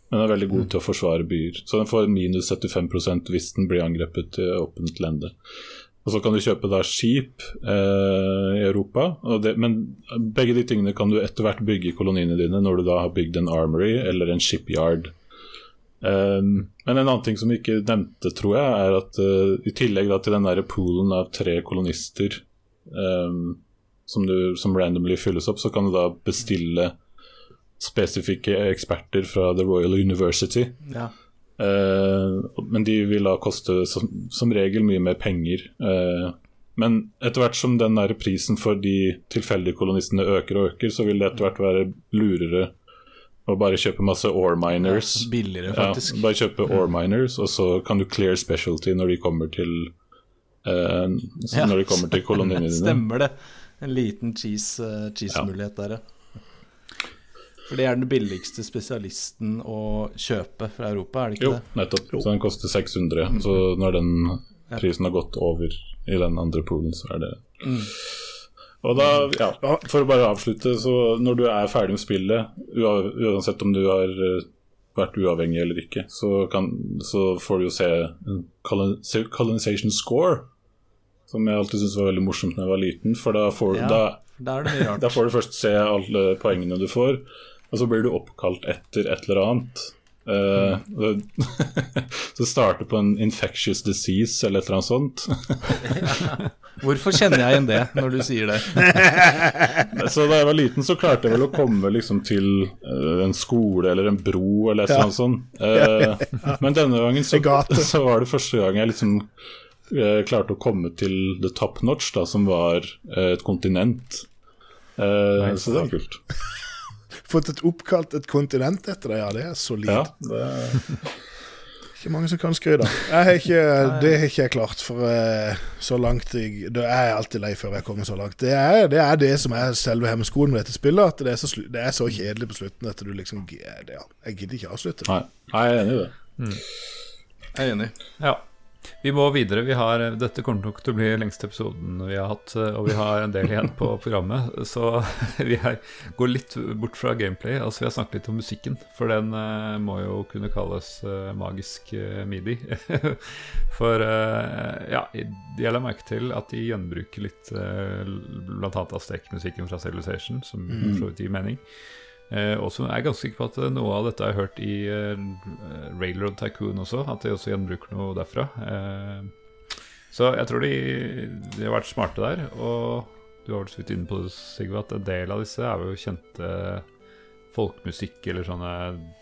Men er veldig god til å forsvare byer. Så den får minus 75 hvis den blir angrepet i åpent lende. Og så kan du kjøpe da skip eh, i Europa, det, men begge de tingene kan du etter hvert bygge i koloniene dine når du da har bygd en armory eller en shipyard. Um, men en annen ting som vi ikke nevnte, tror jeg, er at uh, i tillegg da til den der poolen av tre kolonister um, som, du, som randomly fylles opp, så kan du da bestille spesifikke eksperter fra The Royal University. Ja. Uh, men de vil da koste som, som regel mye mer penger. Uh, men etter hvert som den der prisen for de tilfeldige kolonistene øker og øker, så vil det etter hvert være lurere å bare kjøpe masse ore miners. Billigere, Ja, bare kjøpe ore miners, og så kan du clear specialty når de kommer til uh, Ja. Når de kommer til koloniene *laughs* dine. Stemmer det. En liten cheese-mulighet cheese-mulighet der, ja. For det er den billigste spesialisten å kjøpe fra Europa, er det ikke Jo, det? nettopp. Så den koster 600. Så når den prisen har gått over i den andre poolen, så er det Og da, ja, For å bare avslutte, så når du er ferdig med spillet, uansett om du har eh, vært uavhengig eller ikke, så, kan, så får du jo se en colon- colonization score. Som jeg alltid syntes var veldig morsomt da jeg var liten. For da får, Ja. da, Da *laughs* da får du først se alle poengene du får, og så blir du oppkalt etter et eller annet. Uh, *laughs* så starter på en infectious disease eller et eller annet sånt. *laughs* Hvorfor kjenner jeg igjen det når du sier det? *laughs* Så da jeg var liten, så klarte jeg vel å komme liksom til uh, en skole eller en bro eller et eller annet sånt. Uh, Men denne gangen så, så var det første gang jeg liksom klarte å komme til the top notch, da, som var et kontinent. Så det var kult. Fått et oppkalt et kontinent etter det, ja. Det er solid. Ja, det, Ikke mange som kan skryte. Jeg har ikke, det har ikke jeg klart, for eh, så langt jeg Da er jeg alltid lei før jeg kommer så langt. Det er det, er det som er selve hemmeskoen med dette spillet, at det er så, det er så kjedelig på slutten at du liksom ja, Jeg gidder ikke avslutte. nei, nei, jeg er enig i det. Jeg er enig. Ja. Vi må videre. Vi har, dette kommer nok til å bli lengste episoden vi har hatt, og vi har en del igjen på programmet. *laughs* Så *laughs* vi er, går litt bort fra gameplay. Altså Vi har snakket litt om musikken, for den uh, må jo kunne kalles uh, magisk uh, midi. *laughs* for eh, ja, jeg la merke til at de gjenbruker litt uh, bl.a. Aztek-musikken fra Civilization, som for så vidt gir mening. Eh, og så er jeg ganske sikker på at noe av dette har jeg hørt i eh, Railroad Tycoon også, at de også gjenbruker noe derfra. Eh, så jeg tror de, de har vært smarte der. Og du har vel så vidt inne på det, Sigve, at en del av disse er jo kjente folkemusikk eller sånne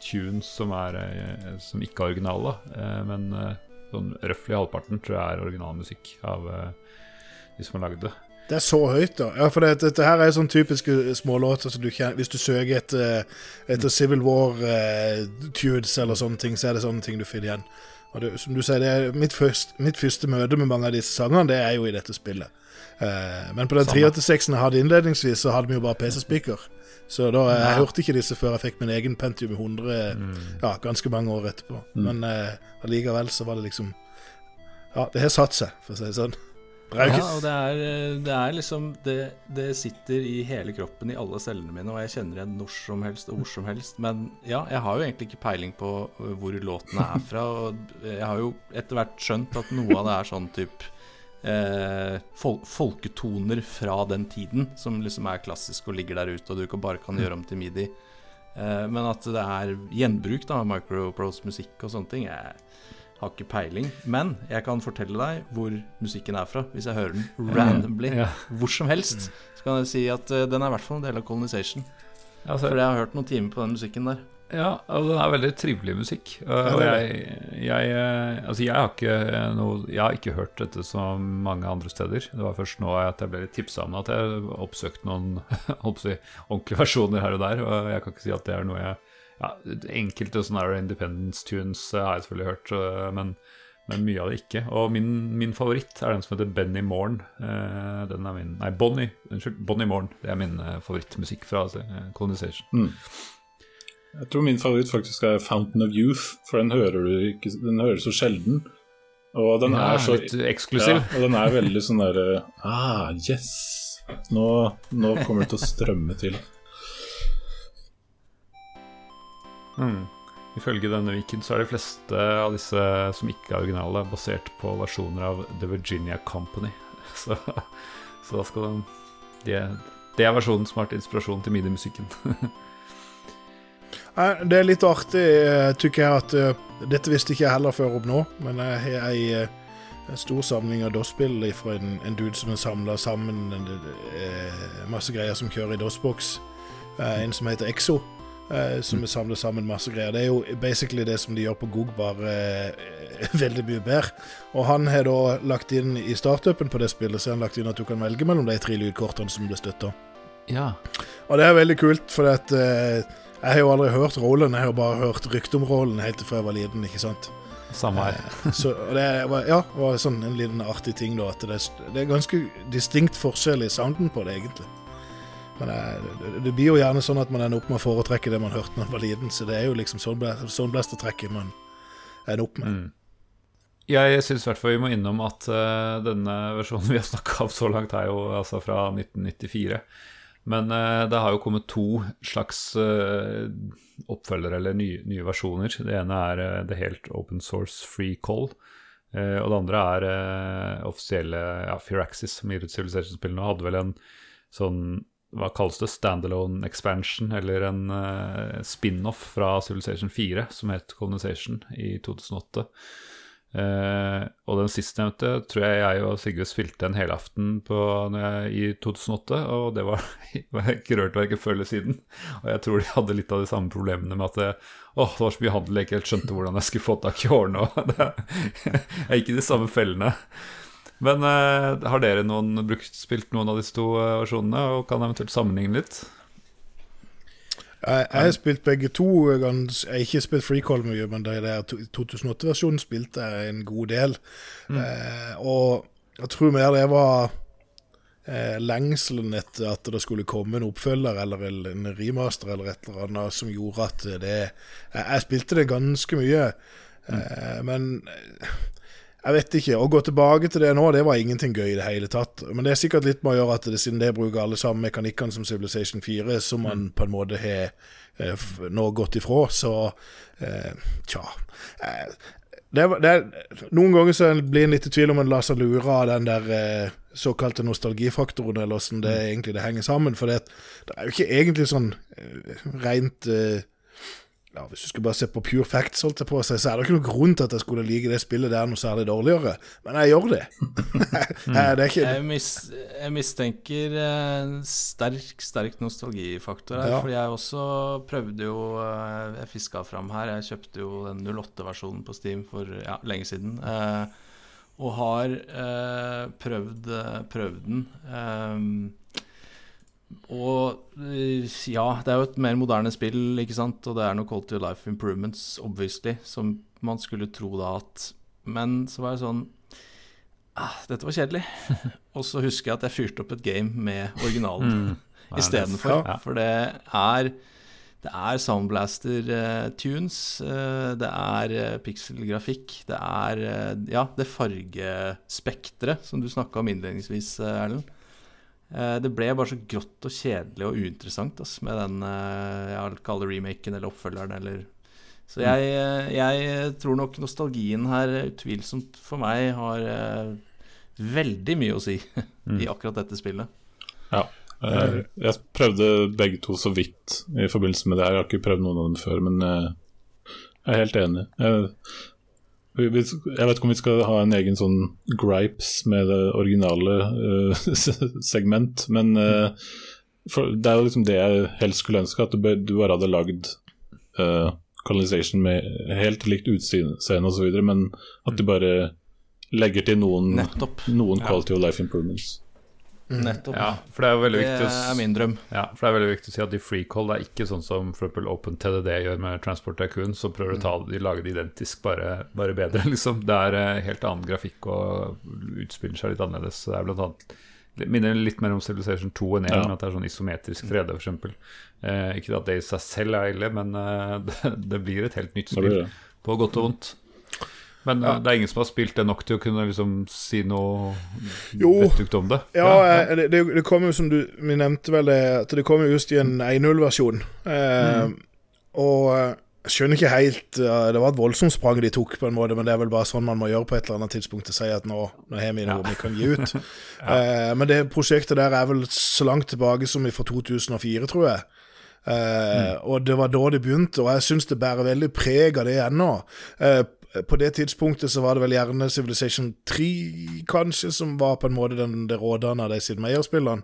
tunes som, er, eh, som ikke er originale. Eh, men eh, sånn røftlig halvparten tror jeg er originalmusikk av de som har lagd det. Det er så høyt, da. Ja, for det, dette her er sånn typiske smålåter som du kjenner Hvis du søker etter, etter Civil War-tunes eller sånne ting, så er det sånne ting du finner igjen. Og det, som du sier, det er mitt, først, mitt første møte med mange av disse sangene, det er jo i dette spillet. Uh, men på den 386-en jeg hadde innledningsvis, så hadde vi jo bare PC-speaker. Så da, jeg Ja. hørte ikke disse før jeg fikk min egen Pentium 100 ja, ganske mange år etterpå. Men uh, allikevel så var det liksom Ja, det har satt seg, for å si det sånn. Ja, og det er, det er liksom det, det sitter i hele kroppen, i alle cellene mine, og jeg kjenner igjen når som helst og hvor som helst. Men ja, jeg har jo egentlig ikke peiling på uh, hvor låtene er fra. Og jeg har jo etter hvert skjønt at noe av det er sånn type eh, fol folketoner fra den tiden, som liksom er klassisk og ligger der ute, og du ikke bare kan gjøre om til midi. Eh, men at det er gjenbruk da, av microprose musikk og sånne ting, jeg har ikke peiling. Men jeg kan fortelle deg hvor musikken er fra, hvis jeg hører den randomly. Ja. Hvor som helst. Så kan jeg si at uh, den er i hvert fall en del av Colonization. Altså, For jeg har hørt noen timer på den musikken der. Ja, og den er veldig trivelig musikk. Uh, og jeg, jeg, uh, altså jeg, har ikke noe, jeg har ikke hørt dette så mange andre steder. Det var først nå at jeg ble litt tipsa om det, at jeg oppsøkte noen *laughs* ordentlige versjoner her og der. Og jeg kan ikke si at det er noe jeg ja, Enkelte sånne Independence tunes uh, har jeg selvfølgelig hørt, uh, men, men mye av det ikke. Og min, min favoritt er den som heter Benny Morn. Uh, den er min Nei, Bonnie. Unnskyld. Bonnie Morn. Det er min favorittmusikk fra Colonization. Jeg tror min favoritt faktisk er Fountain of Youth, for den hører du ikke Den hører så sjelden. Og den Ja, er så litt eksklusiv. Ja, og den er veldig sånn derre Ah, yes! Nå, nå kommer det til å strømme til. Mm. Ifølge denne viken så er de fleste av disse som ikke er originale, basert på versjoner av The Virginia Company. *laughs* Så, så da skal de det, de er versjonen som har vært inspirasjonen til midi-musikken. *laughs* Det er litt artig, eh, tykker jeg, at eh, Dette visste ikke jeg heller før opp nå, men jeg har ei eh, en stor samling av DOS-spill fra en, en dude som har samla sammen en, en, masse greier som kjører i DOS-boks. Eh, en som heter Exo, eh, som er samla sammen masse greier. Det er jo basically det som de gjør på GOG, bare eh, *laughs* veldig mye bedre. Og han har da lagt inn i startupen på det spillet, så har han lagt inn at du kan velge mellom de tre lydkortene som blir støtta. Ja. Og det er veldig kult, for at, eh, jeg har jo aldri hørt rollen, jeg har jo bare hørt rykte om rollen helt fra jeg var liten, ikke sant. Samme her. Så og det var, ja, var sånn en liten artig ting, da, at det, det er ganske distinkt forskjell i sounden på det, egentlig. Men eh, det, det blir jo gjerne sånn at man ender opp med å foretrekke det man hørte da man var liten, så det er jo liksom sånn, bla- sånn blastertrekket man ender opp med. Mm. Jeg syns i hvert fall vi må innom at uh, denne versjonen vi har snakka om så langt, er jo altså fra 1994. Men uh, det har jo kommet to slags uh, oppfølgere, eller nye, nye versjoner. Det ene er det helt open source free call. og det andre er offisielle ja, Firaxis, som gir ut Civilization-spillene, hadde vel en sånn hva kalles det, standalone expansion, eller en uh, spin-off fra Civilization 4 som het Colonization i 2008. Uh, og den sistnevnte tror jeg jeg og Sigurd spilte en helaften på i 2008, og det var, *laughs* var ikke rørt verken før eller siden. Og jeg tror de hadde litt av de samme problemene med at det, åh, det var så mye handel jeg ikke helt skjønte hvordan jeg skulle få tak i årene. Og *laughs* det, jeg gikk i de samme fellene. Men uh, har dere noen brukt, spilt noen av disse to eh, versjonene, og kan eventuelt sammenligne litt? Jeg, jeg har spilt begge to. Jeg har ikke spilt Freecall mye, men det 2008-versjonen spilte jeg en god del. Eh, og jeg tror mer det var eh, lengselen etter at det skulle komme en oppfølger eller en remaster eller et eller annet som gjorde at det Jeg, jeg spilte det ganske mye, eh, men eh, jeg vet ikke. Å gå tilbake til det nå, det var ingenting gøy i det hele tatt. Men det er sikkert litt med å gjøre at det, siden det bruker alle samme mekanikkene som Civilization 4, som man på en måte har eh, nå gått ifra, så eh, tja. Eh, det, det, noen ganger så blir en litt i tvil om en lar seg lure av den der eh, såkalte nostalgifaktoren, eller åssen det egentlig det henger sammen. For det, det er jo ikke egentlig sånn eh, rent eh, ja, Hvis du skulle bare se på pure facts, holdt jeg på å si, så er det ikke noen grunn til at jeg skulle like det spillet der noe særlig dårligere. Men jeg gjør det. *laughs* det er ikke Jeg, mis, jeg mistenker eh, en sterk, sterk nostalgifaktor her. Ja. For jeg også prøvde jo eh, Jeg fiska fram her. Jeg kjøpte jo den 08-versjonen på Steam for ja, lenge siden. eh, og har eh, prøvd, eh, prøvd den. Og eh, ja, det er jo et mer moderne spill, ikke sant. Og det er noe quality of life improvements, obviously, som man skulle tro da at Men så var jeg sånn ah, Dette var kjedelig. *laughs* Og så husker jeg at jeg fyrte opp et game med originalen Mm. Istedenfor. Ja. For det er det er Soundblaster-tunes, det er pikselgrafikk, det er eh, ja, det fargespekteret som du snakka om innledningsvis, eh, Erlend. Eh, Det ble bare så grått og kjedelig og uinteressant ass, med den eh, jeg kaller remaken eller oppfølgeren eller Så jeg, eh, jeg tror nok nostalgien her utvilsomt for meg har veldig mye å si *laughs* i akkurat dette spillet. Ja. Eh, Jeg prøvde begge to så vidt i forbindelse med det her. Jeg har ikke prøvd noen av dem før, men jeg er helt enig. Jeg, jeg vet ikke om vi skal ha en egen sånn gripes med det originale uh, *laughs* segment, men uh, det er jo liksom det jeg helst skulle ønske, at du, bare hadde lagd uh, Colonization med helt likt utseende osv., men at du bare legger til noen, Nettopp. noen Ja. quality of life improvements. Nettopp. Ja, for det er veldig Det viktig å er min drøm. Ja, for det er veldig viktig å si at de freecall er ikke sånn som for Open TDD gjør med Transport Tycoon, som prøver å ta de, lage det identisk, bare, bare bedre, *laughs* liksom. Det er eh, helt annen grafikk og utspiller seg litt annerledes. Så det er blant annet det minner litt mer om Civilization 2 enn 1, Ja. at det er sånn isometrisk 3D, for. Eh, ikke at det i seg selv er ille, men eh, *laughs* det, det blir et helt nytt spill, på godt og vondt. Men ja. det er ingen som har spilt det nok til å kunne liksom si noe vettugt om det. Ja, ja. det, det, det kom jo som du Vi nevnte vel det, at det kom jo just i en 1.0-versjon. Eh, Og eh, jeg skjønner ikke helt eh, Det var et voldsomt sprang de tok, på en måte, men det er vel bare sånn man må gjøre på et eller annet tidspunkt å si at nå, nå har vi noe vi kan gi ut. *laughs* Eh, Men det prosjektet der er vel så langt tilbake som fra 2004, tror jeg. Eh, Og det var da det begynte, og jeg syns det bærer veldig preg av det ennå. Eh, på det tidspunktet så var det vel gjerne Civilization 3, kanskje, som var på en måte den, det rådende av de Sid Meyer-spillene.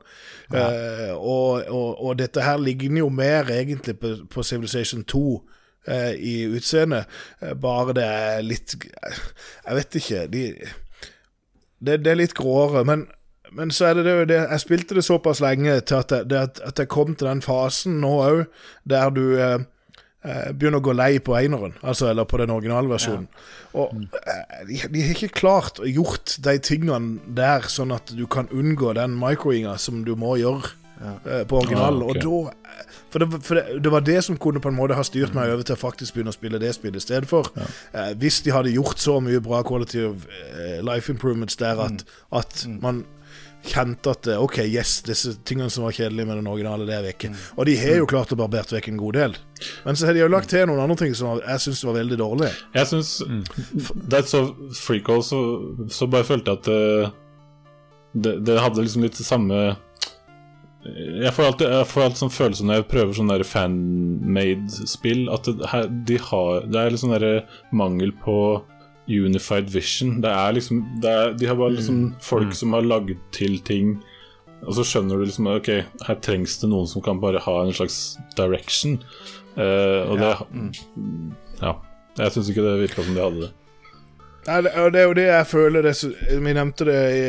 Eh, og, og, og dette her ligner jo mer egentlig på, på Civilization 2 eh, i utseende, eh, bare det er litt Jeg vet ikke. De, det, det er litt gråere, men men så er det det, det Jeg spilte det såpass lenge til at jeg, det, at, jeg kom til den fasen nå òg, der du eh, eh, begynner å gå lei på eineren, altså, eller på den originale versjonen. Og eh, de, de har ikke klart å gjort de tingene der, sånn at du kan unngå den microinga som du må gjøre eh, på originalen. Ah, okay. Og da for, det, for det, det var det som kunne på en måte ha styrt meg over til å faktisk begynne å spille det spillet i stedet for. Eh, hvis de hadde gjort så mye bra quality of eh, life improvements der at, at man kjente at eh, OK, yes, disse tingene som var kjedelige med den originale, det er vekke. Og de har jo klart å barbert vekk en god del. Men så har de jo lagt til noen andre ting som jeg syns var veldig dårlige. Jeg syns Det er så freak all, så, så bare følte jeg at eh, det, det hadde liksom litt det samme jeg får alltid, jeg får alltid sånn følelse når jeg prøver sånn fan-made-spill, at det, her, de har, det er litt sånn mangel på unified vision. Det er liksom det er, De har bare liksom folk som har lagd til ting, og så skjønner du liksom Ok, her trengs det noen som kan bare ha en slags direction. Uh, og det Ja. Jeg syns ikke det virka som de hadde det. Nei, det, og det er jo det jeg føler det, Vi nevnte det i,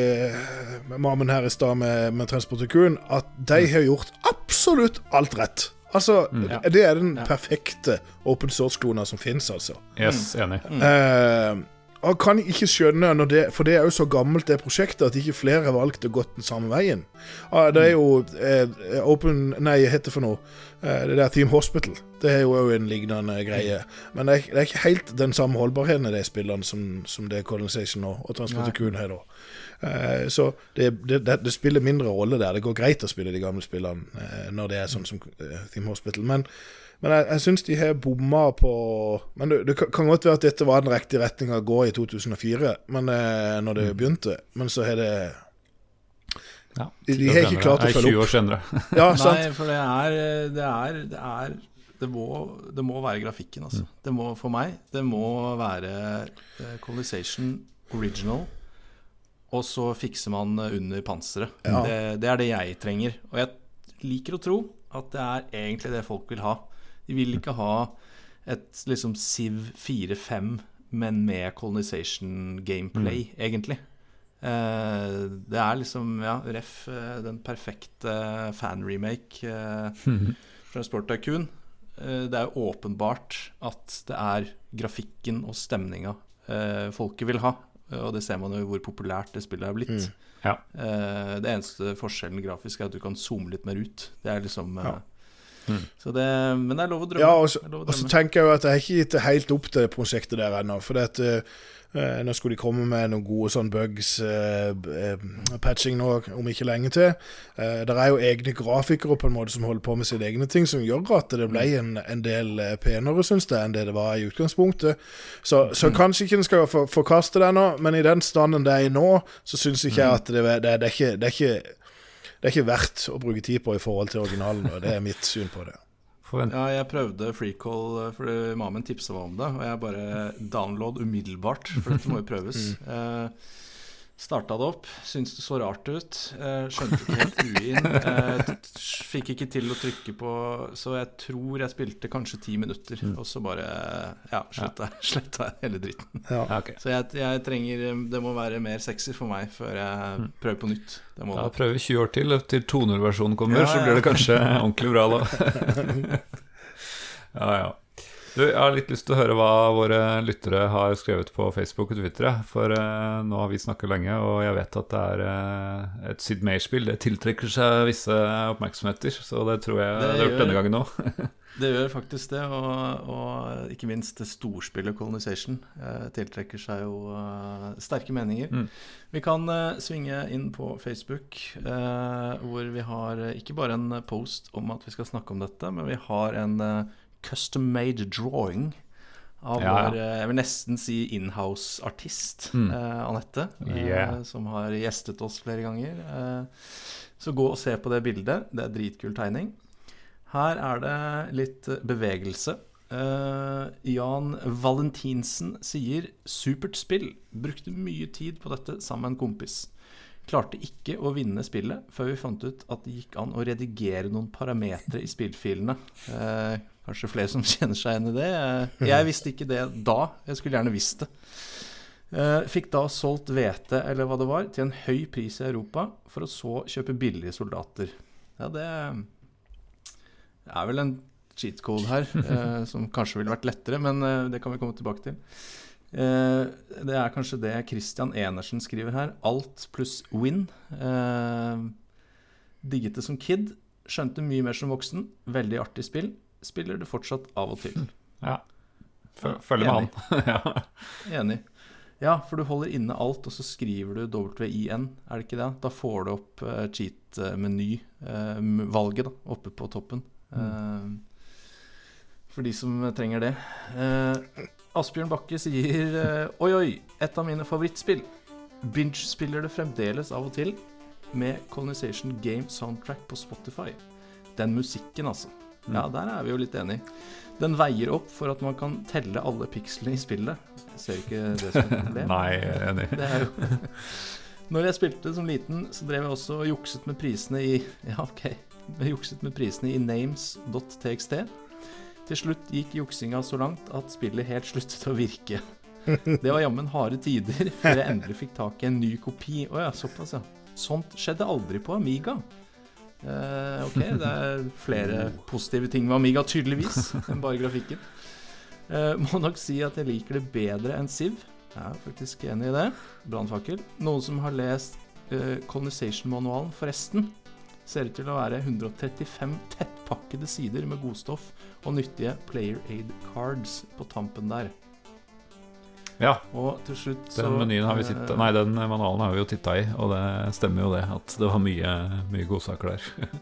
med Mammen her i stad med, med Transportikun, at de har gjort absolutt alt rett. Altså, Det er den perfekte open source-klona som fins, altså. Yes, enig. Eh, og kan ikke skjønne, det, for det er jo så gammelt det prosjektet, at ikke flere har valgt å gå den samme veien. Ah, det er jo eh, Open Nei, hva heter det for noe? Eh, det der Team Hospital. Det er jo òg en lignende greie. Men det er, det er ikke helt den samme holdbarheten i de spillene som, som det Colonization og, og Coon har. da. Eh, så det, det, spiller mindre rolle der. Det går greit å spille de gamle spillene eh, når det er sånn som Team Hospital. Men men jeg, jeg syns de har bomma på Men det, det kan- godt være at dette var den riktige retninga å gå i 2004, men, eh, når det begynte. Men så har det Ja, De- de har ikke klart å følge 20 opp. år senere. *laughs* Ja, Nei, sant? for det er Det er Det, er, det, må, det må være grafikken, altså. Det må, for meg, det må være uh, Colonization original, og så fikser man eh, under panseret. Det, det er det jeg trenger. Og jeg liker å tro at det er egentlig det folk vil ha. De vil ikke ha et liksom Siv 4-5, men med colonization gameplay, egentlig. Eh, det er liksom, ja, ref eh, den perfekte fan-remake eh, *laughs* fra Sport Tycoon. eh, Det er åpenbart at det er grafikken og stemninga eh, folket vil ha. Og det ser man jo hvor populært det spillet er blitt. Mm. Ja. Eh, det eneste forskjellen grafisk er at du kan zoome litt mer ut. Det er liksom Ja. Så det, Men det er lov å drømme. Ja, og så, er tenker jeg jo at jeg har ikke gitt det helt opp det prosjektet der ennå. For det at, eh, nå skulle de komme med noen gode sånn bugs, eh, eh, patching nå om ikke lenge til. Eh, det er jo egne grafikere på en måte som holder på med sine egne ting, som gjør at det ble en, en del eh, penere, syns jeg, enn det det var i utgangspunktet. Så, så kanskje ikke en skal for, forkaste det ennå, men i den standen det er i nå, så syns ikke jeg at det, det, det, er ikke, det er ikke det er ikke verdt å bruke tid på i forhold til originalen. og Det er mitt syn på det. Ja, jeg prøvde freecall eh, fordi Mamen tipsa meg om det, og jeg bare download umiddelbart, for dette må jo prøves. Eh, Starta det opp, syntes det så rart ut. Eh, skjønte ikke helt UI-en. Eh, fikk ikke til å trykke på Så jeg tror jeg spilte kanskje ti minutter, og så bare Ja, sletta, *laughs* sletta hele dritten. ja, Okay. Så jeg, jeg trenger Det må være mer sexy for meg før jeg prøver på nytt. Det må Da det. prøver vi 20 år til, til 2.0-versjonen kommer, Ja, så blir det kanskje *laughs* ordentlig bra da. *laughs* ja, ja. Du, jeg har litt lyst til å høre hva våre lyttere har skrevet på Facebook og Twitter. For eh, nå har vi snakket lenge, og jeg vet at det er eh, et Sid Meier-spill. Det tiltrekker seg visse oppmerksomheter, så det tror jeg Det det har gjort denne gangen òg. *laughs* Det gjør faktisk det, og, og ikke minst det storspillet Colonization eh, tiltrekker seg jo sterke meninger. Mm. Vi kan svinge inn på Facebook, eh, hvor vi har ikke bare en post om at vi skal snakke om dette, men vi har en eh, custom-made drawing av Ja, ja. vår eh, jeg vil nesten si inhouse-artist, Mm. eh, Anette, eh, som har gjestet oss flere ganger. Eh, så gå og se på det bildet. Det er dritkul tegning. Her er det litt eh, bevegelse. Eh, Jan Valentinsen sier 'supert spill'. Brukte mye tid på dette sammen med en kompis. Klarte ikke å vinne spillet før vi fant ut at det gikk an å redigere noen parametere i spillfilene. Eh, kanskje flere som *laughs* kjenner seg igjen i det. Jeg visste ikke det da. Jeg skulle gjerne visst det. Eh, fikk da solgt hvete eller hva det var, til en høy pris i Europa, for å så kjøpe billige soldater. Ja, det er vel en cheat code her, *laughs* eh, som kanskje ville vært lettere, men eh, det kan vi komme tilbake til. Det er kanskje det Christian Enersen skriver her. Alt pluss win. Digget det som kid. Skjønte mye mer som voksen. Veldig artig spill. Spiller det fortsatt av og til. Ja. Følger med han. *laughs* ja. Enig. Ja, for du holder inne alt, og så skriver du WIN, er det ikke det? Da får du opp uh, cheat-meny-valget oppe på toppen. Eh, for de som trenger det. Eh, Asbjørn Bakke sier eh, Oi, oi, et av mine favorittspill. Binge-spiller det fremdeles av og til med Colonization Game Soundtrack på Spotify. Den musikken, altså. Ja, der er vi jo litt enige. Den veier opp for at man kan telle alle pikslene i spillet. Jeg ser ikke det som et problem. *laughs* Nei, enig. Det er jo Når jeg spilte som liten, så drev jeg også og jukset med prisene i Ja, ok. Jeg jukset med prisene i names.txt. Til slutt gikk juksinga så langt at spillet helt sluttet å virke. Det var jammen harde tider før jeg endelig fikk tak i en ny kopi. Å ja, såpass, ja. Sånt skjedde aldri på Amiga. Eh, ok, det er flere positive ting med Amiga, tydeligvis, enn bare grafikken. Eh, må nok si at jeg liker det bedre enn Siv. Jeg er faktisk enig i det. Brannfakkel. Noen som har lest uh, Colonization-manualen, forresten, ser ut til å være 135 tettpakkede sider med godstoff og nyttige Player Aid Cards på tampen der. Ja, Og til slutt så den menyen har vi eh, sittet Nei, den manualen har vi jo titta i, og det stemmer jo det. At det var mye, mye godsaker der. *laughs*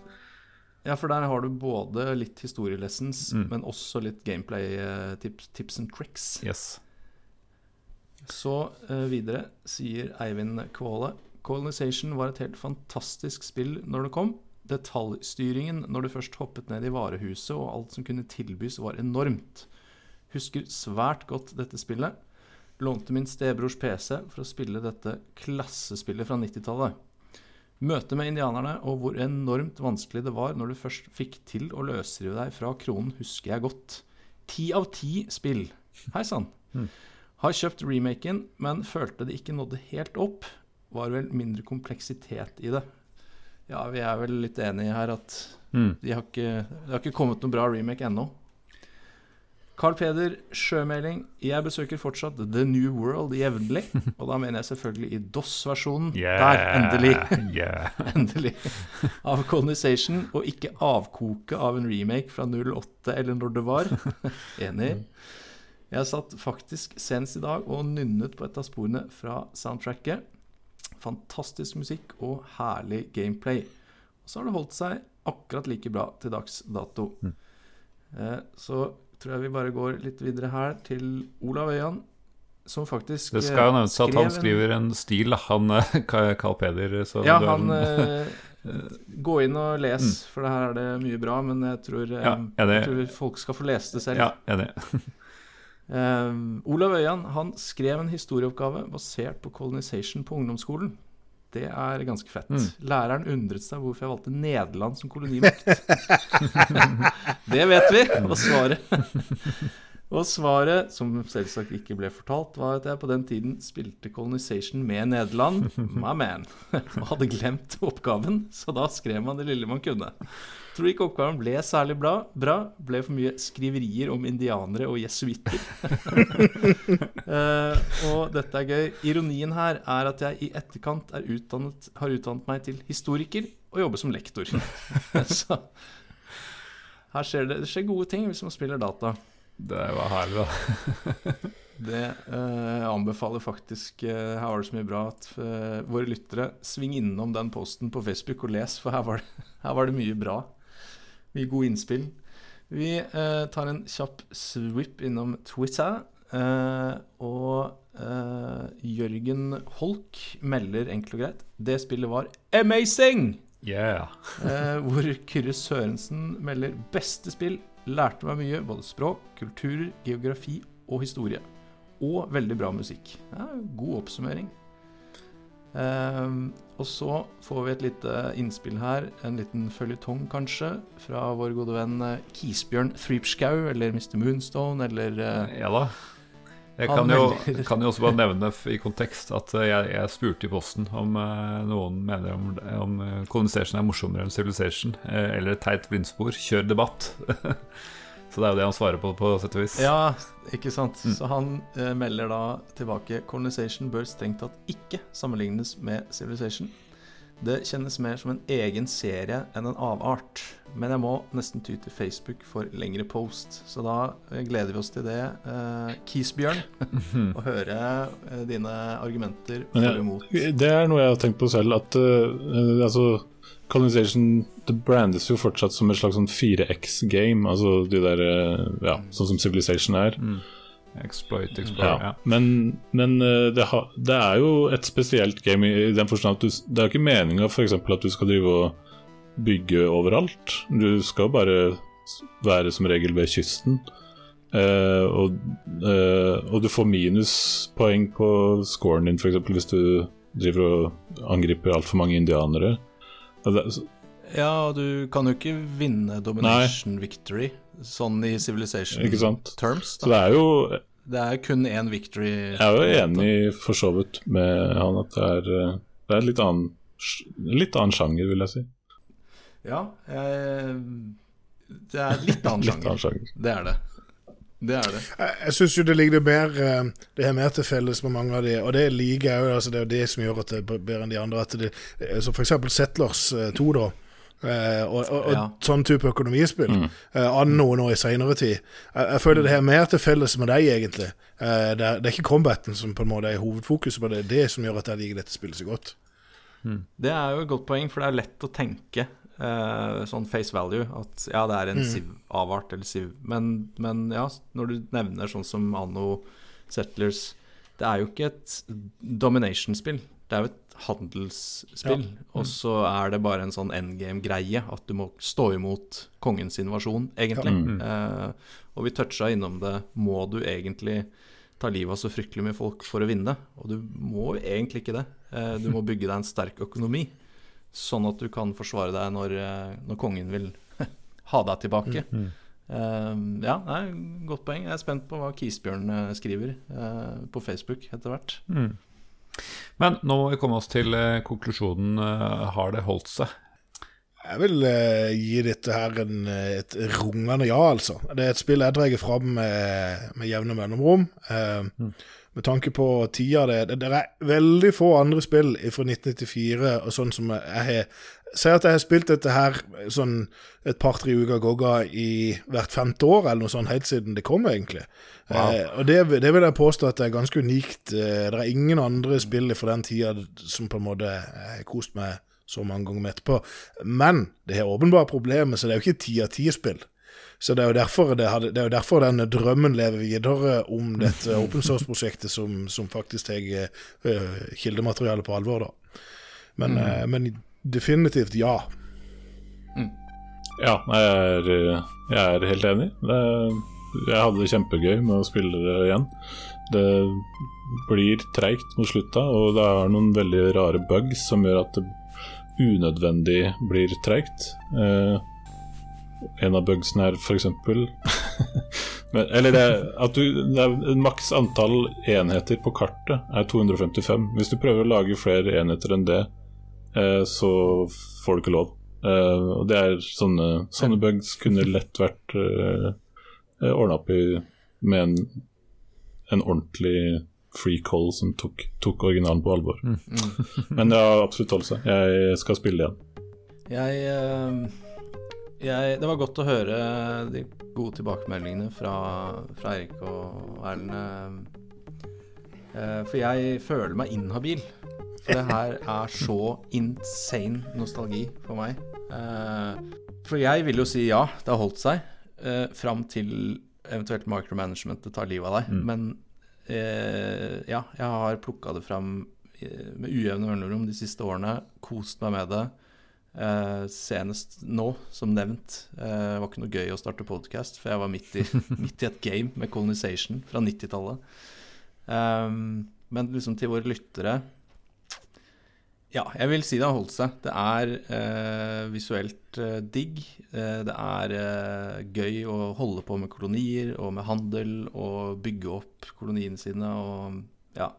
Ja, for der har du både litt historielessons, Mm. men også litt gameplay-tips tips and tricks. yes. Så uh, videre sier Eivind Kvåle Colonization var et helt fantastisk spill når det kom. Detaljstyringen når du først hoppet ned i varehuset og alt som kunne tilbys, var enormt. Husker svært godt dette spillet. Lånte min stebrors PC for å spille dette klassespillet fra 90-tallet. Møtet med indianerne og hvor enormt vanskelig det var når du først fikk til å løsrive deg fra kronen, husker jeg godt. Ti av ti spill. Hei sann. Har kjøpt remaken, men følte det ikke nådde helt opp. Var vel mindre kompleksitet i det. Ja, vi er vel litt enige her at Mm. de har ikke, det har ikke kommet noen bra remake ennå. Carl Peder Sjømeling. Jeg besøker fortsatt The New World jevnlig. *laughs* Og da mener jeg selvfølgelig i DOS-versjonen. Der, endelig. *laughs* Yeah. *laughs* endelig. Av Colonization, og ikke avkoke av en remake fra 08 eller når det var. Enig. Jeg satt faktisk senest i dag og nynnet på et av sporene fra soundtracket. Fantastisk musikk og herlig gameplay. Og så har det holdt seg akkurat like bra til dags dato. Eh, så tror jeg vi bare går litt videre her til Olav Øyan, som faktisk Det skal jo nevnes at han skriver en stil, han eh, *laughs* Carl Peder. Så Ja, han *laughs* eh, Gå inn og les, for her er det mye bra. Men jeg tror, eh, Ja, jeg tror folk skal få lese det selv. Ja, enig. um, *laughs* Olav Øyan han skrev en historieoppgave basert på colonization på ungdomsskolen. Det er ganske fett. Mm. Læreren undret seg hvorfor jeg valgte Nederland som kolonimakt. *laughs* det vet vi, og svaret *laughs* Og svaret, som selvsagt ikke ble fortalt, var at jeg på den tiden spilte Colonization med Nederland, my man, *laughs* og hadde glemt oppgaven, så da skrev man det lille man kunne. Tror ikke oppgaven ble særlig bra. bra. Ble for mye skriverier om indianere og jesuitter. uh, *laughs* og dette er gøy. Ironien her er at jeg i etterkant er utdannet, har utdannet meg til historiker og jobber som lektor. *laughs* Så her skjer det, det skjer gode ting hvis man spiller data. Det var herlig, da. *laughs* Det uh, anbefaler faktisk uh, Her var det så mye bra at våre lyttere sving innom den posten på Facebook og les, for her var det, her var det mye bra. Mye gode innspill. Vi eh, tar en kjapp sweep innom Twitter. eh, og eh, Jørgen Holk melder enkelt og greit Det spillet var amazing! Yeah. Eh, hvor Kyrre Sørensen melder beste spill. Lærte meg mye, både språk, kulturer, geografi og historie. Og veldig bra musikk. Ja, god oppsummering. Eh, og så får vi et lite innspill her, en liten føljetong kanskje, fra vår gode venn eh, Kisbjørn Threepskau, eller Mr. Moonstone, eller eh, Ja da. Jeg kan jo, kan jo også bare nevne i kontekst at eh, jeg, jeg spurte i posten om eh, noen mener om, om Colonization er morsommere enn Civilization, eller teit blindspor. Kjør debatt. *laughs* Så det er jo det han svarer på, på sett og vis. Ja, ikke sant. Mm. Så han eh, melder da tilbake Colonization bør strengt tatt ikke sammenlignes med Civilization. Det kjennes mer som en egen serie enn en avart. Men jeg må nesten ty til Facebook for lengre post. Så da eh, gleder vi oss til det, eh, Kisbjørn. *laughs* Å høre eh, dine argumenter for og imot. Det er noe jeg har tenkt på selv, at eh, altså Colonization det brandes jo fortsatt som et slags sånn 4X-game. Altså de der eh, Ja, sånn som Civilization er. Mm. Exploit, Ja. exploit, ja. Men, men eh, det, ha, det er jo et spesielt game i, den forstand at du, det er jo ikke meninga f.eks. at du skal drive og bygge overalt. Du skal bare være som regel ved kysten. Eh, og, eh, og du får minuspoeng på scoren din f.eks. hvis du driver og angriper altfor mange indianere. Ja, og du kan jo ikke vinne domination victory sånn i Civilization terms. så det er jo Det er kun én victory. Jeg er jo enig for så vidt med han at det er, eh, det er litt annen, litt annen sjanger, vil jeg si. Ja, jeg, det er litt annen *laughs* Litt annen sjanger. Det er det. Det er det. Jeg, jeg syns jo det ligger mer eh, Det har mer til felles med mange av de, og det liker jeg jo. Altså det er jo det som gjør at det er bedre enn de andre. At det, så for eksempel Settlers 2, da. Uh, og, og, og Ja. sånn type økonomispill. Mm. Uh, Anno nå i seinere tid. Jeg, jeg føler det har mer til felles med deg, egentlig. Uh, det, er, det er ikke combaten som på en måte er hovedfokuset, men det er det som gjør at jeg liker dette spillet så godt. Det er jo et godt poeng, for det er lett å tenke eh, sånn face value at ja, det er en Siv-avart eller Siv. Men, men ja, når du nevner sånn som Anno Settlers Det er jo ikke et domination-spill. Det er jo et handelsspill. Og så er det bare en sånn endgame-greie, at du må stå imot kongens invasjon, egentlig. Eh, og vi toucha innom det. Må du egentlig ta livet av så fryktelig mye folk for å vinne? Og du må egentlig ikke det. Uh, du må bygge deg en sterk økonomi, sånn at du kan forsvare deg når, eh, når kongen vil *laughs* ha deg tilbake. Eh, ja, nei, godt poeng. Jeg er spent på hva Kisbjørn eh, skriver uh, på Facebook etter hvert. Men nå må vi komme oss til eh, konklusjonen. har det holdt seg? Jeg vil gi dette her en, et rungende ja, altså. Det er et spill jeg drar fram med, med jevne mellomrom. Eh, Med tanke på tida det, er. det er veldig få andre spill fra 1994 og sånn som jeg har Si at jeg har spilt dette her sånn et par-tre uker gogga i hvert femte år, eller noe sånt, helt siden det kom, egentlig. Eh, og det, det vil jeg påstå at det er ganske unikt. Eh, det er ingen andre spill fra den tida som på en måte jeg har kost meg så mange ganger med etterpå. Men det har åpenbare problemer, så det er jo ikke ti av ti-spill. Så det er, jo derfor det, hadde, det er jo derfor denne drømmen lever videre om dette open source-prosjektet som, som faktisk tar uh, kildematerialet på alvor, da. Men, eh, men definitivt ja. Ja, jeg er, jeg er helt enig. Det, jeg hadde det kjempegøy med å spille det igjen. Det blir treigt mot slutta, og det er noen veldig rare bugs som gjør at det unødvendig blir treigt. Eh, en av bugsene er f.eks. Eller det, er at du, det er maks antall enheter på kartet er 255. Hvis du prøver å lage flere enheter enn det, eh, så får du ikke lov. Eh, og det er sånne, sånne bugs kunne lett vært eh, ordna opp i med en, en ordentlig free call som tok, tok originalen på alvor. Men det har absolutt holdt seg. Jeg skal spille igjen. Jeg, eh, jeg Det var godt å høre de gode tilbakemeldingene fra, fra Erik og Erlend. eh, For jeg føler meg inhabil. For det her er så insane nostalgi for meg. Eh, For jeg vil jo si ja, det har holdt seg. eh, Fram til eventuelt micromanagementet tar livet av deg. Men eh, ja, jeg har plukka det fram eh, med ujevne mellomrom de siste årene. Kost meg med det. Eh, senest nå, som nevnt. Eh, det var ikke noe gøy å starte podcast, for jeg var midt i, *laughs* midt i et game med Colonization fra 90-tallet. Um, men liksom til våre lyttere Ja, jeg vil si det har holdt seg. Det er eh, visuelt eh, digg. Det er gøy å holde på med kolonier og med handel og bygge opp koloniene sine og ja.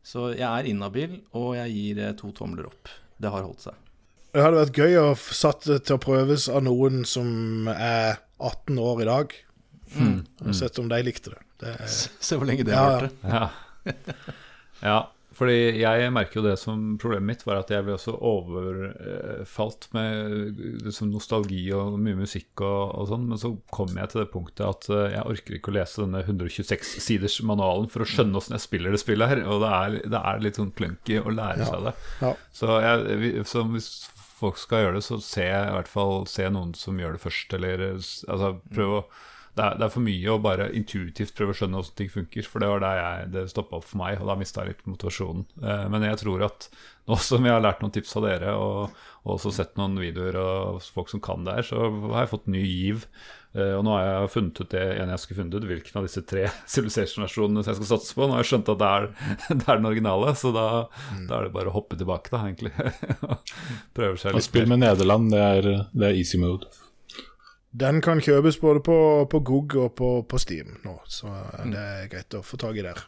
Så jeg er inhabil, og jeg gir to tomler opp. Det har holdt seg. Det hadde vært gøy å satt det til å prøves av noen som er 18 år i dag. Og sett om de likte det. det er, Se hvor lenge det har ja. det Ja. ja, fordi jeg merker jo det som problemet mitt var at jeg ble også overfalt med liksom nostalgi og mye musikk og, og sånn, men så kom jeg til det punktet at eh, jeg orker ikke å lese denne 126 siders manualen for å skjønne åssen jeg spiller det spillet her, og det er, det er litt sånn clunky å lære seg det. Ja. Så, jeg, hvis folk skal gjøre det, så se i hvert fall se noen som gjør det først, eller altså prøv å det er, det er for mye å bare intuitivt prøve å skjønne hvordan ting funker. For det var der jeg, det stoppa opp for meg, og da mista jeg litt motivasjonen. Eh, men jeg tror at nå som jeg har lært noen tips av dere, og, og også sett noen videoer av folk som kan det her, så har jeg fått ny giv. Eh, og nå har jeg funnet ut det ene jeg skulle funnet ut, hvilken av disse tre *laughs* Civilization-versjonene jeg skal satse på. Nå har jeg skjønt at det er, *laughs* det er den originale, så da, da er det bare å hoppe tilbake, da, egentlig. *laughs* Prøver seg Og litt spill mer. med Nederland, det er, det er easy mode. Den kan kjøpes både på, på GOG og på, på Steam nå, så det er greit å få tak i der.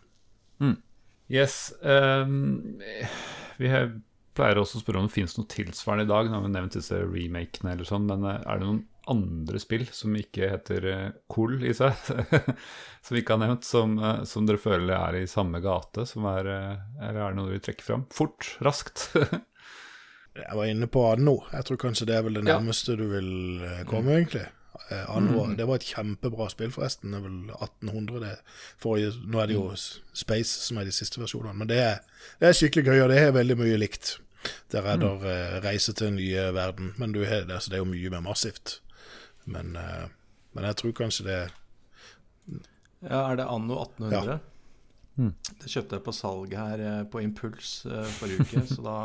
Yes. Um, vi har, pleier også å spørre om det finnes noe tilsvarende i dag. Nå har vi nevnt disse remakene eller sånn, men eh, er det noen andre spill som ikke heter uh, Cool i seg, *laughs* som vi ikke har nevnt, som, eh, som dere føler er i samme gate? Som er, eh, eller er det noe dere vil trekke fram? Fort, raskt. *laughs* Jeg var inne på det nå. Jeg tror kanskje det er vel det Ja. nærmeste du vil eh, komme, egentlig. Eh, Anno, Det var et kjempebra spill, forresten. Det er vel 1800. Det forrige, nå er det jo Space som er de siste versjonene. Men det er, det er skikkelig gøy, og det er veldig mye likt. Der er det eh, reise til en ny eh, verden. Men du det, altså, det er jo mye mer massivt. Men, eh, men jeg tror kanskje det Ja, er det anno 1800? Det kjøpte jeg på salg her eh, på Impuls eh, forrige uke, *laughs* så da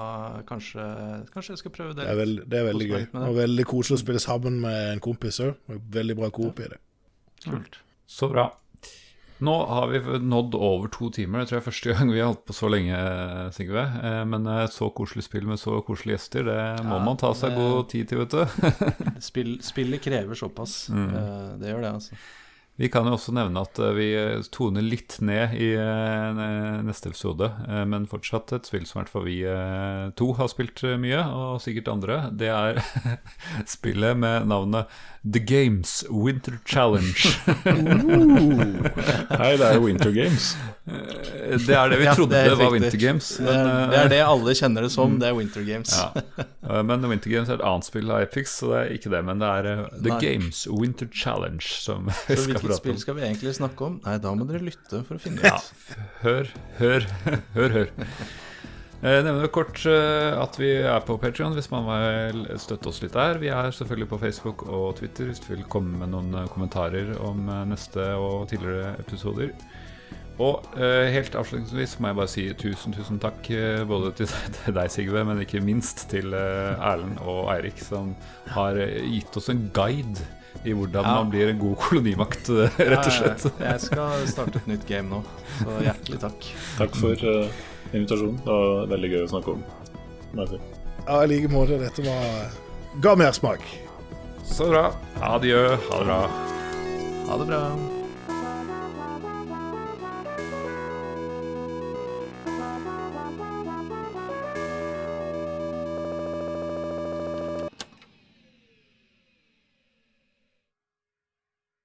kanskje, kanskje jeg skal prøve det. Det er, veld, det er veldig gøy. Og veldig koselig å spille sammen med en kompis òg. Veldig bra coop i det. Kult. Så bra. Nå har vi nådd over to timer. Det tror jeg er første gang vi har holdt på så lenge, Sigve. Eh, Men et så koselig spill med så koselige gjester, det må Ja, man ta seg det- god tid til, vet du. *laughs* Spill, spillet krever såpass. Mm. Eh, det gjør det, altså. Vi kan jo også nevne at eh, vi eh, toner litt ned i eh, neste episode, men fortsatt et spill som i hvert fall vi to har spilt mye, og sikkert andre. Det er *laughs* spillet med navnet The Games Winter Challenge. *laughs* Hei, det er jo Winter Games. Det er det vi Ja, trodde det er var. Winter Games. Det Men, det er det alle kjenner det som, det er Winter Games. Ja. Men Winter Games er et annet spill av Epix, så det er ikke det. Men det er The Nei. Games Winter Challenge som vi skal hvilket spill skal vi egentlig snakke om? Nei, da må dere lytte for å finne ut. Ja, hør, hør, *laughs* hør, hør. Jeg nevner kort eh, at vi er på Patreon hvis man vil støtte oss litt der. Vi er selvfølgelig på Facebook og Twitter hvis du vil komme med noen eh, kommentarer om eh, neste og tidligere episoder. Og eh, helt avslutningsvis må jeg bare si tusen, tusen takk eh, både til, *laughs* deg, Sigve, men ikke minst til eh, Erlend og Eirik, som har eh, gitt oss en guide i hvordan Ja. man blir en god kolonimakt, *laughs* rett og slett. Ja. Jeg skal starte et nytt game nå, så hjertelig takk. Takk for uh, invitasjonen. Det var veldig gøy å snakke om. Ja, i like måte. Dette var ga mersmak. Så bra. Adjø. Ha det bra. Ha det bra.